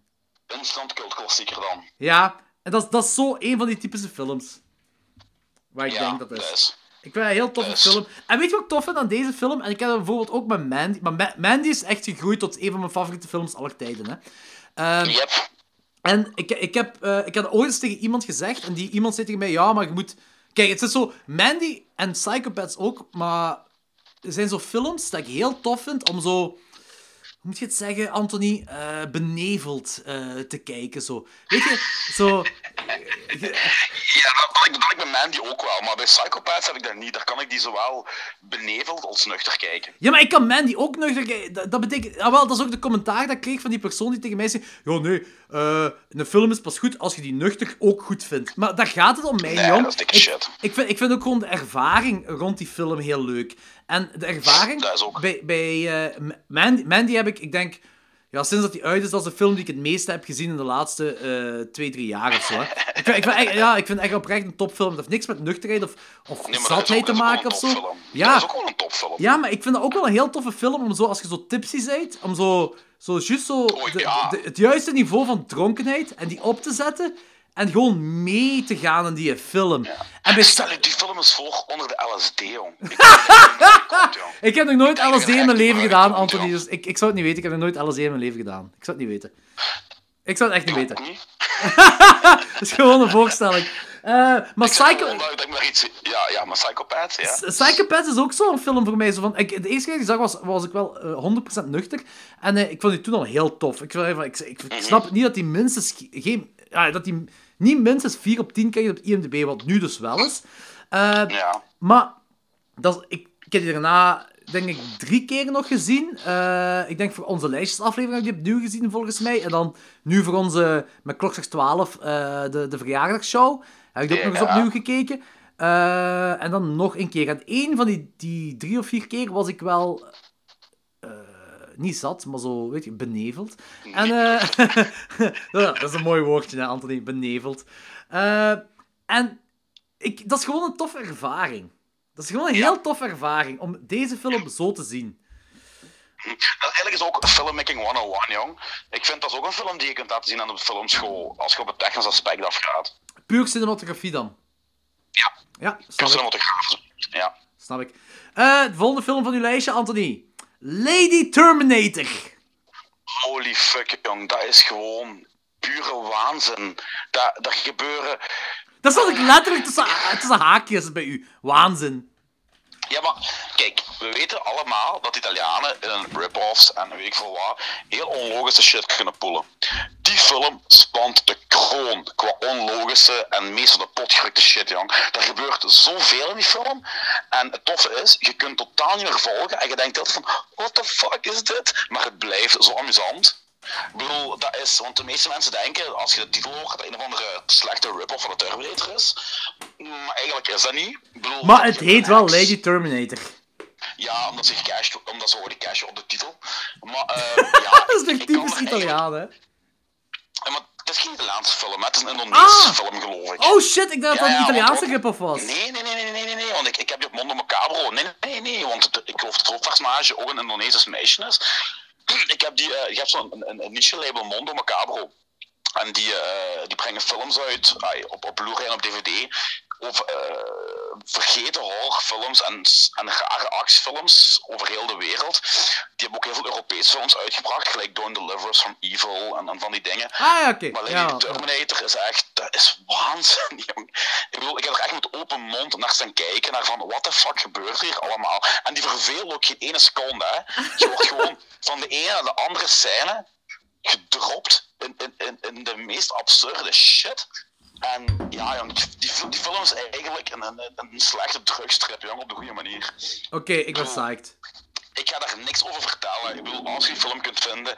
instant cultklassieker dan. Ja, en dat, is- dat is zo een van die typische films. Waar ik ja, denk dat is. is. Ik vind het een heel toffe film. En weet je wat ik tof vind aan deze film? En ik heb dat bijvoorbeeld ook met Mandy. Maar Ma- Mandy is echt gegroeid tot een van mijn favoriete films aller tijden. Hè. Ehm, Yep. En ik, ik, heb, eh, ik had ooit eens tegen iemand gezegd, en die iemand zei tegen mij, ja, maar je moet... Kijk, het is zo, Mandy en Psychopaths ook, maar er zijn zo films dat ik heel tof vind om zo... Hoe moet je het zeggen, Anthony? Eh, beneveld eh, te kijken, zo. Weet je, zo... Ja, dat, dat, ik, dat ik bij Mandy ook wel, maar bij Psychopaths heb ik dat niet. Daar kan ik die zowel beneveld als nuchter kijken. Ja, maar ik kan Mandy ook nuchter kijken. Dat, dat betekent... Ah, wel, dat is ook de commentaar dat ik kreeg van die persoon die tegen mij zei... Ja, nee, eh, een film is pas goed als je die nuchter ook goed vindt. Maar daar gaat het om mij, Nee, dat is dikke ik, shit. Ik vind, ik vind ook gewoon de ervaring rond die film heel leuk. En de ervaring... Dat is ook. Bij, bij eh, Mandy, Mandy heb ik, ik denk... Ja, sinds dat die uit is, dat is de film die ik het meeste heb gezien in de laatste eh, twee, drie jaar of zo. Ik, ik, vind echt, ja, ik vind het echt oprecht een topfilm. Dat heeft niks met nuchterheid of, of Nee, zatheid te maken of zo. Ja, Dat is ook wel een topfilm. ja, maar ik vind dat ook wel een heel toffe film om zo, als je zo tipsy bent, om zo, zo juist zo Oh, de- ja. de- het juiste niveau van dronkenheid en die op te zetten en gewoon mee te gaan in die film. En bij Stel je, die film is voor onder de LSD, jong. Ik komt, jong. heb nog nooit LSD in mijn leven gedaan, komt, Anthony, dus ik, ik zou het niet weten. Ik heb nog nooit LSD in mijn leven gedaan. Ik zou het niet weten. Ik zou het echt niet weten. Het is gewoon een voorstelling. Eh, maar Psycho... gewoon dat ik maar iets... Ja, ja, maar Psychopath, ja. Psychopath is ook zo'n film voor mij. Zo van, ik, de eerste keer die ik zag was, was ik wel eh 100% nuchter. En eh, ik vond die toen al heel tof. Ik, ik, ik, ik Mhm. snap niet dat die minstens geen, ja, dat die niet minstens 4 op 10 krijgt op IMDb, wat nu dus wel is. Eh, Ja. maar dat, ik, ik heb die daarna, denk ik, drie keer nog gezien. Eh, ik denk voor onze lijstjesaflevering heb ik die opnieuw gezien, volgens mij. En dan nu voor onze, met Klokslag 12, eh, de, de verjaardagsshow. Heb ik die ook nog eens opnieuw gekeken. Eh, en dan nog een keer. En één van die, die drie of vier keer was ik wel... niet zat, maar zo, weet je, beneveld. En, dat is een mooi woordje, hè, Anthony, beneveld. En ik, dat is gewoon een toffe ervaring. Dat is gewoon een heel toffe ervaring om deze film zo te zien. Dat eigenlijk is ook filmmaking 101, jong. Ik vind dat is ook een film die je kunt laten zien aan de filmschool, als je op het technisch aspect afgaat. Puur cinematografie dan. Ja. Ja, snap ik. cinematografisch. Ja. Snap ik. Eh, de volgende film van uw lijstje, Anthony. Lady Terminator. Holy fuck, jong. Dat is gewoon pure waanzin. Dat, dat gebeuren... Dat zat ik letterlijk tussen, tussen haakjes bij u. Waanzin. Ja, maar kijk, we weten allemaal dat Italianen in rip-offs en weet ik veel wat heel onlogische shit kunnen pullen. Die film spant de kroon qua onlogische en meest van de potgerukte shit, jong. Er gebeurt zoveel in die film. En het toffe is, je kunt totaal niet meer volgen en je denkt altijd van, what the fuck is dit? Maar het blijft zo amusant. Ik bedoel, dat is, want de meeste mensen denken, als je de titel hoort, dat een of andere slechte rip-off van de Terminator is. Maar eigenlijk is dat niet. Ik bedoel, Maar het je heet wel Lady Terminator. ja, omdat ze gecashed, omdat ze worden cashen op de titel. Maar, eh ja, Dat is kan typisch Italiaan, hè? maar het is geen Italiaanse film, het is een Indonesische Ah! film, geloof ik. Oh shit, ik dacht dat het een Italiaanse want- rip-off was. Nee, nee, nee, nee, nee, nee, nee, want ik, ik heb die op Mondo Macabro. Nee, nee, nee, nee, want het- ik geloof dat het hoofdpersonage ook een Indonesisch meisje is. Ik heb die, eh, je zo'n een, een niche-label Mondo Macabro. En die, eh, die brengen films uit op, op Blu-ray en op DVD over eh, vergeten horrorfilms en, en rare actiefilms over heel de wereld. Die hebben ook heel veel Europese films uitgebracht, gelijk Don't Deliver Us from Evil en, en van die dingen. Ah, oké. Maar Ja, Terminator is echt, dat is waanzin, jong. Ik bedoel, ik heb er echt met open mond naar staan kijken, naar van, what the fuck gebeurt hier allemaal? En die verveelt ook geen ene seconde, hè. Je wordt gewoon van de ene naar de andere scène gedropt in, in, in, in de meest absurde shit. En ja, jong, die, die, film is eigenlijk een, een, een slechte drugstrip, jong, op de goede manier. Oké, ik ben psyched. Ik ga daar niks over vertellen. Ik bedoel, als je die film kunt vinden,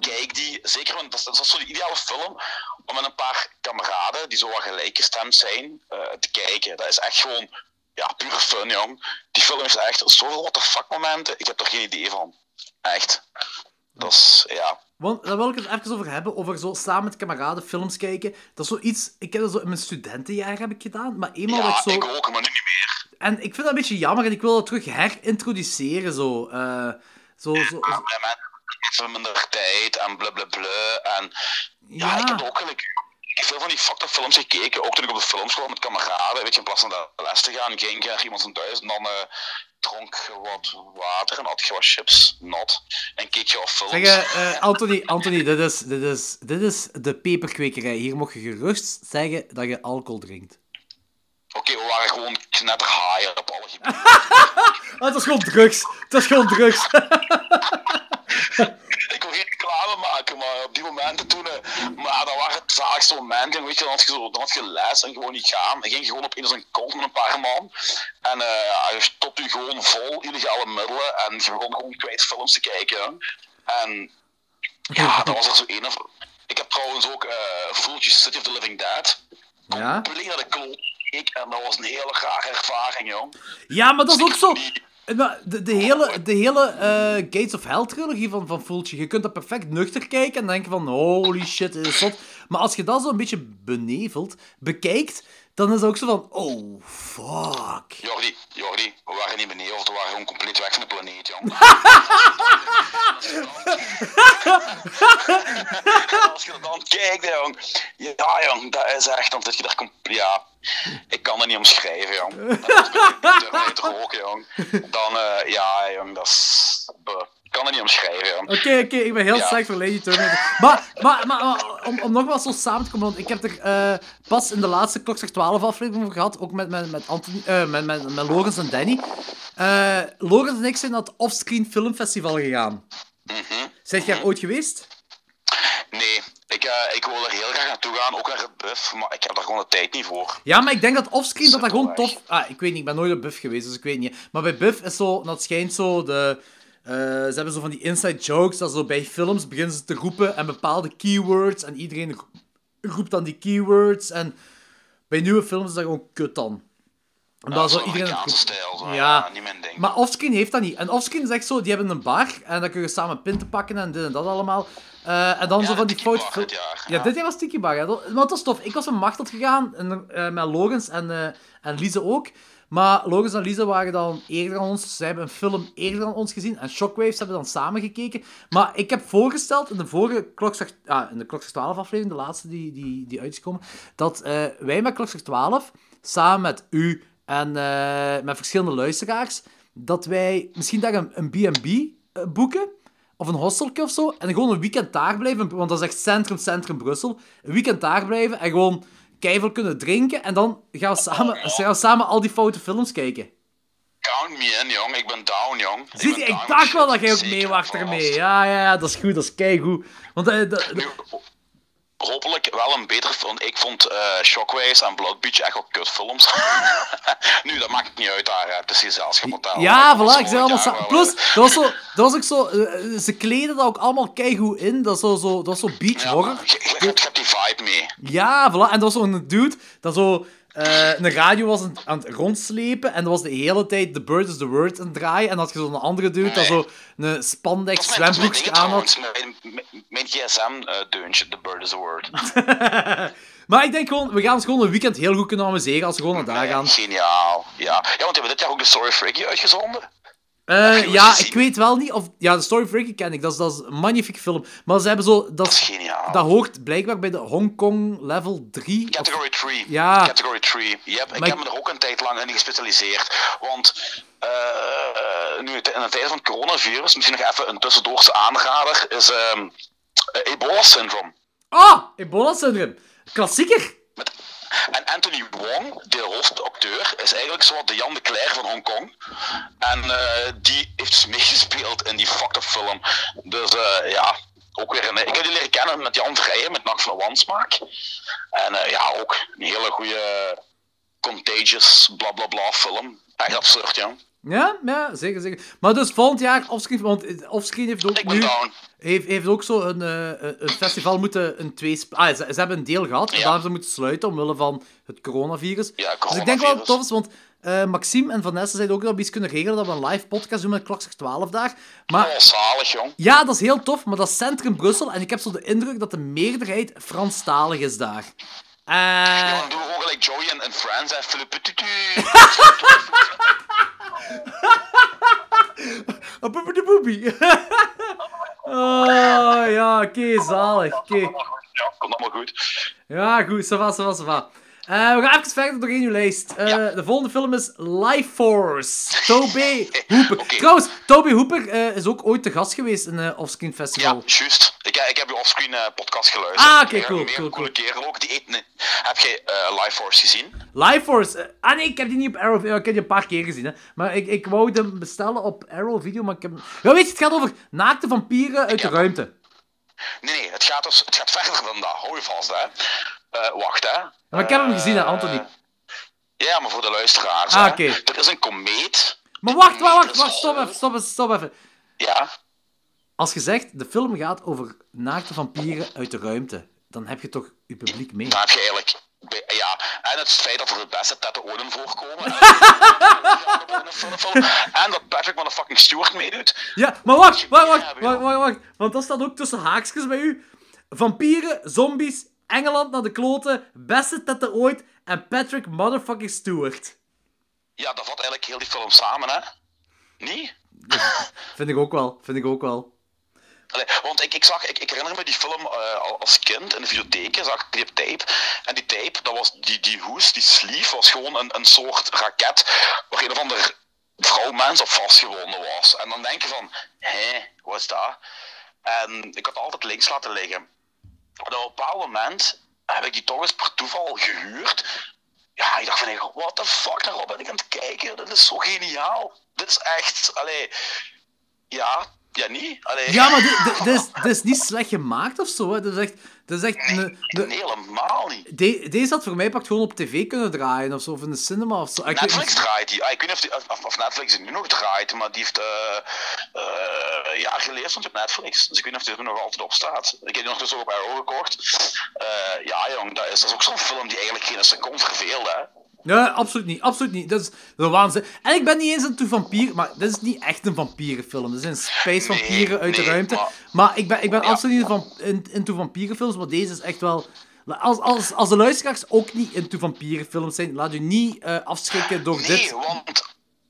kijk die. Zeker, want dat is, dat is zo de ideale film om met een paar kameraden die zo wat gelijkgestemd zijn, eh, te kijken. Dat is echt gewoon, ja, pure fun, jong. Die film heeft echt zoveel what the fuck momenten. Ik heb er geen idee van. Echt. Dat is, ja. Want daar wil ik het even over hebben, over zo samen met kameraden films kijken. Dat is zoiets, ik heb dat zo in mijn studentenjaar heb ik gedaan, maar eenmaal Ja, dat ik zo... ik ook, maar nu niet meer. En ik vind dat een beetje jammer en ik wil dat terug herintroduceren, zo. eh, zo, zo, zo- Ja, minder tijd en blablabla. En ja, ik heb ook heb veel van die fucked up films gekeken, ook toen ik op de filmschool met kameraden, weet je, in plaats van naar de les te gaan, ging ik iemand zijn thuis en dan eh, dronk je wat water en had je wat chips, nat, en keek je wat films. Zeg, eh, eh, Anthony, Anthony dit, is, dit, is, dit is de peperkwekerij. Hier mocht je gerust zeggen dat je alcohol drinkt. Oké, we waren gewoon knetterhaaien op alle gebieden. Ah, het was gewoon drugs. Het was gewoon drugs. ik wil geen reclame maken, maar op die momenten toen, eh, maar dat waren het zaligste momenten, weet je, dan had je, zo, dan had je les en gewoon niet gaan. Dan ging je gewoon op een zo'n cult met een paar man en eh je stopte je gewoon vol illegale middelen en je begon gewoon kwijt films te kijken. En ja, dat was er zo een of... Ik heb trouwens ook eh Fulci City of the Living Dead. Ja? Compleet naar de kloot keek en dat was een hele rare ervaring, joh. Ja, maar dat is ook zo... Maar De, de hele, de hele eh, Gates of Hell trilogie van, van Fulci, je kunt dat perfect nuchter kijken en denken van holy shit, dit is zot. Maar als je dat zo een beetje beneveld bekijkt, dan is het ook zo van oh fuck. Jordi, Jordi, we waren niet beneden, we waren gewoon compleet weg van de planeet, jong. Als je er dan kijkt, jong. Ja, jong, dat is echt, zit je daar compleet... Ja, ik kan het niet omschrijven, jong. Dat is ook, jong. Dan, eh, ja, jong, dat is... be- kan het niet omschrijven. Oké, oké, ik ben heel Ja. slecht voor Lady Terminator. Maar, maar, maar, maar om, om nog wat zo samen te komen, want ik heb er eh, pas in de laatste Klokslag 12 aflevering over gehad, ook met, met, met, Anthony, eh, met, met, met Logans en Danny. Logans en ik zijn naar het Offscreen Filmfestival gegaan. Mhm. Zijn jij er ooit geweest? Nee, ik, eh, ik wil er heel graag naartoe gaan, ook naar het buff, maar ik heb daar gewoon de tijd niet voor. Ja, maar ik denk dat offscreen dat dat gewoon tof... Ah, ik weet niet, ik ben nooit op Buff geweest, dus ik weet niet. Maar bij Buff is zo, dat schijnt zo, de... eh, ze hebben zo van die inside jokes, dat zo bij films beginnen ze te roepen en bepaalde keywords, en iedereen ro- roept dan die keywords, en bij nieuwe films is dat gewoon kut dan. Omdat Ja, zo iedereen... Stijl, zo, Ja. ja, niet mijn ding. Maar offscreen heeft dat niet. En offscreen is echt zo, die hebben een bar, en dan kun je samen pinten pakken en dit en dat allemaal. Eh, en dan Ja, zo van die fout... Bar dit jaar, Ja, ja. dit jaar was Tiki Bar. Dat- Maar het was tof. Ik was met Machteld gegaan, en, eh, met Logans en, eh en Lise ook. Maar Logans en Lise waren dan eerder dan ons. Zij hebben een film eerder dan ons gezien. En Shockwaves hebben dan samen gekeken. Maar ik heb voorgesteld in de vorige Klokslag, ah, in de Klokslag 12 aflevering, de laatste die, die, die uit is gekomen, dat wij met Klokslag 12, samen met u en eh, met verschillende luisteraars, dat wij misschien daar een B&B eh, boeken of een hostelje of zo. En gewoon een weekend daar blijven. Want dat is echt centrum, centrum Brussel. Een weekend daar blijven en gewoon keiveel kunnen drinken. En dan gaan we samen, gaan we samen al die foute films kijken. Count me in, jong. Ik ben down, jong. Ben je, ik dacht wel dat jij ook mee wacht ermee. Ja, ja, ja, dat is goed, dat is keigoed. Want eh, dat- Nu, hopelijk wel een betere film. Ik vond eh Shockwaves en Blood Beach echt wel kutfilms. nu, dat maakt het niet uit daar. Het is gezelschap wat daar. Ja, was voilà, ik zei allemaal sa- Plus, eh, dat was, zo, dat was ook zo... eh, ze kleden dat ook allemaal keigoed in. Dat, is zo, zo, dat was zo beach Ja, horror. je, je, hebt- je hebt die vibe mee. Ja, voilà. En dat was zo'n dude dat zo eh, een radio was aan, aan het rondslepen. En dat was de hele tijd The Bird is the Word aan het draaien. En dan had je zo'n andere dude dat zo een spandex zwembroekje aan had. Mijn, mijn, mijn gsm-deuntje, The Bird is a Word. Maar ik denk gewoon, we gaan ons gewoon een weekend heel goed kunnen amuseren als we gewoon naar daar gaan. Geniaal. Ja. ja, want we hebben dit jaar ook de Story of Ricky uitgezonden. Eh, ja, ik weet wel niet of... Ja, de Story of Ricky ken ik. Dat is, dat is een magnifieke film. Maar ze hebben zo... Dat, Dat is is- geniaal. dat hoort blijkbaar bij de Hong Kong level 3. of- Category 3. Ja. Category 3. Yep, ik heb me er ook een tijd lang in gespecialiseerd. Want eh, nu in de tijd van het coronavirus, misschien nog even een tussendoorse aanrader, is ehm eh, Ebola-syndroom. Ah, Ebola-syndroom. Klassieker. En Anthony Wong, de hoofdacteur, is eigenlijk zo de Jan de Cler van Hongkong. En eh, die heeft dus meegespeeld in die fucked up film. Dus eh, ja, ook weer een... Ik heb die leren kennen met Jan Vrijen, met Nacht van de Wansmaak. En eh, ja, ook een hele goede contagious bla bla bla film. Echt absurd, ja. Ja, ja, zeker, zeker. Maar dus volgend jaar Offscreen, want Offscreen heeft ook Ik ben nu... down. Heeft, heeft ook zo een, eh, een- een festival moeten een twee... Ah, ze, ze hebben een deel gehad, en Ja. ze moeten sluiten omwille van het coronavirus. Ja, Dus ik denk wel dat tof is, want eh, Maxime en Vanessa zeiden ook dat we iets kunnen regelen dat we een live podcast doen met Klokslag 12 daar. Maar Oh, zalig, jong. ja, dat is heel tof, maar dat is centrum Brussel en ik heb zo de indruk dat de meerderheid Franstalig is daar. Eh, Ja, dan doen we gewoon gelijk Joey en, en Friends en Philippe Tutu. Oh, poepie de poepie. oh, ja, oké, zalig. Oké. Ja, komt allemaal goed. Ja, goed, ça va, ça va, ça va. Eh, we gaan even verder doorheen uw lijst. Eh, Ja. De volgende film is Life Force. Toby Hooper. Trouwens, Toby Hooper eh, is ook ooit te gast geweest in uh, Offscreen Festival. Ja, juist. Ik, ik heb je offscreen eh, podcast geluisterd. Ah, oké, cool, cool, coole cool. kerel ook. Die eten. Heb je eh Life Force gezien? Life Force. eh, ah nee, ik heb die niet op Arrow. Ik heb die een paar keer gezien. Hè. Maar ik, ik wou hem bestellen op Arrow Video, maar ik heb... Ja, weet je, het gaat over naakte vampieren uit de ruimte. Nee, nee, het gaat, dus, het gaat verder dan dat. Hou je vast, hè. Eh, wacht, hè. Maar ik heb hem Eh, gezien, hè, Anthony. Ja, maar voor de luisteraars, Ah, oké. Er is een komeet. Maar wacht, wacht, wacht, stop even, stop even, stop even. Ja. Als je zegt, de film gaat over naakte vampieren uit de ruimte, dan heb je toch je publiek mee. Dan heb je eigenlijk... Ja, en het feit dat er de beste tetten ooit in voorkomen. en dat Patrick motherfucking Stewart meedoet. Ja, maar wacht, wacht, wacht, wacht, wacht, wacht. Want dat staat ook tussen haakjes bij u. Vampieren, zombies, Engeland naar de kloten, beste tetten ooit en Patrick motherfucking Stewart. Ja, dat vat eigenlijk heel die film samen, hè. Niet? Vind ik ook wel, vind ik ook wel. Want ik, ik, zag, ik, ik herinner me die film eh, al- als kind in de videotheek, zag ik die tape. En die tape, dat was die, die hoes, die sleeve, was gewoon een, een soort raket waar een of ander vrouwmens op vastgewonden was. En dan denk je van, hé, wat is dat? En ik had altijd links laten liggen. Op een bepaald moment heb ik die toch eens per toeval gehuurd. Ja, ik dacht van, what the fuck, daarop ben ik aan het kijken. Dit is zo geniaal. Dit is echt, allee, ja, ja niet. Allee. Ja, maar dit, is, is niet slecht gemaakt of zo. Hè. Dit is echt... Dit is echt een, de- Nee, helemaal niet. de- deze had voor mij pakt gewoon op tv kunnen draaien of zo, of in de cinema of zo. Netflix draait die. Ah, ik weet niet of, die, of, Netflix het nu nog draait, maar die heeft eh eh, jaar geleden stond op Netflix. Dus ik weet niet of die er nog altijd op staat. Ik heb die nog dus ook op Arrow gekocht. Eh, ja, jong, dat is, dat is ook zo'n film die eigenlijk geen seconde verveelt, hè. Nee, absoluut niet. Absoluut niet. Dat is, dat is waanzin. En ik ben niet eens into vampier, maar dit is niet echt een vampierenfilm. Dit zijn space vampieren Nee, uit de nee, ruimte. Maar, maar- ik ben, ik ben Ja. absoluut niet van, in- into vampierenfilms, maar deze is echt wel... Als, als, als de luisteraars ook niet into vampierenfilms zijn, laat u niet eh, afschrikken door Nee, dit. want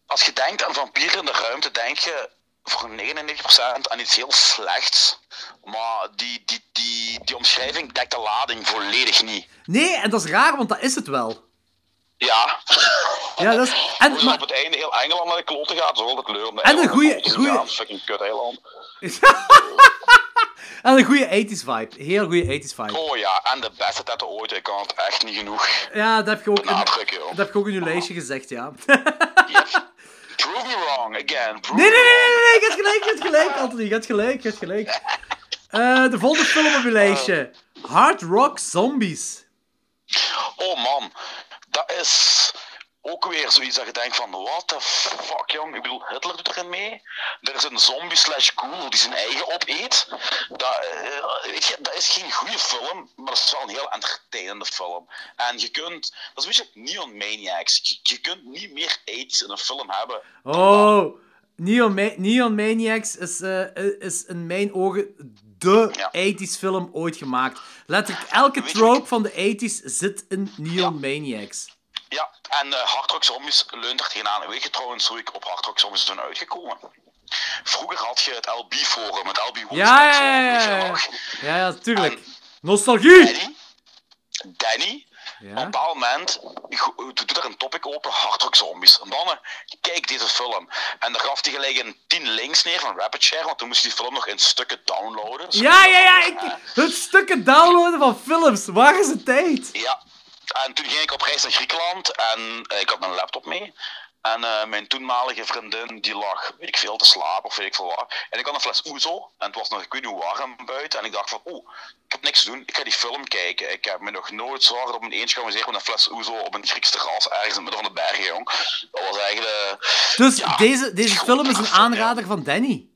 als je denkt aan vampieren in de ruimte, denk je voor 99% aan iets heel slechts. Maar die, die, die, die omschrijving dekt de lading volledig niet. Nee, en dat is raar, want dat is het wel. Ja. Ja, dat is... En, Hoe maar, op het einde heel Engeland naar de kloten gaat, zo altijd kleur de En een de te gaan. Fucking kut eiland. en een goede 80s vibe. Heel goede 80s vibe. Oh ja, en de beste tattoo ooit, ik kan het echt niet genoeg Ja, dat heb je ook in, dat heb je ook in je lijstje gezegd, ja. Yep. Prove me wrong, again. Prove Nee, nee, nee, nee, nee, je hebt gelijk, je hebt gelijk, Anthony. Je hebt gelijk, je hebt gelijk. Eh, de volgende film op je lijstje. Hard Rock Zombies. Oh man, dat is ook weer zoiets dat je denkt van, what the fuck jong, ik bedoel, Hitler doet erin mee. Er is een zombie slash ghoul die zijn eigen opeet. Dat, eh, weet je, dat is geen goede film, maar dat is wel een heel entertainende film. En je kunt, dat is een beetje Neon Maniacs, je, je kunt niet meer aids in een film hebben. Oh, Neon, Ma- Neon Maniacs is, eh, is in mijn ogen de Ja. 80s film ooit gemaakt. Letterlijk elke trope van de 80s zit in Neon Maniacs. Ja, en eh Hard Rock Zombies leunt er tegenaan. Weet je trouwens hoe ik op Hard Rock Zombies ben uitgekomen? Vroeger had je het LB-forum, het LB Ja, ja, forum, ja, ja, ja. Ja, ja, tuurlijk. En- Nostalgie! Danny, Danny, op een Ja? bepaald moment doet er een topic open, Hard Rock Zombies. En dan, eh, kijk deze film. En daar gaf hij gelijk een 10 links neer van Rapid Share, want toen moest je die film nog in stukken downloaden. Ja, ja, ja. Ik, het stukken downloaden van films. Waar is de tijd? Ja, en toen ging ik op reis naar Griekenland en eh, ik had mijn laptop mee. En eh, mijn toenmalige vriendin die lag, weet ik veel, te slapen of weet ik veel wat. En ik had een fles Oezo en het was nog, ik weet niet hoe warm buiten. En ik dacht van, oeh, ik heb niks te doen, ik ga die film kijken. Ik heb me nog nooit zo hard op mijn eentje geamuseerd met een fles Oezo op een Grieks terras ergens in het midden van de bergen, jong. Dat was eigenlijk de... Dus Ja, deze, deze film is een ja. aanrader van Danny.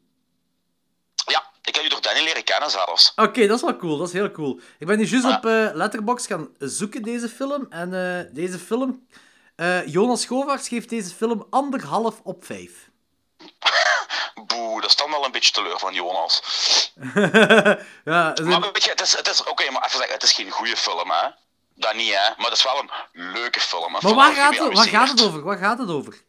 Ja, ik heb je door Danny leren kennen zelfs. Oké, dat is wel cool. Dat is heel cool. Ik ben nu juist op eh Letterboxd gaan zoeken, deze film. En eh, deze film... eh, Jonas Schovaerts geeft deze film anderhalf op vijf. Boe, dat is dan wel een beetje teleur van Jonas. ja, Maar weet je, het is, het is oké, maar even zeggen, het is geen goede film, hè. Dat niet, hè. Maar het is wel een leuke film. Een maar film waar gaat, het, waar gaat het over? Waar gaat het over?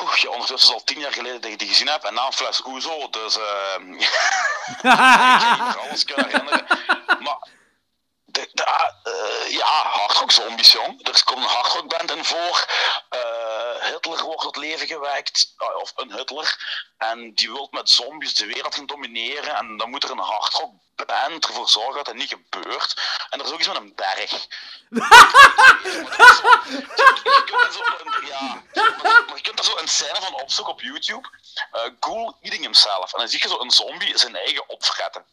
Oeh, ja, ondertussen is al tien jaar geleden dat je die gezien hebt en na een fles Oezo, dus eh ik nog alles kunnen herinneren. Maar, de, ah, eh, ja, hardrock zombies, jong. Er komt een hardrockband in voor. Eh, Hitler wordt tot leven gewekt, ah, of een Hitler, en die wil met zombies de wereld gaan domineren. En dan moet er een hardrockband ervoor zorgen dat dat niet gebeurt. En er is ook iets met een berg. er maar je kunt er zo een scène van opzoeken op YouTube. Eh Ghoul eating himself. En dan zie je zo een zombie zijn eigen opfretten.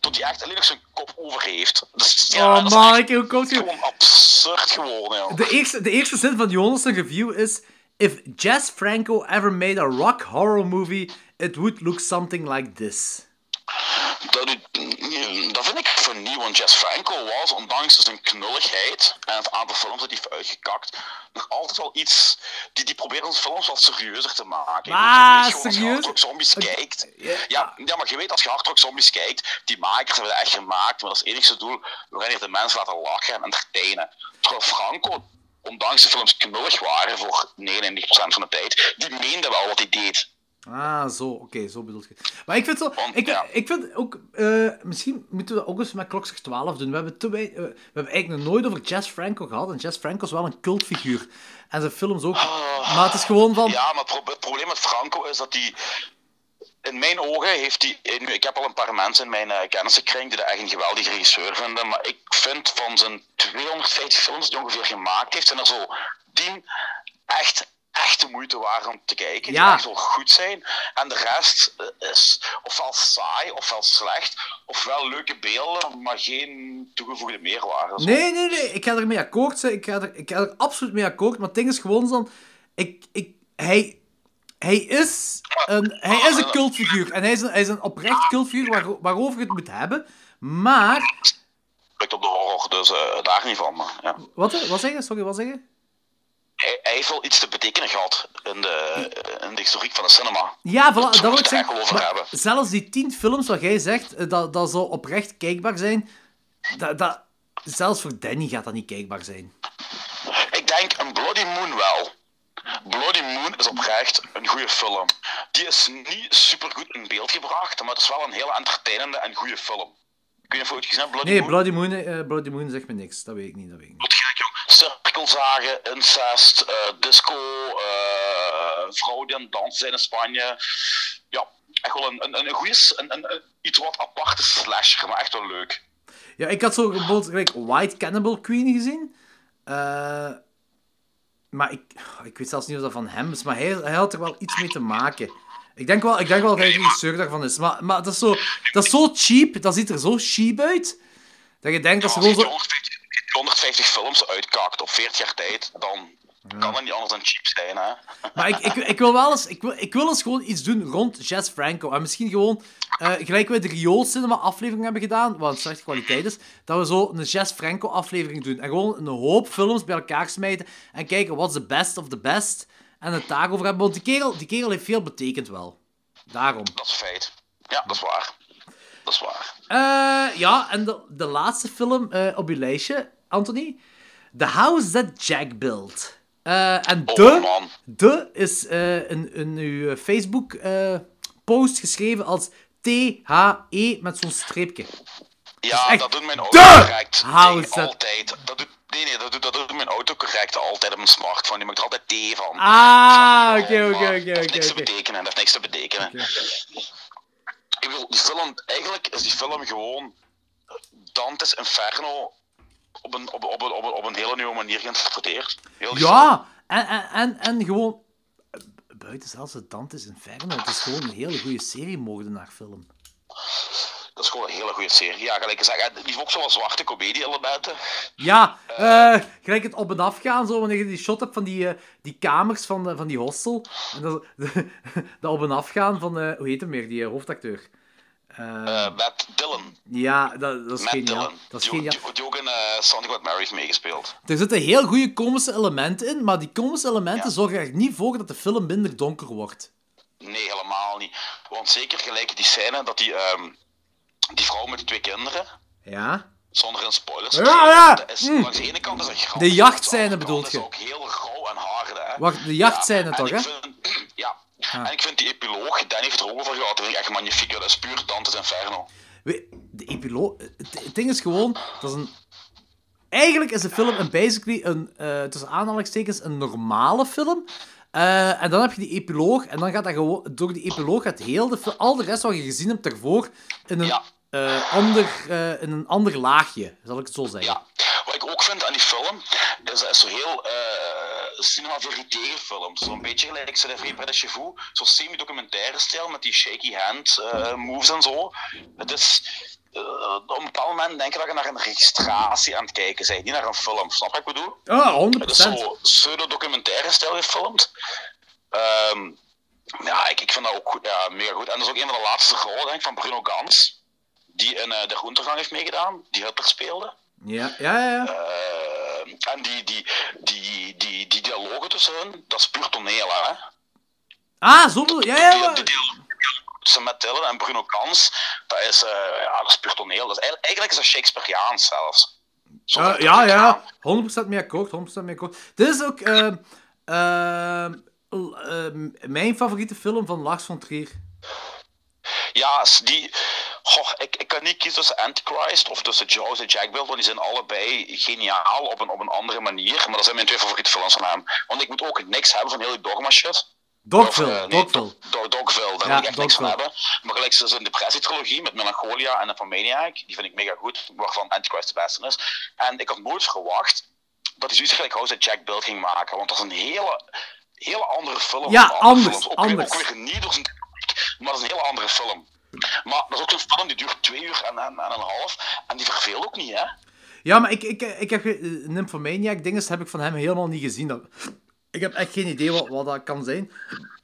Tot hij echt alleen nog zijn kop over heeft. Dus, ja, oh man, ik hoe komt je... gewoon absurd gewoon, joh. De eerste, de eerste zin van Jonas' review is... If Jess Franco ever made a rock horror movie, it would look something like this. Dat, dat vind ik vernieuwend. Jess Franco was, ondanks zijn knulligheid en het aantal films dat hij heeft uitgekakt, nog altijd wel iets... Die, die proberen zijn films wat serieuzer te maken. Ah, Je weet gewoon, Als je serieus? Zombies kijkt... Ja. Ja, maar je weet, als je Hardrock Zombies kijkt, die makers hebben het echt gemaakt, maar dat is het enigste doel waarin je de mensen laten lachen en entertainen. Terwijl Franco, ondanks de films knullig waren voor 99% van de tijd, die meende wel wat hij deed. Ah, zo. Oké, zo bedoel je. Maar ik vind zo... Want, Ik, ja. ik vind ook... eh, misschien moeten we ook eens met Klokslag 12 doen. We hebben, te eh, we hebben eigenlijk nog nooit over Jess Franco gehad. En Jess Franco is wel een cultfiguur. En zijn films ook. Maar het is gewoon van... Ja, maar het pro- het probleem met Franco is dat hij. In mijn ogen heeft hij. Ik heb al een paar mensen in mijn uh, kennissenkring die dat echt een geweldige regisseur vinden. Maar ik vind van zijn 250 films die hij ongeveer gemaakt heeft, zijn er zo 10 echt. Echt de moeite waard om te kijken, Ja. die echt wel goed zijn. En de rest eh, is ofwel saai, ofwel slecht, ofwel leuke beelden, maar geen toegevoegde meerwaarde. Nee, nee, nee. Ik ga ermee akkoord zijn. Ik ga er, ik ga er absoluut mee akkoord. Maar het ding is gewoon zo... Ik, ik, hij, hij, is een, hij is een cultfiguur. En hij is een, hij is een oprecht cultfiguur waar, waarover je het moet hebben. Maar... Lukt op de horror, dus eh, daar niet van. Maar, ja. Wat, wat zeg je? Sorry, wat zeg je? Hij, hij heeft wel iets te betekenen gehad in de, in de historiek van de cinema. Ja, voilà, dat wil ik zeggen. Maar zelfs die tien films wat jij zegt, eh, dat, dat zou oprecht kijkbaar zijn, dat, dat, zelfs voor Danny gaat dat niet kijkbaar zijn. Ik denk een Bloody Moon wel. Bloody Moon is oprecht een goede film. Die is niet supergoed in beeld gebracht, maar het is wel een hele entertainende en goede film. Kun je gezien, Bloody Nee, Moon? Bloody Moon, eh, Bloody Moon zegt me niks. Dat weet ik niet, dat weet ik niet. Wat gek, jong. Cirkelzagen, incest, eh, disco, eh vrouwen die aan het dansen zijn in Spanje. Ja, echt wel een, een, een goede, een, een, een iets wat aparte slasher, maar echt wel leuk. Ja, ik had zo bijvoorbeeld White Cannibal Queen gezien. Maar ik, ik weet zelfs niet of dat van hem is, maar hij, hij had er wel iets mee te maken. Ik denk wel, ik denk wel dat hij de regisseur daarvan is. Maar, maar dat, is zo, dat is zo cheap, dat ziet er zo cheap uit, dat je denkt dat ze Als je gewoon zo... 150, 150 films uitkakt op 40 jaar tijd, dan kan het niet anders dan cheap zijn, hè? Maar ik, ik, ik wil wel eens, ik wil, ik wil eens gewoon iets doen rond Jess Franco. En misschien gewoon, eh, gelijk we de Rio Cinema aflevering hebben gedaan, wat een slechte kwaliteit is, dat we zo een Jess Franco aflevering doen. En gewoon een hoop films bij elkaar smijten en kijken what's the best of the best. En het daarover hebben, want die kerel, die kerel heeft veel betekend wel. Daarom. Dat is feit. Ja, dat is waar. Dat is waar. Eh, ja, en de, de laatste film eh, op uw lijstje, Anthony. The House That Jack Built. Eh, en Oh, de, man. de is in, in uw Facebook-post geschreven als T-H-E met zo'n streepje. Ja, echt dat doet mijn de autocorrect house that- altijd. Dat doet, nee, nee, dat doet, dat doet mijn autocorrect altijd op mijn smartphone. Die maakt er altijd T van. Ah, oké, oké, oké, Dat heeft niks te betekenen. Dat heeft niks te betekenen. Ik bedoel, die film, eigenlijk is die film gewoon Dante's Inferno op een, op, op, op, op, een hele nieuwe manier geïnterpreteerd. Heel. Ja, en, en, en, en gewoon... Buiten zelfs het Dante's Inferno. Het is gewoon een hele goede seriemoordenaarfilm. Dat is gewoon een hele goede serie. Ja, gelijk gezegd, die heeft ook zo wat zwarte comedie-elementen. Ja, eh, gelijk het op en af gaan, zo, wanneer je die shot hebt van die, eh, die kamers van, de, van die hostel. En dat, dat op en af gaan van, eh, hoe heet hem weer, die eh, hoofdacteur. Eh, Eh, Matt Dillon. ja, dat, dat is Matt geniaal. Dillon. Dat is die, geniaal. die, die ook in Something About Mary heeft meegespeeld. Er zitten heel goede komische elementen in, maar die komische elementen Ja. zorgen er niet voor dat de film minder donker wordt. Nee, helemaal niet. Want zeker gelijk die scène dat die, ehm, die vrouw met die twee kinderen, Ja? zonder een spoilers te Ja, ja. dat is, Mm. langs de ene kant is dat De jachtscène de bedoelt je? is ook heel rauw en hard, hè. Wacht, de jachtscène en toch, hè? Vind, ja. En ik vind die epiloog, Danny heeft er ook over gehad, dat vind ik echt magnifiek. Dat is puur Dante's Inferno. We- De epiloog... Het, ding is gewoon, dat is een... Eigenlijk is de film een basically een, eh tussen aanhalingstekens, een normale film. Eh, en dan heb je die epiloog, en dan gaat dat gewoon... Door die epiloog gaat heel de al de rest wat je gezien hebt daarvoor in een, Ja. eh, ander, eh, in een ander laagje, zal ik het zo zeggen. Ja. Wat ik ook vind aan die film, is dat is zo heel cinema verité gefilmd. Zo'n beetje gelijk vrai près de. Zo'n semi-documentaire stijl met die shaky hand moves en zo. Het is... eh, op een bepaald moment denk je dat je naar een registratie aan het kijken bent, niet naar een film. Snap je wat ik bedoel? Ah, 100%. Het is zo pseudo-documentaire stijl gefilmd. Ehm, ja, ik, ik vind dat ook goed, ja, mega goed. En dat is ook een van de laatste rollen denk ik, van Bruno Gans. Die in eh, De Groentegang heeft meegedaan, die Hitler speelde. Ja, ja, ja. ja. Eh, en die, die, die, die, die dialogen tussen hun, dat is puur toneel, hè? Ah, zo Ja, ja, die tussen Matt Dillon en Bruno Kans, dat is, eh, ja, dat is puur toneel. Dat is, eigenlijk, eigenlijk is dat Shakespeareaans zelfs. Het ja, ja, 100% mee akkoord, 100% mee akkoord. Dit is ook... ehm, ehm, eh, mijn favoriete film van Lars von Trier. Ja, die. Goh, ik, ik kan niet kiezen tussen Antichrist of tussen Jaws en Jack Bill, want die zijn allebei geniaal op een, op een andere manier. Maar dat zijn mijn twee favoriete films van hem. Want ik moet ook niks hebben van heel die dogma shit. Dogville, eh, Dogville. Do- Dogville, daar wil ik echt niks van hebben. Maar gelijk zo'n depressietrilogie met Melancholia en Nymphomaniac, die vind ik mega goed, waarvan Antichrist de beste is. En ik had nooit verwacht dat hij zoiets gelijk House of Jack Bill ging maken, want dat is een hele, hele andere film. Ja, andere anders, films. Ook, anders. Ook weer niet door zijn maar dat is een hele andere film. Maar dat is ook zo'n film die duurt twee uur en, en, en een half, en die verveelt ook niet, hè? Ja, maar ik, ik, ik heb uh, Nymphomaniac dinges heb ik van hem helemaal niet gezien. Dat- Ik heb echt geen idee wat, wat dat kan zijn.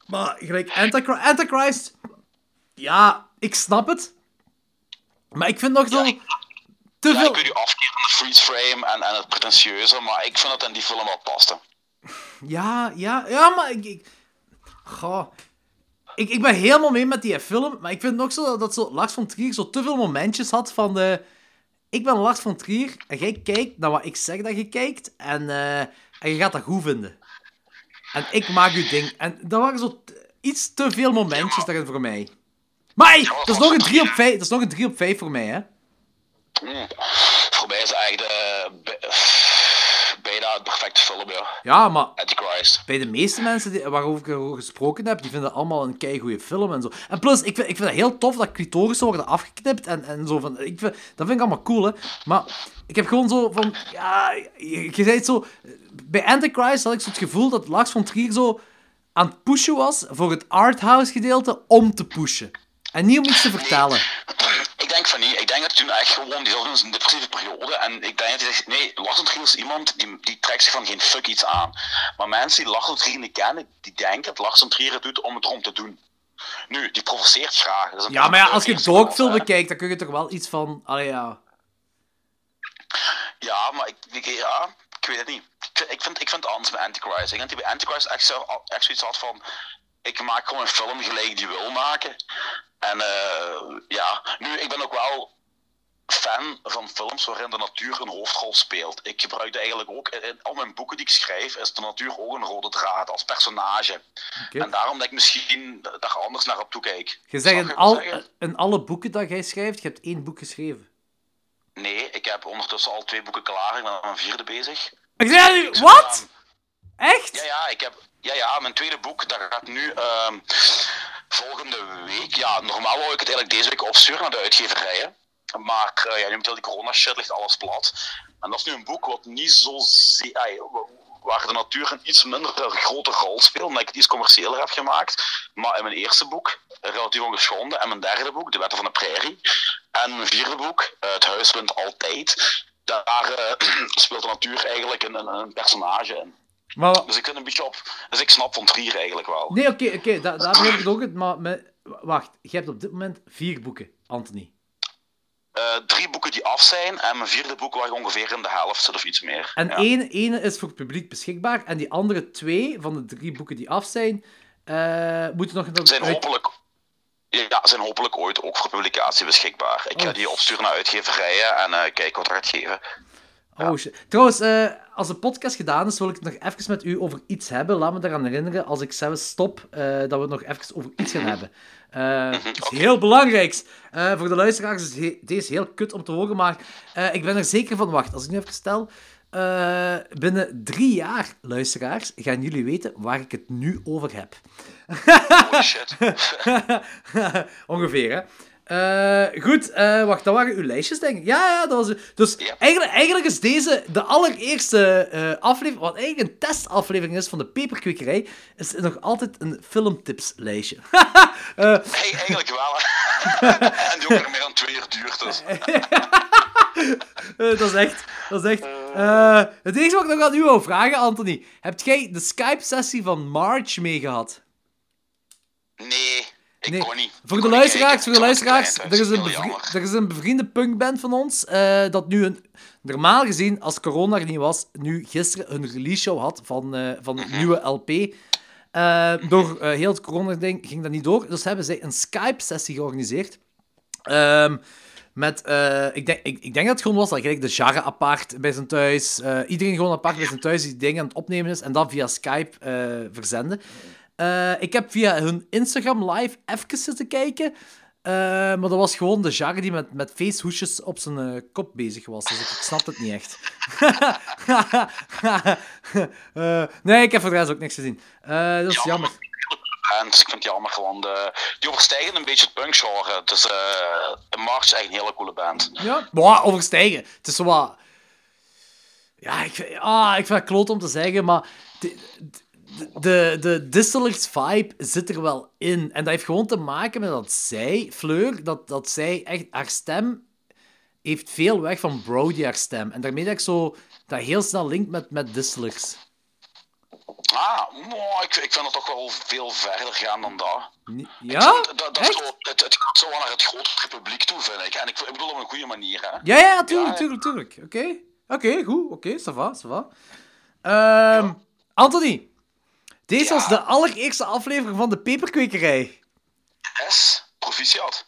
Maar gelijk Antichrist, Antichrist, ja, ik snap het. Maar ik vind nog zo Ja, ik- te Ja, veel. ik weet u afkeer van de freeze frame en, en het pretentieuze, maar ik vind dat in die film wel paste. Ja, ja, ja, maar ik. ik goh. Ik, ik ben helemaal mee met die film, maar ik vind nog zo dat, dat zo Lars van Trier zo te veel momentjes had van de. Ik ben Lars van Trier en jij kijkt naar wat ik zeg dat je kijkt en, eh, en je gaat dat goed vinden. En ik maak je ding. En dat waren zo iets te veel momentjes daarin voor mij. Maar hey, dat is nog een 3 op 5, dat is nog een 3 op 5 voor mij, hè? Mm. Voor mij is het eigenlijk de, bijna het perfecte film, ja. Ja, maar Antichrist. bij de meeste mensen die, waarover ik gesproken heb, die vinden allemaal een keigoede film en zo. En plus, ik vind, ik vind het heel tof dat clitorissen worden afgeknipt en, en zo van... Ik vind, dat vind ik allemaal cool, hè. Maar ik heb gewoon zo van... Ja, je, je zei het zo... Bij Antichrist had ik zo het gevoel dat Lars von Trier zo aan het pushen was voor het arthouse gedeelte om te pushen. En niet om iets te vertellen. Ik denk van niet. Ik denk dat toen echt gewoon, die zat in een depressieve periode. En ik denk dat hij zegt, nee, Lars von Trier is iemand die, die trekt zich van geen fuck iets aan. Maar mensen die Lars von Trier niet kennen, die denken dat Lars von Trier het doet om het erom te doen. Nu, die provoceert graag. Dat is een Ja, maar ja, als je hè. bekijkt, dan kun je toch wel iets van... Allee, ja... Ja, maar ik, ik, ja, ik weet het niet. Ik, vind- ik, vind, het anders bij Antichrist. Ik denk dat hij bij Antichrist echt, zo, echt zoiets had van... Ik maak gewoon een film gelijk die wil maken. En eh, ja, nu, ik ben ook wel fan van films waarin de natuur een hoofdrol speelt. Ik gebruik eigenlijk ook... In, al mijn boeken die ik schrijf, is de natuur ook een rode draad als personage. En daarom dat ik misschien daar anders naar op toekijk. Je zegt in, al, alle boeken dat jij schrijft, je hebt één boek geschreven. Nee, ik heb ondertussen al twee boeken klaar. Ik ben aan mijn vierde bezig. Ik wat? Echt? Ja, ja, ik heb, ja, ja, mijn tweede boek, dat gaat nu ehm, volgende week. Ja, normaal wou ik het eigenlijk deze week opsturen naar de uitgeverijen. Maar eh, ja, nu met heel die corona shit ligt alles plat. En dat is nu een boek wat niet zo waar de natuur een iets minder grote rol speelt, omdat ik het iets commerciëler heb gemaakt. Maar in mijn eerste boek, Relatief Ongeschonden, en mijn derde boek, De Wetten van de Prairie, en mijn vierde boek, eh, Het Huis wint altijd, daar eh, speelt de natuur eigenlijk een, een, personage in. Maar, Dus ik vind een beetje op. Dus ik snap van Trier eigenlijk wel. nee, oké, oké, da- daar begrijp ik het ook. het, Maar met, wacht, je hebt op dit moment vier boeken, Anthony. Eh, drie boeken die af zijn en mijn vierde boek waar ik ongeveer in de helft zit of iets meer. En ja. één, ene is voor het publiek beschikbaar, en die andere twee van de drie boeken die af zijn, eh, moeten nog zijn hopelijk. Ja, zijn hopelijk ooit ook voor publicatie beschikbaar. Ik ga Oh. die opsturen naar uitgeverijen en eh kijken wat dat gaat geven. Oh shit. Trouwens, eh, als de podcast gedaan is, wil ik het nog even met u over iets hebben. Laat me eraan herinneren, als ik zelf stop, eh, dat we het nog even over iets gaan hebben. Eh, iets heel belangrijks. Eh, voor de luisteraars is he- deze heel kut om te horen, maar ik ben er zeker van. Wacht, als ik nu even stel. binnen drie jaar, luisteraars, gaan jullie weten waar ik het nu over heb. Holy shit. Ongeveer, hè. Eh, goed, eh, wacht, dat waren uw lijstjes, denk ik. Ja, ja, dat was... Dus Ja. eigenlijk, eigenlijk is deze de allereerste eh, aflevering, wat eigenlijk een testaflevering is van de Peperkwekerij, is nog altijd een filmtipslijstje. Eh, Hey, eigenlijk wel. en die ook nog meer dan twee uur duurt. Dus. dat is echt... Dat is echt... het enige wat ik nog aan u wou vragen, Anthony. Heb jij de Skype-sessie van March meegehad? Nee, ik Nee, kon niet. Voor Ik de luisteraars, voor de luisteraars, er is, een er is een bevriende punkband van ons, eh, dat nu een, normaal gezien, als corona er niet was, nu gisteren een release show had van, eh, van een nieuwe LP. Eh, door eh, heel het corona-ding ging dat niet door, dus hebben zij een Skype-sessie georganiseerd. Ehm, met, ik, denk, ik, ik denk dat het gewoon was dat gelijk de Jarre apart bij zijn thuis, iedereen gewoon apart bij zijn thuis die dingen aan het opnemen is en dat via Skype verzenden. Eh, ik heb via hun Instagram live even zitten kijken. Eh, maar dat was gewoon de Jagger die met, met feesthoesjes op zijn eh, kop bezig was. Dus ik, ik snap het niet echt. Eh, nee, ik heb voor de rest ook niks gezien. Dat is jammer. band. Ik vind het jammer, want eh, die overstijgen een beetje het punkgenre. Dus de March is echt een hele coole band. Ja, maar overstijgen. Het is zo wat... Ja, ik, vind- ah, ik vind het kloot om te zeggen, maar... De, de, de, de Distillers vibe zit er wel in. En dat heeft gewoon te maken met dat zij, Fleur, dat, dat zij echt... Haar stem heeft veel weg van Brody, haar stem. En daarmee dat ik zo... Dat heel snel linkt met, met Distillers. Ah, nou, ik, ik vind het toch wel veel verder gaan dan dat. Ja? dat, dat Echt? zo, het, het gaat zo naar het grotere publiek toe, vind ik. En ik, ik bedoel op een goede manier, hè. Ja, ja, tuurlijk, Ja, tuurlijk, tuurlijk. Oké. Oké, goed. Oké, ça va, ça va. Ehm, Anthony, deze Ja. was de allereerste aflevering van de peperkwekerij. S, proficiat.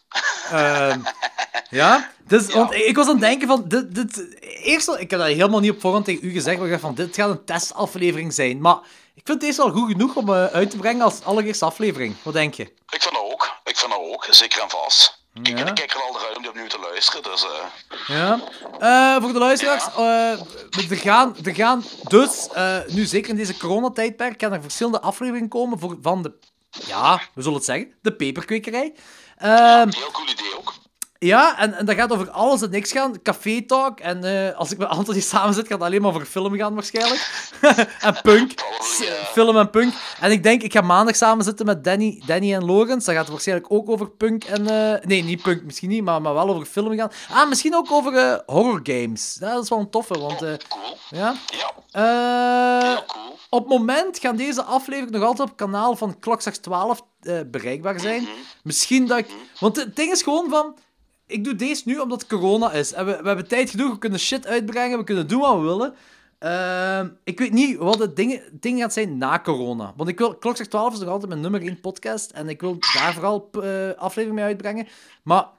Ehm, ja? Dus, Ja. Want ik was aan het denken van... Dit, dit, eerst, ik heb dat helemaal niet op voorhand tegen u gezegd, maar ik dacht van, dit gaat een testaflevering zijn. Maar ik vind deze wel goed genoeg om eh, uit te brengen als allereerste aflevering. Wat denk je? Ik vind dat ook. Ik vind dat ook, zeker en vast. Ik, Ja. ik kijk er al naar uit om die opnieuw te luisteren, dus... eh, Ja. Eh, voor de luisteraars, eh, er, gaan, er gaan dus, nu zeker in deze coronatijdperk, gaan er verschillende afleveringen komen voor, van de, ja, we zullen het zeggen, de peperkwekerij. Ehm, heel cool idee ook. Ja, en, en dat gaat over alles en niks gaan. Café talk. En eh, als ik met Anthony samen zit, gaat het alleen maar over film gaan waarschijnlijk. en punk. Film en punk. En ik denk, ik ga maandag samen zitten met Danny, Danny en Lorenz. Dat gaat waarschijnlijk ook over punk en... eh, nee, niet punk misschien niet, maar, maar wel over film gaan. Ah, misschien ook over eh, horror games. Ja, dat is wel een toffe, want... eh, Cool. ja. Ja, cool. op het moment gaan deze afleveringen nog altijd op het kanaal van Klokslag 12 eh, bereikbaar zijn. Misschien dat ik... Want het ding is gewoon van... Ik doe deze nu omdat corona is. En we, we hebben tijd genoeg, we kunnen shit uitbrengen, we kunnen doen wat we willen. Ehm, ik weet niet wat het ding, ding gaat zijn na corona. Want ik wil, Klokslag 12 is nog altijd mijn nummer 1 podcast. En ik wil daar vooral eh afleveringen mee uitbrengen. Maar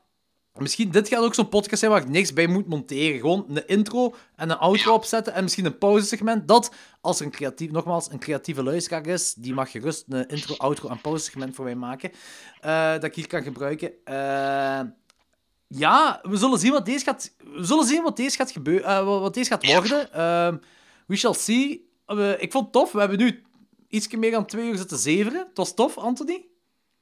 Misschien, dit gaat ook zo'n podcast zijn waar ik niks bij moet monteren. Gewoon een intro en een outro opzetten en misschien een pauzesegment. Dat, als er een creatief, nogmaals, een creatieve luisteraar is, die mag gerust een intro, outro en pauzesegment voor mij maken. eh, dat ik hier kan gebruiken. Eh, ja, we zullen zien wat deze gaat, we zullen zien wat deze gaat gebeuren, eh, wat deze gaat worden. Ehm, we shall see. Eh, ik vond het tof. We hebben nu iets meer dan twee uur zitten zeveren. Het was tof, Anthony.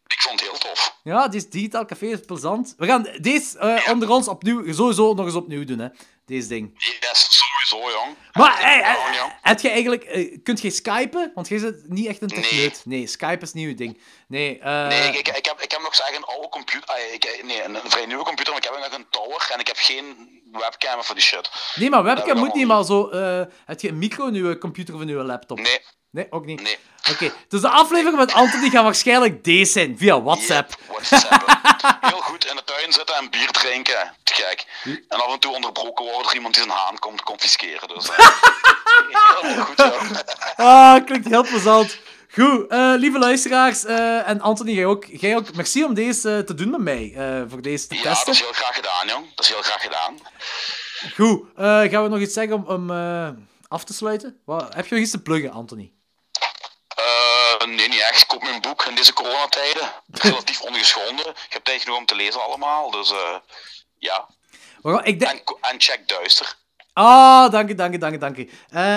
Ik vond het heel tof. Ja, deze digitaal café is plezant. We gaan deze eh, onder ons opnieuw, sowieso nog eens opnieuw doen, hè. Deze ding. Yes, sowieso, jong. Maar, hey, hey, heb je eigenlijk... kunt je skypen? Want jij zit niet echt een techneut. Nee, Skype is niet uw ding. Nee, Nee, ik, ik, ik heb nog zeg een oude computer. ah, ik, nee, een, een vrij nieuwe computer, maar ik heb nog een tower en ik heb geen webcam voor die shit. nee maar webcam moet niet, maar zo... eh, heb je een micro je computer of in je laptop? Nee, Nee, ook niet? nee. Oké, dus de aflevering met Anthony gaat waarschijnlijk deze zijn, via WhatsApp. Yep, WhatsApp. Heel goed in de tuin zitten en bier drinken. Te gek. En af en toe onderbroken worden door iemand die zijn haan komt confisceren. Dus, eh, heel goed, ja. Ah, klinkt heel plezant. Goed, eh, lieve luisteraars, eh, en Anthony, jij ook, jij ook, merci om deze eh, te doen met mij, voor deze te Ja, dat testen. is heel graag gedaan, jong. Dat is heel graag gedaan. Goed, gaan we nog iets zeggen om, om af te sluiten? Wat, heb je nog iets te pluggen, Anthony? Nee, niet echt. Koop mijn boek in deze coronatijden. Relatief ongeschonden. Je hebt tijd genoeg om te lezen allemaal. Dus ja. Waarom- Ik denk... En, check Duister. Ah, dank je, dank je, dank je, dank je.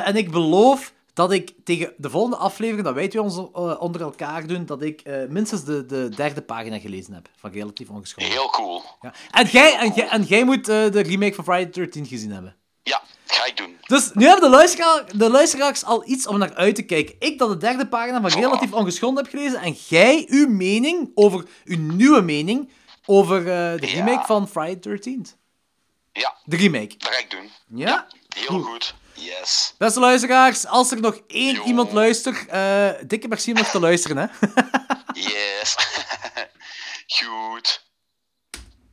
En ik beloof dat ik tegen de volgende aflevering, dat wij twee ons eh, onder elkaar doen, dat ik eh, minstens de, de derde pagina gelezen heb van Relatief Ongeschonden. Heel cool. Ja. En, jij, en, jij, en moet eh, de remake van Friday the 13 gezien hebben. Ja, ga ik doen. Dus nu hebben de, luisteraar, de luisteraars al iets om naar uit te kijken. Ik dat de derde pagina van Relatief Ongeschonden heb gelezen. En jij uw mening over, uw nieuwe mening over de Ja. remake van Friday the 13 Ja, De remake. dat ga ik doen. Ja? Heel Goed. goed. Yes. Beste luisteraars, als er nog één iemand luistert, eh, dikke merci om nog te luisteren, hè. Yes. goed.